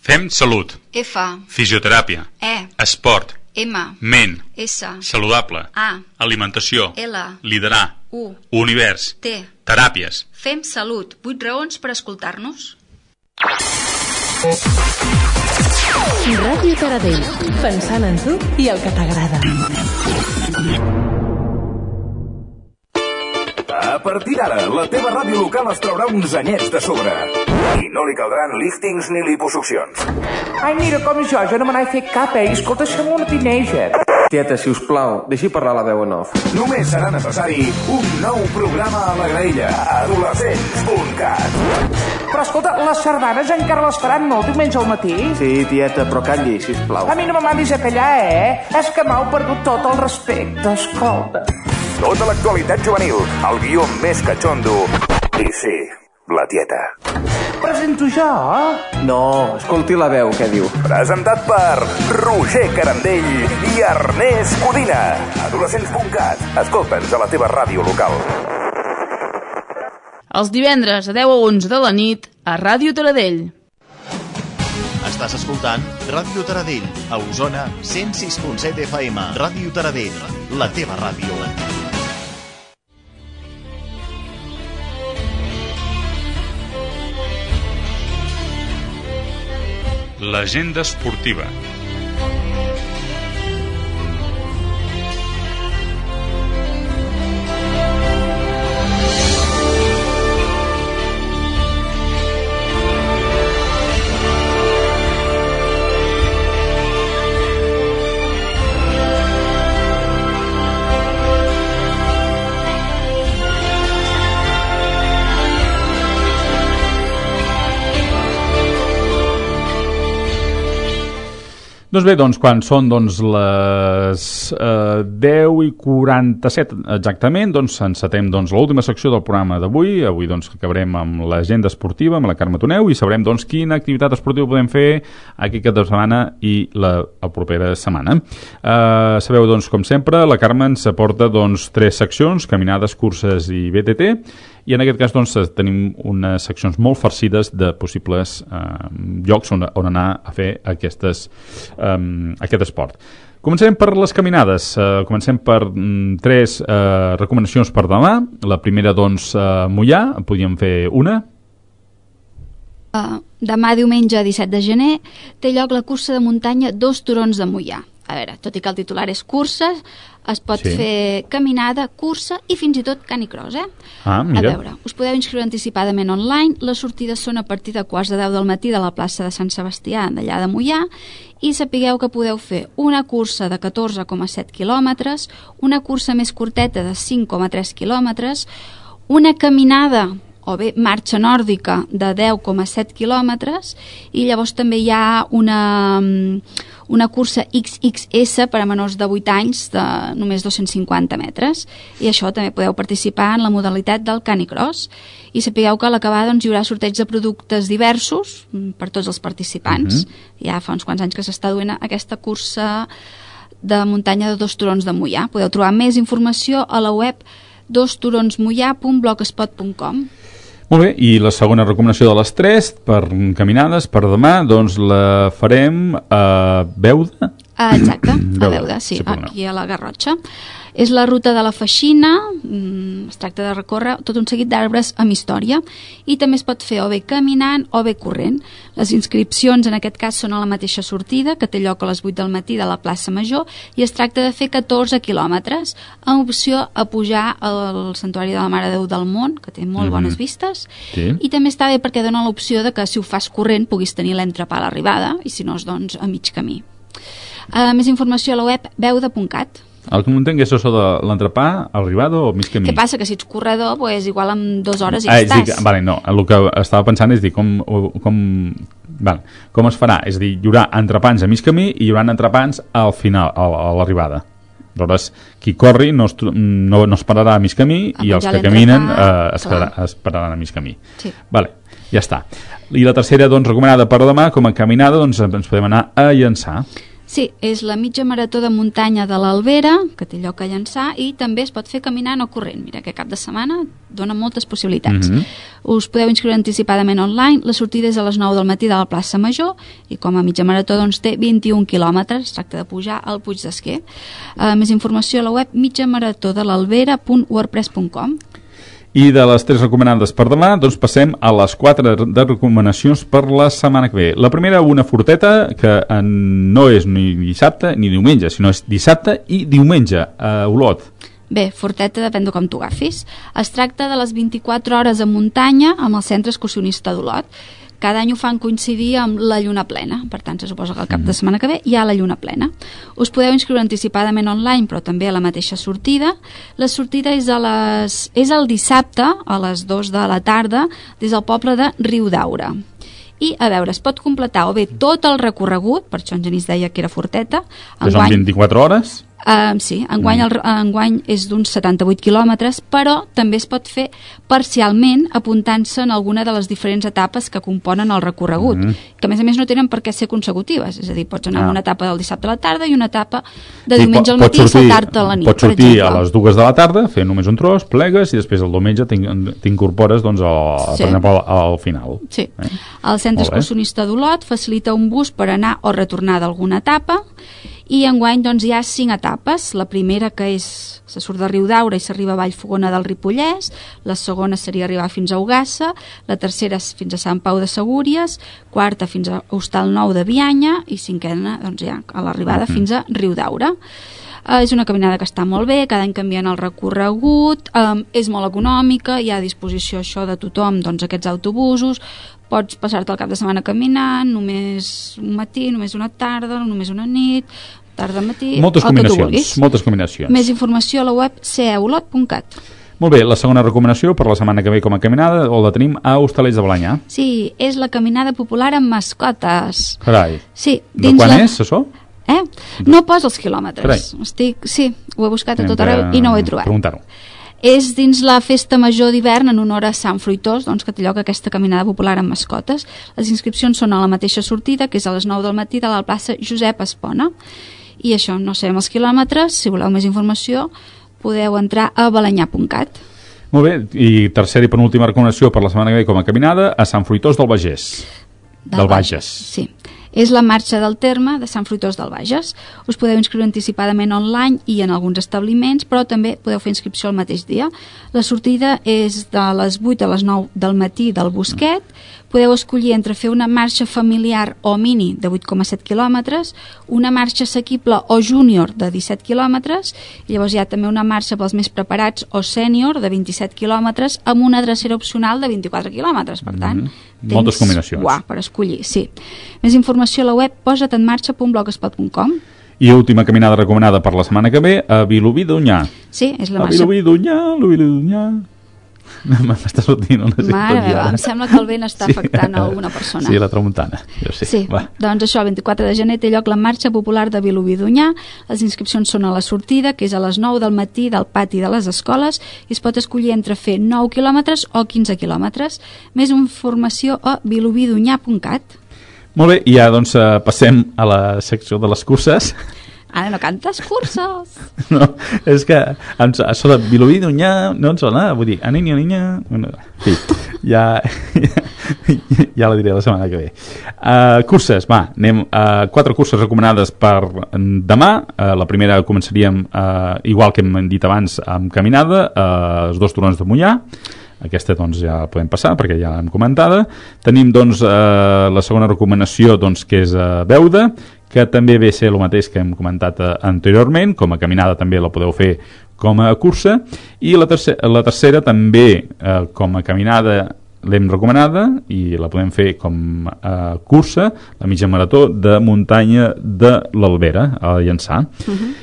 Fem salut. F. Fisioteràpia. E. Esport. M. Ment. S. Saludable. A. Alimentació. L. Liderar. U. Univers. T. Teràpies. Fem salut. 8 raons per escoltar-nos. Ràdio Taradell. Pensant en tu i el que t'agrada. A partir d'ara, la teva ràdio local es traurà uns anyets de sobre. I no li caldran líftings ni liposuccions. Ai, mira, com jo, jo no me n'he fet cap, eh? Escolta, som una teenager. Tieta, si us plau, deixi parlar la veu en off. Només serà necessari un nou programa a la graella. Adolescents.cat Però escolta, les sardanes encara les faran molt diumenge al matí? Sí, tieta, però calli, sisplau. A mi no me mandis a callar, eh? És que m'heu perdut tot el respecte, escolta. Tota l'actualitat juvenil, el guió més catxondo. I sí, la tieta. Presento jo? No, escolti la veu, què diu. Presentat per Roger Carandell i Ernest Codina. Adolescents.cat. Escolta'ns a la teva ràdio local. Els divendres a 10 a 11 de la nit a Ràdio Taradell. Estàs escoltant Ràdio Taradell, a Osona, 106.7 FM. Ràdio Taradell, la teva ràdio. L'agenda esportiva. Doncs bé, doncs, quan són doncs, les eh, 10 i 47 exactament, doncs encetem doncs, l'última secció del programa d'avui. Avui doncs, acabarem amb l'agenda esportiva, amb la Carme Toneu, i sabrem doncs, quina activitat esportiva podem fer aquest cap de setmana i la, la propera setmana. Eh, sabeu, doncs, com sempre, la Carme ens aporta doncs, tres seccions, caminades, curses i BTT, i en aquest cas doncs, tenim unes seccions molt farcides de possibles eh, llocs on, on anar a fer aquestes, eh, aquest esport. Comencem per les caminades. Uh, comencem per mm, tres uh, recomanacions per demà. La primera, doncs, uh, Mollà. Podríem fer una. Uh, demà diumenge 17 de gener té lloc la cursa de muntanya Dos Turons de Mollà. A veure, tot i que el titular és cursa, es pot Sí. fer caminada, cursa i fins i tot canicross, eh? Ah, A mira. veure, us podeu inscriure anticipadament online. Les sortides són a partir de quarts de 10 del matí de la plaça de Sant Sebastià, d'allà de Mollà, i sapigueu que podeu fer una cursa de 14,7 quilòmetres, una cursa més curteta de 5,3 quilòmetres, una caminada o bé marxa nòrdica de 10,7 quilòmetres i llavors també hi ha una, mm, una cursa XXS per a menors de 8 anys de només 250 metres. I això també podeu participar en la modalitat del canicross. I sapigueu que a l'acabar doncs, hi haurà sorteig de productes diversos mm, per tots els participants. Mhm. ja fa uns quants anys que s'està duent aquesta cursa de muntanya de dos turons de Mollà podeu trobar més informació a la web dosturonsmollà.blogspot.com Molt bé, i la segona recomanació de les tres per caminades, per demà, doncs la farem a Beuda. Ah, exacte, a Beuda, sí, aquí a la Garrotxa. És la ruta de la Feixina, mm, es tracta de recórrer tot un seguit d'arbres amb història i també es pot fer o bé caminant o bé corrent. Les inscripcions en aquest cas són a la mateixa sortida, que té lloc a les 8 del matí de la plaça Major i es tracta de fer 14 quilòmetres amb opció a pujar al Santuari de la Mare de Déu del Mont, que té molt Mhm. bones vistes, Sí. i també està bé perquè dona l'opció de que si ho fas corrent puguis tenir l'entrepà a l'arribada i si no, doncs a mig camí. Uh, més informació a la web beuda.cat. El que no entenc és això de l'entrepà, arribada o mig camí? Què passa? Que si ets corredor, pues, igual en dues hores ja ah, estàs. que- vale, no, el que estava pensant és dir com, com, vale, com es farà, és a dir, hi haurà entrepans a mig camí i hi haurà entrepans al final, a, a l'arribada. Aleshores, qui corri no, es, no, no es pararà a mig camí A i els que caminen eh, es, pararà, es pararan a mig camí. Sí. Vale, ja està. I la tercera, doncs, recomanada per demà, com a caminada, doncs ens podem anar a llançar. Sí, és la mitja marató de muntanya de l'Albera, que té lloc a llançar, i també es pot fer caminant o corrent. Mira, que cap de setmana dona moltes possibilitats. Mhm. Us podeu inscriure anticipadament online, la sortida és a les 9 del matí de la plaça Major, i com a mitja marató doncs, té 21 quilòmetres, es tracta de pujar al Puig d'Esquer. Uh, més informació a la web mitjamarató.de I de les tres recomanades per demà, doncs passem a les quatre de recomanacions per la setmana que ve. La primera, una forteta que eh, no és ni dissabte ni diumenge, sinó és dissabte i diumenge a Olot. Bé, Forteta depèn de com tu agafis. Es tracta de les 24 hores a muntanya amb el centre excursionista d'Olot. Cada any ho fan coincidir amb la lluna plena, per tant se suposa que el cap de setmana que ve hi ha la lluna plena. Us podeu inscriure anticipadament online, però també a la mateixa sortida. La sortida és, a les, és el dissabte a les 2 de la tarda des del poble de Riudaura. I, a veure, es pot completar o bé tot el recorregut, per això en Genís deia que era Forteta, Que són 24 hores. Uh, sí, enguany, el, enguany és d'uns 78 quilòmetres, però també es pot fer parcialment apuntant-se en alguna de les diferents etapes que componen el recorregut, Mhm. que a més a més no tenen per què ser consecutives, és a dir, pots anar Ah. a una etapa del dissabte a la tarda i una etapa de Sí, diumenge al matí i sortir- saltar-te a la nit, Pots sortir a les dues de la tarda, fer només un tros, plegues i després el diumenge t'in- t'incorpores doncs, a, Sí. per exemple, al, al final. Sí. Eh? El Centre. Excursionista d'Olot facilita un bus per anar o retornar d'alguna etapa i enguany doncs, hi ha cinc etapes. La primera que és, se surt de Riudaura i s'arriba a Vallfogona del Ripollès, la segona seria arribar fins a Ugassa, la tercera fins a Sant Pau de Segúries, quarta fins a Hostal Nou de Bianya i cinquena doncs, ja a l'arribada Mhm. fins a Riudaura. Uh, és una caminada que està molt bé, cada any canviant el recorregut, um, és molt econòmica, hi ha a disposició això de tothom, doncs aquests autobusos, pots passar-te el cap de setmana caminant, només un matí, només una tarda, només una nit, tarda-matí, Moltes el combinacions, moltes combinacions. Més informació a la web ceolot.cat. Molt bé, la segona recomanació per la setmana que ve com a caminada o la tenim a Hostalets de Balanyà. Sí, és la caminada popular amb mascotes. Carai, Sí, de dins quan la... és, això? Eh? No posa els quilòmetres. Carai. Estic... Sí, ho he buscat a tot de arreu i no ho he trobat. Preguntar-ho. És dins la festa major d'hivern en honor a Sant Fruitós, doncs, que té lloc aquesta caminada popular amb mascotes. Les inscripcions són a la mateixa sortida, que és a les 9 del matí de la plaça Josep Espona. I això, no sabem els quilòmetres, si voleu més informació podeu entrar a balanyà.cat. Molt bé, i tercera i penúltima recomanació per la setmana que ve com a caminada a Sant Fruitós del Bagès. Del, Bages. Sí. És la marxa del terme de Sant Fruitós del Bages. Us podeu inscriure anticipadament online i en alguns establiments, però també podeu fer inscripció el mateix dia. La sortida és de les 8 a les 9 del matí del Bosquet. Podeu escollir entre fer una marxa familiar o mini de 8,7 quilòmetres, una marxa assequible o júnior de 17 quilòmetres, i llavors hi ha també una marxa pels més preparats o sènior de 27 quilòmetres amb una drecera opcional de 24 quilòmetres. Per tant, Mhm. Moltes combinacions. Uah, per escollir, sí. Més informació a la web posataenmarxa.blogspot.com I última caminada recomanada per la setmana que ve a Vilobí d'Unyà. Sí, és la A marxa. Vilobí d'Unyà, Vilobí d'Unyà... *laughs* M'està sortint una Mare meva, em sembla que el vent està afectant a alguna persona. Sí, la tramuntana. Jo sé. Sí, Va. doncs això, el 24 de gener té lloc la marxa popular de Vilobí d'Unyà. Les inscripcions són a la sortida, que és a les 9 del matí del pati de les escoles, i es pot escollir entre fer 9 quilòmetres o 15 quilòmetres. Més informació a vilobidunyà.cat. Molt bé, i ja doncs eh, passem a la secció de les curses. Ara no cantes curses. *laughs* No, és que em, això de Vilobí d'Unyà no em sona, vull dir, a niña, niña... Bueno, sí, ja, ja, *laughs* ja la diré la setmana que ve. Uh, curses, va, anem a quatre curses recomanades per demà. Uh, la primera començaríem, uh, igual que hem dit abans, amb caminada, uh, els dos turons de Mollà. Aquesta doncs ja la podem passar perquè ja l'hem comentada. Tenim doncs eh, la segona recomanació doncs, que és eh, Beuda, que també ve a ser el mateix que hem comentat eh, anteriorment, com a caminada també la podeu fer com a cursa, i la, terce la tercera també eh, com a caminada l'hem recomanada i la podem fer com a cursa, la mitja marató de muntanya de l'Albera, a Llançà.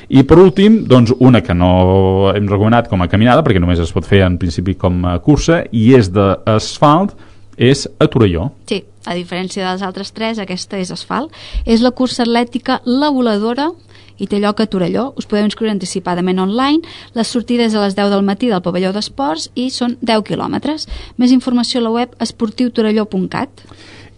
I per últim, doncs una que no hem recomanat com a caminada, perquè només es pot fer en principi com a cursa, i és d'asfalt, és a Torelló. Sí, a diferència dels altres tres, aquesta és asfalt. És la cursa atlètica La Voladora i té lloc a Torelló. Us podeu inscriure anticipadament online. La sortida és a les 10 del matí del pavelló d'esports i són 10 quilòmetres. Més informació a la web esportiutorelló.cat.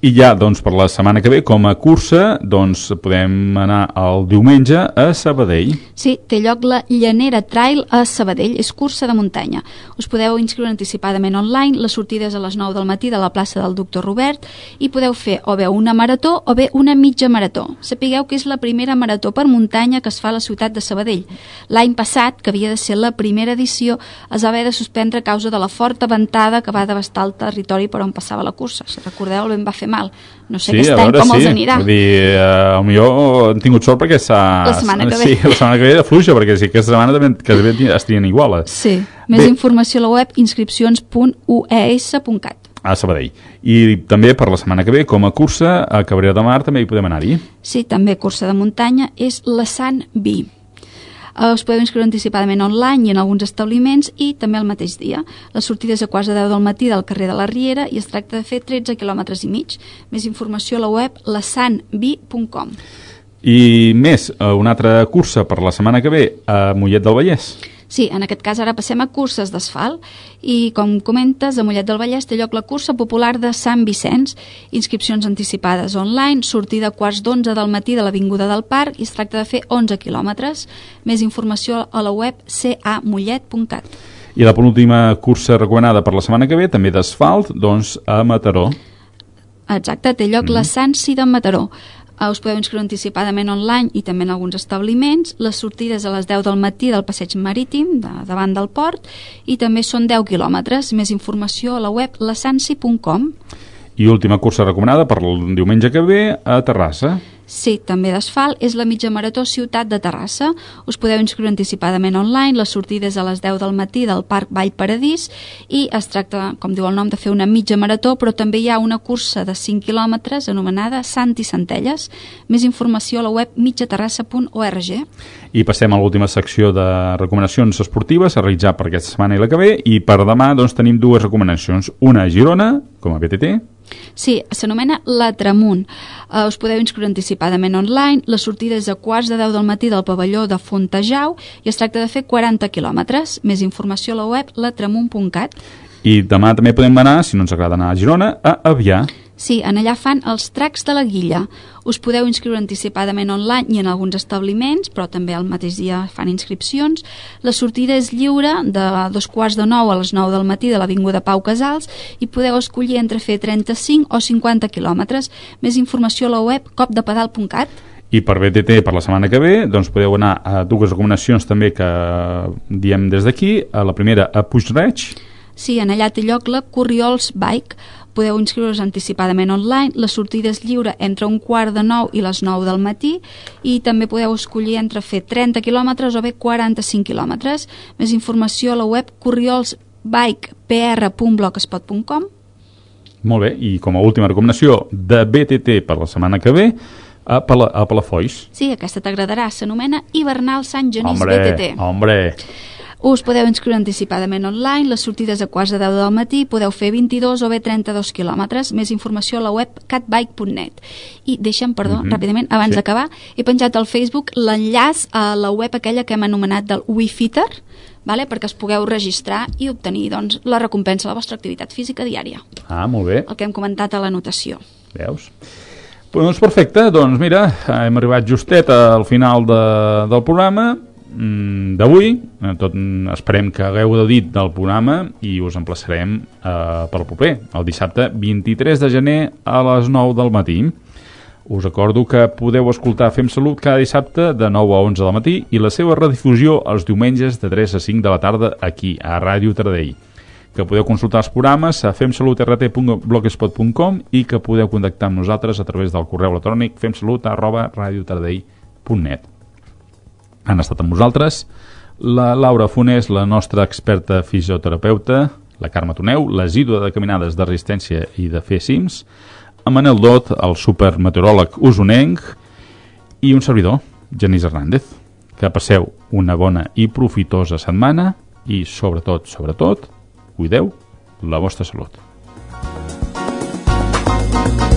I ja, doncs, per la setmana que ve, com a cursa, doncs, podem anar el diumenge a Sabadell. Sí, té lloc la Llanera Trail a Sabadell, és cursa de muntanya. Us podeu inscriure anticipadament online, la sortida és a les 9 del matí de la plaça del Doctor Robert i podeu fer o bé una marató o bé una mitja marató. Sapigueu que és la primera marató per muntanya que es fa a la ciutat de Sabadell. L'any passat, que havia de ser la primera edició, es va haver de suspendre a causa de la forta ventada que va devastar el territori per on passava la cursa. Si recordeu, el vent va fer mal. No sé sí, aquest any com sí. els anirà. Vull dir, eh, millor han tingut sort perquè s'ha... La setmana que ve. Sí, la setmana que ve de fluixa, perquè sí, aquesta setmana també, que també estarien iguales. Sí, més informació a la web inscripcions.ues.cat. A Sabadell. I també per la setmana que ve, com a cursa, a Cabrera de Mar també hi podem anar-hi. Sí, també cursa de muntanya, és la Sant Vi. Uh, us podeu inscriure anticipadament online i en alguns establiments i també el mateix dia. La sortida és a quarts de 10 del matí del carrer de la Riera i es tracta de fer 13 quilòmetres i mig. Més informació a la web lasanvi.com. I més, eh, una altra cursa per la setmana que ve a Mollet del Vallès. Sí, en aquest cas ara passem a curses d'asfalt i, com comentes, a Mollet del Vallès té lloc la cursa popular de Sant Vicenç, inscripcions anticipades online, sortida a quarts d'onze del matí de l'Avinguda del Parc i es tracta de fer 11 quilòmetres. Més informació a la web camollet.cat. I la penúltima cursa recomanada per la setmana que ve, també d'asfalt, doncs a Mataró. Exacte, té lloc Mhm. la Sansi de Mataró. Uh, us podeu inscriure anticipadament online i també en alguns establiments. Les sortides a les 10 del matí del passeig marítim, de, davant del port, i també són 10 quilòmetres. Més informació a la web lasansi.com. I última cursa recomanada per el diumenge que ve a Terrassa. Sí, també d'asfalt, és la mitja marató Ciutat de Terrassa. Us podeu inscriure anticipadament online, les sortides a les 10 del matí del Parc Vall Paradís i es tracta, com diu el nom, de fer una mitja marató, però també hi ha una cursa de 5 quilòmetres anomenada Sant i Centelles. Més informació a la web mitjaterrassa.org. I passem a l'última secció de recomanacions esportives a realitzar per aquesta setmana i la que ve. I per demà doncs, tenim dues recomanacions. Una a Girona, com a BTT, Sí, s'anomena La Tramunt. Uh, us podeu inscriure anticipadament online. La sortida és a quarts de 10 del matí del pavelló de Fontejau i es tracta de fer 40 quilòmetres. Més informació a la web latramunt.cat. i demà també podem anar, si no ens agrada anar a Girona, a Avià. Sí, en allà fan els tracs de la guilla. Us podeu inscriure anticipadament online i en alguns establiments, però també al mateix dia fan inscripcions. La sortida és lliure de dos quarts de nou a les 9 del matí de l'Avinguda Pau Casals i podeu escollir entre fer 35 o 50 quilòmetres. Més informació a la web copdepedal.cat. I per BTT, per la setmana que ve, doncs podeu anar a dues recomanacions també que diem des d'aquí. La primera, a Puigreig, Sí, en allà té lloc la Corriols Bike. Podeu inscriure's anticipadament online. La sortida és lliure entre un quart de nou i les 9 del matí i també podeu escollir entre fer 30 quilòmetres o bé 45 quilòmetres. Més informació a la web corriolsbikepr.blogspot.com molt bé, i com a última recomanació de BTT per la setmana que ve, a, Pala, a Palafolls. Sí, aquesta t'agradarà. S'anomena Hivernal Sant Genís Hombre, BTT. hombre, Us podeu inscriure anticipadament online, les sortides a quarts de 10 del matí, podeu fer 22 o bé 32 quilòmetres. Més informació a la web catbike.net. I deixa'm, perdó, Mhm. ràpidament, abans Sí. d'acabar, he penjat al Facebook l'enllaç a la web aquella que hem anomenat del WeFitter, vale? perquè es pugueu registrar i obtenir doncs, la recompensa de la vostra activitat física diària, ah, molt bé, el que hem comentat a l'anotació. veus? Doncs perfecte, doncs mira, hem arribat justet al final de, del programa mm, d'avui, Eh, tot esperem que hagueu gaudit del programa i us emplaçarem eh, per el proper, el dissabte 23 de gener a les 9 del matí. Us recordo que podeu escoltar Fem Salut cada dissabte de 9 a 11 del matí i la seva redifusió els diumenges de 3 a 5 de la tarda aquí, a Ràdio Taradell que podeu consultar els programes a femsalutrt.blogspot.com i que podeu contactar amb nosaltres a través del correu electrònic femsalut arroba radiotaradell.net han estat amb nosaltres la Laura Funes, la nostra experta fisioterapeuta, la Carme Toneu, l'assídua de caminades de resistència i de fer cims, en Manel Dot, el supermeteoròleg usonenc, i un servidor, Genís Hernández. Que passeu una bona i profitosa setmana i, sobretot, sobretot, cuideu la vostra salut. Thank you.